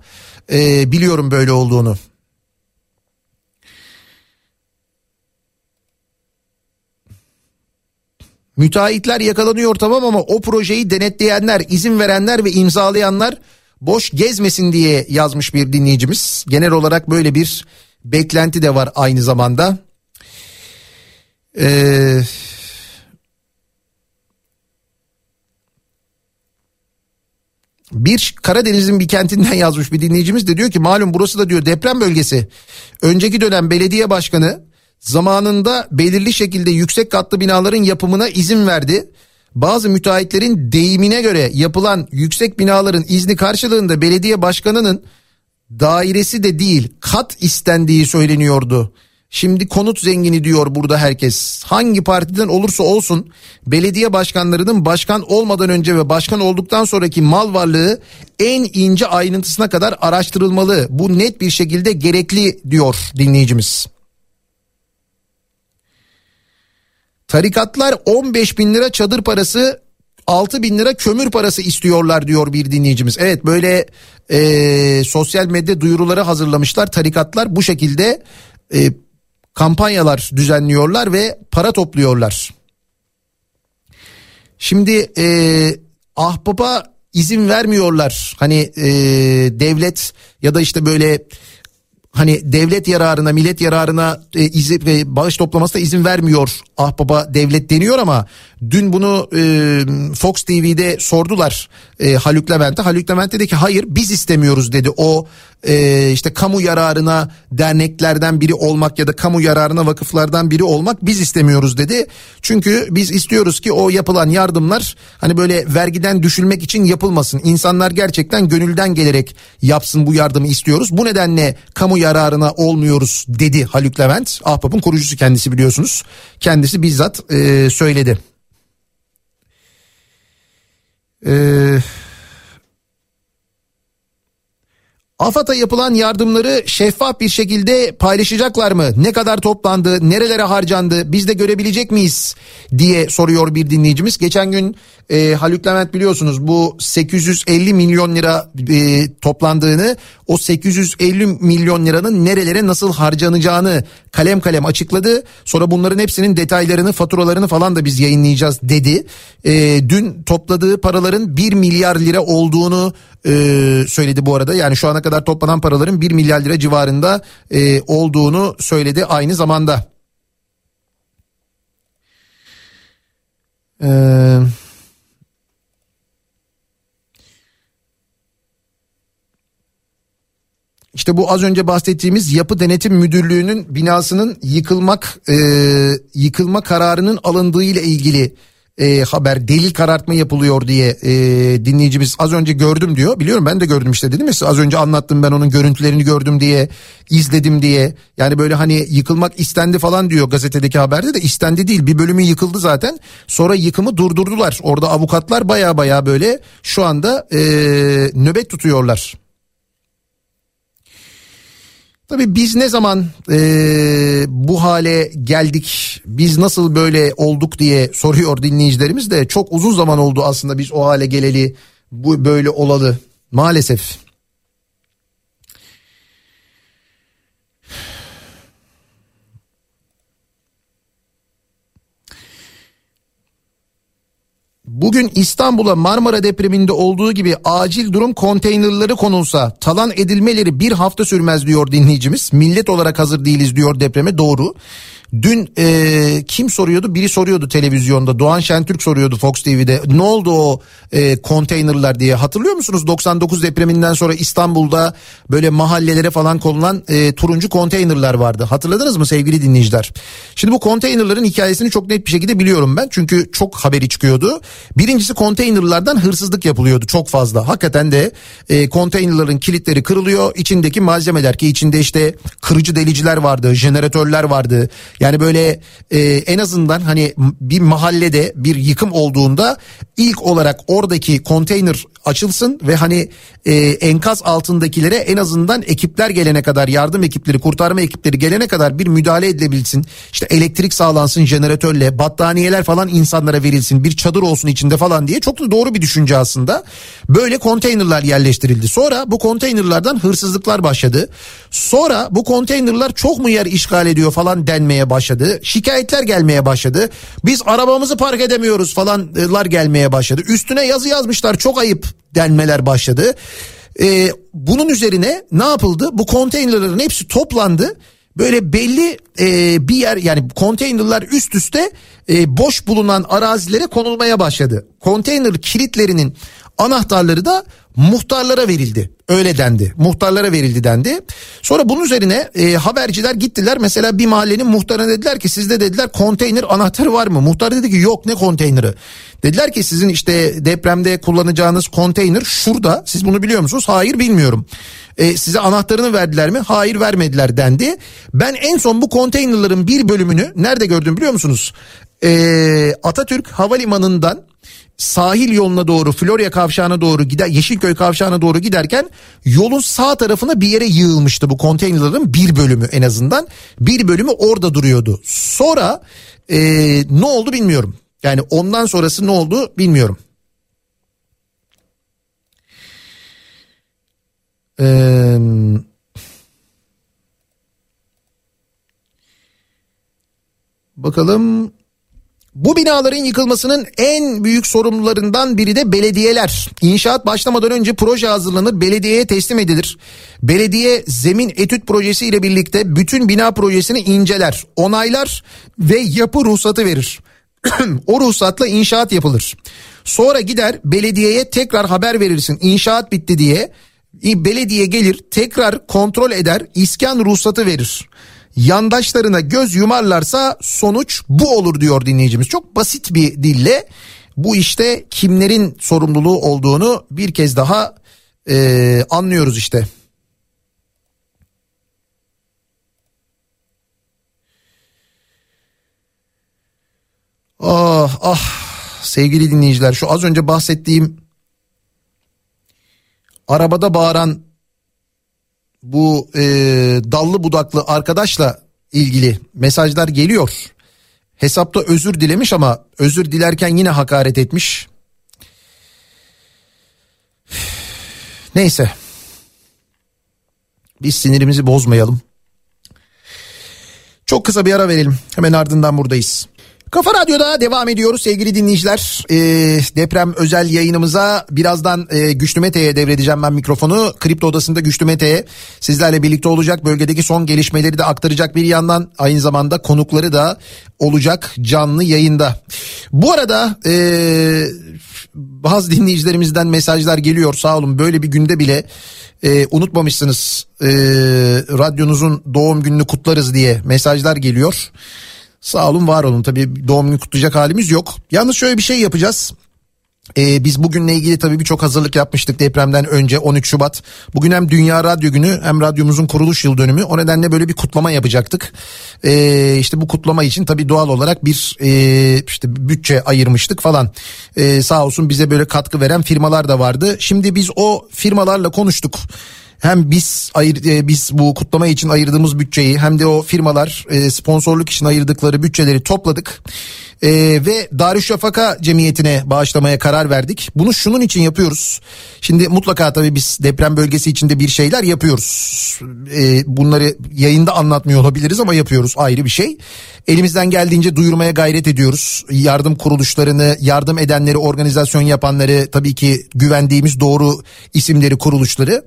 e, biliyorum böyle olduğunu. Müteahhitler yakalanıyor tamam ama o projeyi denetleyenler, izin verenler ve imzalayanlar boş gezmesin diye yazmış bir dinleyicimiz. Genel olarak böyle bir beklenti de var aynı zamanda. Ee, bir Karadeniz'in bir kentinden yazmış bir dinleyicimiz de diyor ki malum burası da diyor deprem bölgesi. Önceki dönem belediye başkanı zamanında belirli şekilde yüksek katlı binaların yapımına izin verdi. Bazı müteahhitlerin deyimine göre yapılan yüksek binaların izni karşılığında belediye başkanının dairesi de değil kat istendiği söyleniyordu. Şimdi konut zengini diyor burada herkes. Hangi partiden olursa olsun belediye başkanlarının başkan olmadan önce ve başkan olduktan sonraki mal varlığı en ince ayrıntısına kadar araştırılmalı. Bu net bir şekilde gerekli diyor dinleyicimiz. Tarikatlar 15 bin lira çadır parası 6 bin lira kömür parası istiyorlar diyor bir dinleyicimiz. Evet böyle e, sosyal medya duyuruları hazırlamışlar tarikatlar bu şekilde e, kampanyalar düzenliyorlar ve para topluyorlar. Şimdi e, ahbaba izin vermiyorlar hani e, devlet ya da işte böyle hani devlet yararına millet yararına e, izin, e, bağış toplamasına izin vermiyor ah baba devlet deniyor ama dün bunu e, Fox TV'de sordular e, Haluk Levent'e. Haluk Levent dedi ki hayır biz istemiyoruz dedi o e, işte kamu yararına derneklerden biri olmak ya da kamu yararına vakıflardan biri olmak biz istemiyoruz dedi. Çünkü biz istiyoruz ki o yapılan yardımlar hani böyle vergiden düşülmek için yapılmasın. İnsanlar gerçekten gönülden gelerek yapsın bu yardımı istiyoruz. Bu nedenle kamu yararına olmuyoruz dedi Haluk Levent. Ahbap'ın kurucusu kendisi biliyorsunuz. Kendisi bizzat e, söyledi. Eee AFAD'a yapılan yardımları şeffaf bir şekilde paylaşacaklar mı? Ne kadar toplandı, nerelere harcandı, biz de görebilecek miyiz diye soruyor bir dinleyicimiz. Geçen gün e, Haluk Levent biliyorsunuz bu 850 milyon lira e, toplandığını, o 850 milyon liranın nerelere nasıl harcanacağını kalem kalem açıkladı. Sonra bunların hepsinin detaylarını, faturalarını falan da biz yayınlayacağız dedi. E, dün topladığı paraların 1 milyar lira olduğunu e, söyledi bu arada. Yani şu ana kadar toplanan paraların 1 milyar lira civarında e, olduğunu söyledi aynı zamanda. Eee... İşte bu az önce bahsettiğimiz Yapı Denetim Müdürlüğü'nün binasının yıkılmak e, yıkılma kararının alındığı ile ilgili e, haber delil karartma yapılıyor diye e, dinleyicimiz az önce gördüm diyor. Biliyorum ben de gördüm işte dedim ya az önce anlattım ben onun görüntülerini gördüm diye izledim diye. Yani böyle hani yıkılmak istendi falan diyor gazetedeki haberde de istendi değil bir bölümü yıkıldı zaten. Sonra yıkımı durdurdular. Orada avukatlar baya baya böyle şu anda e, nöbet tutuyorlar. Tabii biz ne zaman e, bu hale geldik, biz nasıl böyle olduk diye soruyor dinleyicilerimiz de çok uzun zaman oldu aslında biz o hale geleli, bu böyle olalı maalesef. Bugün İstanbul'a Marmara depreminde olduğu gibi acil durum konteynerları konulsa talan edilmeleri bir hafta sürmez diyor dinleyicimiz. Millet olarak hazır değiliz diyor depreme doğru. Dün e, kim soruyordu? Biri soruyordu televizyonda. Doğan Şentürk soruyordu Fox TV'de. Ne oldu o e, konteynerlar diye. Hatırlıyor musunuz 99 depreminden sonra İstanbul'da böyle mahallelere falan konulan e, turuncu konteynerlar vardı. Hatırladınız mı sevgili dinleyiciler? Şimdi bu konteynerların hikayesini çok net bir şekilde biliyorum ben. Çünkü çok haberi çıkıyordu. Birincisi konteynerlardan hırsızlık yapılıyordu çok fazla. Hakikaten de e, konteynerların kilitleri kırılıyor. İçindeki malzemeler ki içinde işte kırıcı deliciler vardı, jeneratörler vardı. Yani böyle e, en azından hani bir mahallede bir yıkım olduğunda ilk olarak oradaki konteyner açılsın ve hani e, enkaz altındakilere en azından ekipler gelene kadar yardım ekipleri kurtarma ekipleri gelene kadar bir müdahale edilebilsin. İşte elektrik sağlansın jeneratörle battaniyeler falan insanlara verilsin bir çadır olsun içinde falan diye çok da doğru bir düşünce aslında. Böyle konteynerlar yerleştirildi. Sonra bu konteynerlardan hırsızlıklar başladı. Sonra bu konteynerlar çok mu yer işgal ediyor falan denmeye başladı. Şikayetler gelmeye başladı. Biz arabamızı park edemiyoruz falanlar gelmeye başladı. Üstüne yazı yazmışlar çok ayıp denmeler başladı. Ee, bunun üzerine ne yapıldı? Bu konteynerlerin hepsi toplandı. Böyle belli e, bir yer yani konteynerler üst üste e, boş bulunan arazilere konulmaya başladı. Konteyner kilitlerinin anahtarları da muhtarlara verildi. Öyle dendi. Muhtarlara verildi dendi. Sonra bunun üzerine e, haberciler gittiler. Mesela bir mahallenin muhtarına dediler ki sizde dediler konteyner anahtarı var mı? Muhtar dedi ki yok ne konteyneri? Dediler ki sizin işte depremde kullanacağınız konteyner şurada. Siz bunu biliyor musunuz? Hayır bilmiyorum. E, size anahtarını verdiler mi? Hayır vermediler dendi. Ben en son bu konteynerların bir bölümünü nerede gördüm biliyor musunuz? E, Atatürk Havalimanı'ndan sahil yoluna doğru Florya kavşağına doğru gider Yeşilköy kavşağına doğru giderken yolun sağ tarafına bir yere yığılmıştı bu konteynerların bir bölümü en azından bir bölümü orada duruyordu. Sonra e, ne oldu bilmiyorum yani ondan sonrası ne oldu bilmiyorum. Eee... Bakalım bu binaların yıkılmasının en büyük sorumlularından biri de belediyeler. İnşaat başlamadan önce proje hazırlanır, belediyeye teslim edilir. Belediye zemin etüt projesi ile birlikte bütün bina projesini inceler, onaylar ve yapı ruhsatı verir. o ruhsatla inşaat yapılır. Sonra gider belediyeye tekrar haber verirsin inşaat bitti diye. Belediye gelir tekrar kontrol eder iskan ruhsatı verir yandaşlarına göz yumarlarsa sonuç bu olur diyor dinleyicimiz. Çok basit bir dille bu işte kimlerin sorumluluğu olduğunu bir kez daha e, anlıyoruz işte. Ah ah sevgili dinleyiciler şu az önce bahsettiğim arabada bağıran bu e, dallı budaklı arkadaşla ilgili mesajlar geliyor. Hesapta özür dilemiş ama özür dilerken yine hakaret etmiş. Neyse. Biz sinirimizi bozmayalım. Çok kısa bir ara verelim. Hemen ardından buradayız. Kafa Radyo'da devam ediyoruz sevgili dinleyiciler. Ee, deprem özel yayınımıza birazdan e, Güçlü Mete'ye devredeceğim ben mikrofonu. Kripto Odası'nda Güçlü Mete'ye sizlerle birlikte olacak. Bölgedeki son gelişmeleri de aktaracak bir yandan aynı zamanda konukları da olacak canlı yayında. Bu arada e, bazı dinleyicilerimizden mesajlar geliyor sağ olun böyle bir günde bile e, unutmamışsınız e, radyonuzun doğum gününü kutlarız diye mesajlar geliyor. Sağ olun var olun tabii doğum günü kutlayacak halimiz yok. Yalnız şöyle bir şey yapacağız. Ee, biz bugünle ilgili tabii birçok hazırlık yapmıştık depremden önce 13 Şubat. Bugün hem Dünya Radyo Günü hem radyomuzun kuruluş yıl dönümü. O nedenle böyle bir kutlama yapacaktık. Ee, işte bu kutlama için tabii doğal olarak bir e, işte bütçe ayırmıştık falan. Ee, sağ olsun bize böyle katkı veren firmalar da vardı. Şimdi biz o firmalarla konuştuk. Hem biz ayır, e, biz bu kutlama için ayırdığımız bütçeyi hem de o firmalar e, sponsorluk için ayırdıkları bütçeleri topladık. Ee, ve Darüşşafaka Cemiyeti'ne bağışlamaya karar verdik. Bunu şunun için yapıyoruz. Şimdi mutlaka tabii biz deprem bölgesi içinde bir şeyler yapıyoruz. Ee, bunları yayında anlatmıyor olabiliriz ama yapıyoruz ayrı bir şey. Elimizden geldiğince duyurmaya gayret ediyoruz. Yardım kuruluşlarını, yardım edenleri, organizasyon yapanları tabii ki güvendiğimiz doğru isimleri, kuruluşları.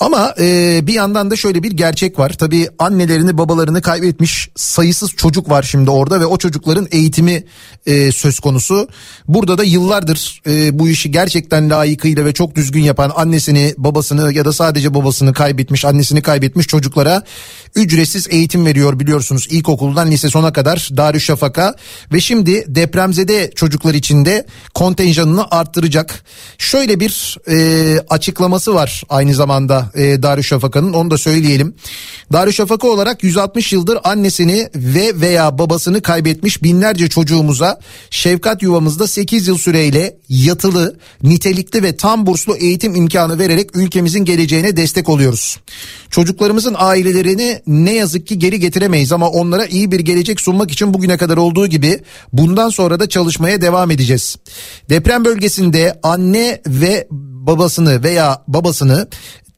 Ama e, bir yandan da şöyle bir gerçek var. Tabii annelerini, babalarını kaybetmiş sayısız çocuk var şimdi orada ve o çocukların eğitimi e, söz konusu. Burada da yıllardır e, bu işi gerçekten layıkıyla ve çok düzgün yapan annesini, babasını ya da sadece babasını kaybetmiş, annesini kaybetmiş çocuklara ücretsiz eğitim veriyor biliyorsunuz. İlkokuldan lise sona kadar Darüşşafaka ve şimdi depremzede çocuklar için de kontenjanını arttıracak. Şöyle bir e, açıklaması var aynı zamanda e, Darüşşafaka'nın onu da söyleyelim. Darüşşafaka olarak 160 yıldır annesini ve veya babasını kaybetmiş binlerce çocuğumuza şefkat yuvamızda 8 yıl süreyle yatılı, nitelikli ve tam burslu eğitim imkanı vererek ülkemizin geleceğine destek oluyoruz. Çocuklarımızın ailelerini ne yazık ki geri getiremeyiz ama onlara iyi bir gelecek sunmak için bugüne kadar olduğu gibi bundan sonra da çalışmaya devam edeceğiz. Deprem bölgesinde anne ve babasını veya babasını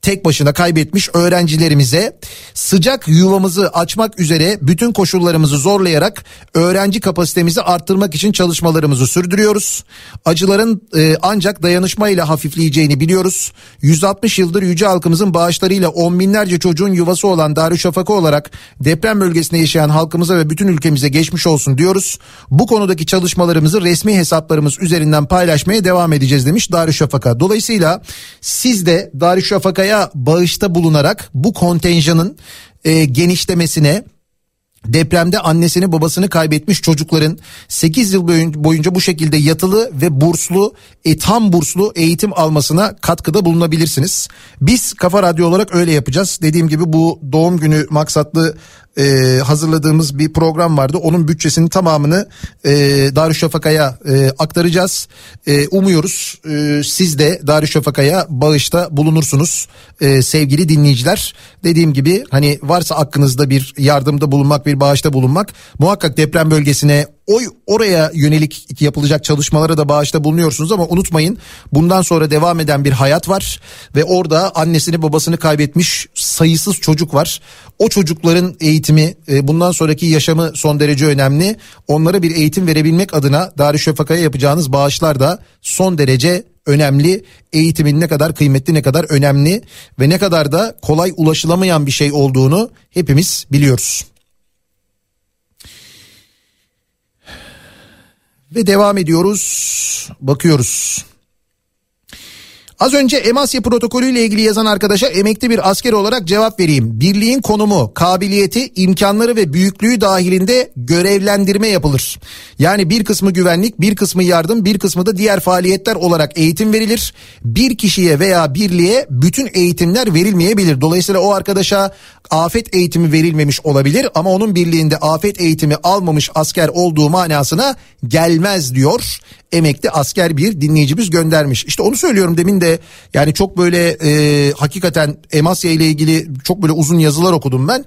tek başına kaybetmiş öğrencilerimize sıcak yuvamızı açmak üzere bütün koşullarımızı zorlayarak öğrenci kapasitemizi arttırmak için çalışmalarımızı sürdürüyoruz. Acıların e, ancak dayanışmayla hafifleyeceğini biliyoruz. 160 yıldır yüce halkımızın bağışlarıyla on binlerce çocuğun yuvası olan Darüşşafaka olarak deprem bölgesinde yaşayan halkımıza ve bütün ülkemize geçmiş olsun diyoruz. Bu konudaki çalışmalarımızı resmi hesaplarımız üzerinden paylaşmaya devam edeceğiz demiş Darüşşafaka. Dolayısıyla siz de Darüşşafaka'ya bağışta bulunarak bu kontenjanın e, genişlemesine Depremde annesini babasını kaybetmiş çocukların 8 yıl boyunca bu şekilde yatılı ve burslu e, tam burslu eğitim almasına katkıda bulunabilirsiniz. Biz Kafa Radyo olarak öyle yapacağız. Dediğim gibi bu doğum günü maksatlı e, hazırladığımız bir program vardı. Onun bütçesinin tamamını e, Darüşşafaka'ya e, aktaracağız. E, umuyoruz e, siz de Darüşşafaka'ya bağışta bulunursunuz e, sevgili dinleyiciler. Dediğim gibi hani varsa aklınızda bir yardımda bulunmak bir bağışta bulunmak muhakkak deprem bölgesine oy oraya yönelik yapılacak çalışmalara da bağışta bulunuyorsunuz ama unutmayın bundan sonra devam eden bir hayat var ve orada annesini babasını kaybetmiş sayısız çocuk var. O çocukların eğitimi e, bundan sonraki yaşamı son derece önemli. Onlara bir eğitim verebilmek adına Darüşşafaka'ya yapacağınız bağışlar da son derece önemli. Eğitimin ne kadar kıymetli ne kadar önemli ve ne kadar da kolay ulaşılamayan bir şey olduğunu hepimiz biliyoruz. Ve devam ediyoruz. Bakıyoruz. Az önce Emasya protokolü ile ilgili yazan arkadaşa emekli bir asker olarak cevap vereyim. Birliğin konumu, kabiliyeti, imkanları ve büyüklüğü dahilinde görevlendirme yapılır. Yani bir kısmı güvenlik, bir kısmı yardım, bir kısmı da diğer faaliyetler olarak eğitim verilir. Bir kişiye veya birliğe bütün eğitimler verilmeyebilir. Dolayısıyla o arkadaşa afet eğitimi verilmemiş olabilir ama onun birliğinde afet eğitimi almamış asker olduğu manasına gelmez diyor emekli asker bir dinleyicimiz göndermiş. İşte onu söylüyorum demin de yani çok böyle e, hakikaten Emasya ile ilgili çok böyle uzun yazılar okudum ben.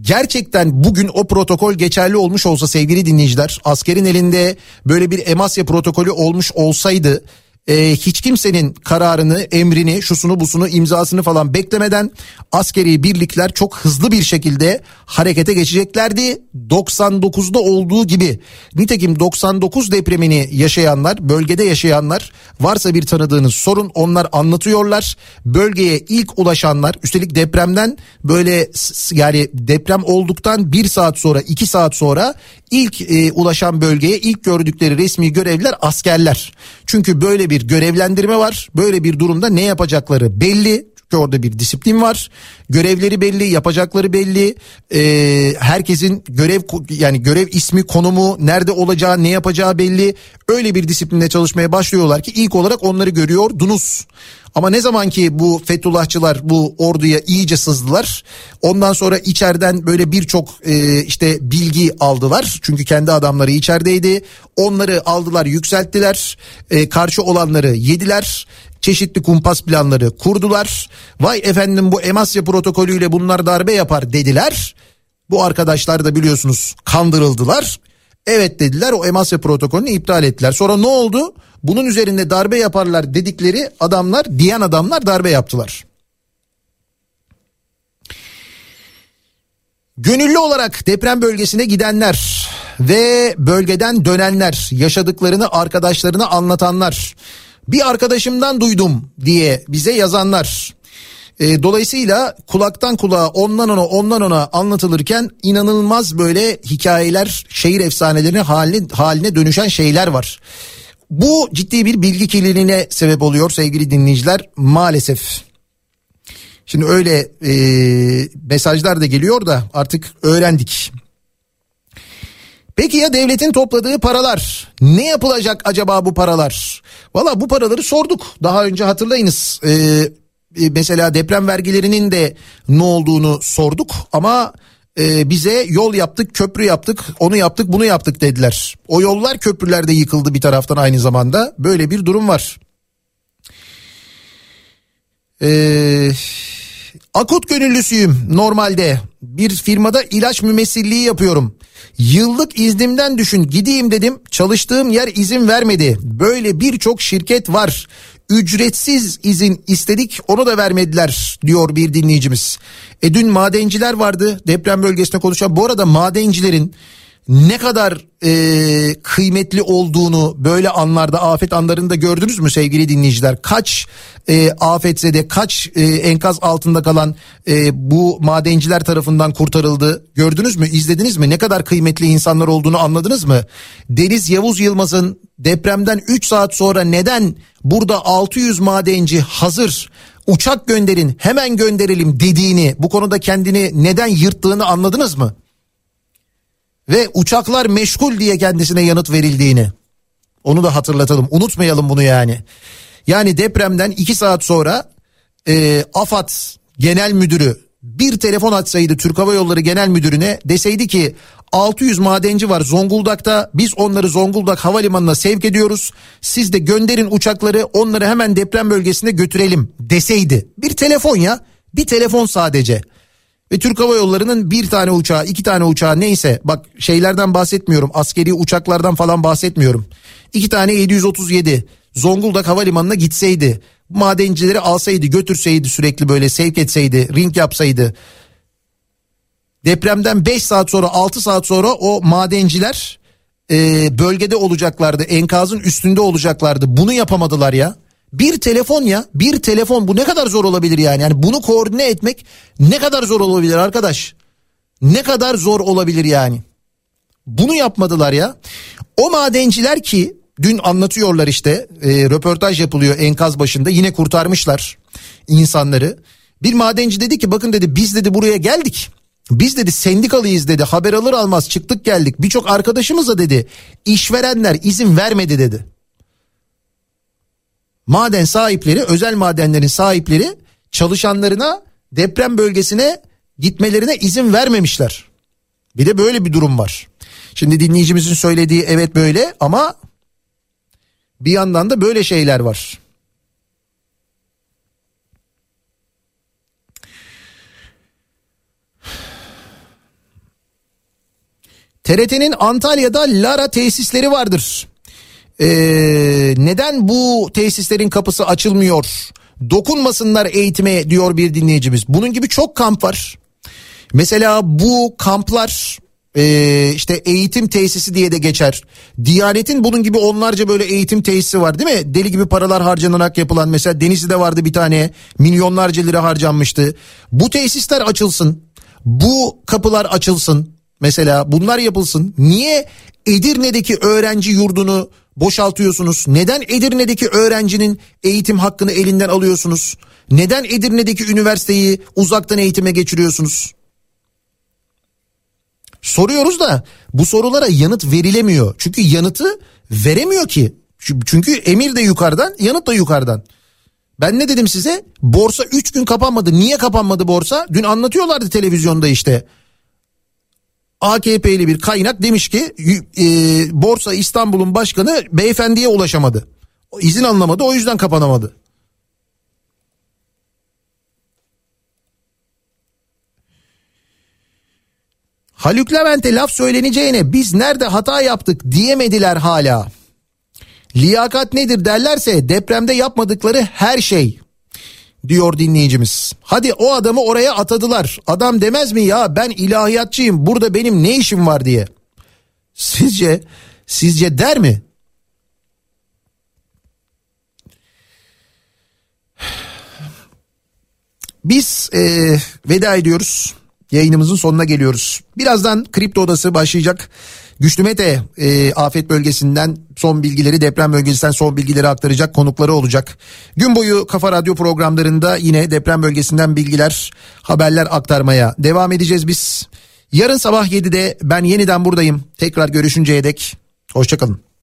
Gerçekten bugün o protokol geçerli olmuş olsa sevgili dinleyiciler askerin elinde böyle bir Emasya protokolü olmuş olsaydı e, hiç kimsenin kararını, emrini, şusunu busunu, imzasını falan beklemeden askeri birlikler çok hızlı bir şekilde harekete geçeceklerdi. 99'da olduğu gibi. Nitekim 99 depremini yaşayanlar, bölgede yaşayanlar varsa bir tanıdığınız sorun onlar anlatıyorlar. Bölgeye ilk ulaşanlar üstelik depremden böyle yani deprem olduktan bir saat sonra iki saat sonra ilk e, ulaşan bölgeye ilk gördükleri resmi görevliler askerler. Çünkü böyle bir görevlendirme var. Böyle bir durumda ne yapacakları belli. Çünkü orada bir disiplin var. Görevleri belli, yapacakları belli. Ee, herkesin görev yani görev ismi, konumu, nerede olacağı, ne yapacağı belli. Öyle bir disiplinle çalışmaya başlıyorlar ki ilk olarak onları görüyordunuz. Ama ne zaman ki bu Fethullahçılar bu orduya iyice sızdılar. Ondan sonra içeriden böyle birçok e, işte bilgi aldılar. Çünkü kendi adamları içerideydi. Onları aldılar yükselttiler. E, karşı olanları yediler çeşitli kumpas planları kurdular. Vay efendim bu Emasya protokolüyle bunlar darbe yapar dediler. Bu arkadaşlar da biliyorsunuz kandırıldılar. Evet dediler o Emasya protokolünü iptal ettiler. Sonra ne oldu? Bunun üzerinde darbe yaparlar dedikleri adamlar diyen adamlar darbe yaptılar. Gönüllü olarak deprem bölgesine gidenler ve bölgeden dönenler, yaşadıklarını arkadaşlarına anlatanlar, bir arkadaşımdan duydum diye bize yazanlar. E, dolayısıyla kulaktan kulağa ondan ona ondan ona anlatılırken inanılmaz böyle hikayeler, şehir efsanelerine haline, haline dönüşen şeyler var. Bu ciddi bir bilgi kirliliğine sebep oluyor sevgili dinleyiciler maalesef. Şimdi öyle e, mesajlar da geliyor da artık öğrendik. Peki ya devletin topladığı paralar ne yapılacak acaba bu paralar? Valla bu paraları sorduk daha önce hatırlayınız. Ee, e, mesela deprem vergilerinin de ne olduğunu sorduk ama e, bize yol yaptık köprü yaptık onu yaptık bunu yaptık dediler. O yollar köprüler de yıkıldı bir taraftan aynı zamanda böyle bir durum var. Eee Akut gönüllüsüyüm normalde. Bir firmada ilaç mümessilliği yapıyorum. Yıllık iznimden düşün gideyim dedim. Çalıştığım yer izin vermedi. Böyle birçok şirket var. Ücretsiz izin istedik onu da vermediler diyor bir dinleyicimiz. E dün madenciler vardı deprem bölgesinde konuşan. Bu arada madencilerin ne kadar e, kıymetli olduğunu böyle anlarda afet anlarında gördünüz mü sevgili dinleyiciler? Kaç e, afetzede kaç e, enkaz altında kalan e, bu madenciler tarafından kurtarıldı gördünüz mü izlediniz mi? Ne kadar kıymetli insanlar olduğunu anladınız mı? Deniz Yavuz Yılmaz'ın depremden 3 saat sonra neden burada 600 madenci hazır uçak gönderin hemen gönderelim dediğini bu konuda kendini neden yırttığını anladınız mı? Ve uçaklar meşgul diye kendisine yanıt verildiğini. Onu da hatırlatalım unutmayalım bunu yani. Yani depremden iki saat sonra e, AFAD Genel Müdürü bir telefon açsaydı Türk Hava Yolları Genel Müdürüne deseydi ki 600 madenci var Zonguldak'ta biz onları Zonguldak Havalimanı'na sevk ediyoruz. Siz de gönderin uçakları onları hemen deprem bölgesine götürelim deseydi. Bir telefon ya bir telefon sadece. Ve Türk Hava Yolları'nın bir tane uçağı, iki tane uçağı neyse bak şeylerden bahsetmiyorum. Askeri uçaklardan falan bahsetmiyorum. İki tane 737 Zonguldak Havalimanı'na gitseydi, madencileri alsaydı, götürseydi sürekli böyle sevk etseydi, ring yapsaydı. Depremden 5 saat sonra 6 saat sonra o madenciler e, bölgede olacaklardı. Enkazın üstünde olacaklardı. Bunu yapamadılar ya. Bir telefon ya bir telefon bu ne kadar zor olabilir yani? Yani bunu koordine etmek ne kadar zor olabilir arkadaş? Ne kadar zor olabilir yani? Bunu yapmadılar ya. O madenciler ki dün anlatıyorlar işte e, röportaj yapılıyor enkaz başında yine kurtarmışlar insanları. Bir madenci dedi ki bakın dedi biz dedi buraya geldik. Biz dedi sendikalıyız dedi haber alır almaz çıktık geldik birçok arkadaşımıza dedi işverenler izin vermedi dedi maden sahipleri özel madenlerin sahipleri çalışanlarına deprem bölgesine gitmelerine izin vermemişler. Bir de böyle bir durum var. Şimdi dinleyicimizin söylediği evet böyle ama bir yandan da böyle şeyler var. TRT'nin Antalya'da Lara tesisleri vardır. Ee, neden bu tesislerin kapısı açılmıyor? Dokunmasınlar eğitime diyor bir dinleyicimiz. Bunun gibi çok kamp var. Mesela bu kamplar e, işte eğitim tesisi diye de geçer. Diyanet'in bunun gibi onlarca böyle eğitim tesisi var değil mi? Deli gibi paralar harcanarak yapılan mesela Denizli'de vardı bir tane milyonlarca lira harcanmıştı. Bu tesisler açılsın. Bu kapılar açılsın. Mesela bunlar yapılsın. Niye Edirne'deki öğrenci yurdunu boşaltıyorsunuz? Neden Edirne'deki öğrencinin eğitim hakkını elinden alıyorsunuz? Neden Edirne'deki üniversiteyi uzaktan eğitime geçiriyorsunuz? Soruyoruz da bu sorulara yanıt verilemiyor. Çünkü yanıtı veremiyor ki. Çünkü emir de yukarıdan, yanıt da yukarıdan. Ben ne dedim size? Borsa 3 gün kapanmadı. Niye kapanmadı borsa? Dün anlatıyorlardı televizyonda işte. AKP'li bir kaynak demiş ki e, Borsa İstanbul'un başkanı beyefendiye ulaşamadı. İzin anlamadı o yüzden kapanamadı. Haluk Levent'e laf söyleneceğine biz nerede hata yaptık diyemediler hala. Liyakat nedir derlerse depremde yapmadıkları her şey diyor dinleyicimiz. Hadi o adamı oraya atadılar. Adam demez mi ya ben ilahiyatçıyım burada benim ne işim var diye. Sizce sizce der mi? Biz e, veda ediyoruz. Yayınımızın sonuna geliyoruz. Birazdan Kripto Odası başlayacak. Güçlü Mete e, afet bölgesinden son bilgileri deprem bölgesinden son bilgileri aktaracak konukları olacak. Gün boyu Kafa Radyo programlarında yine deprem bölgesinden bilgiler haberler aktarmaya devam edeceğiz biz. Yarın sabah 7'de ben yeniden buradayım. Tekrar görüşünceye dek hoşçakalın.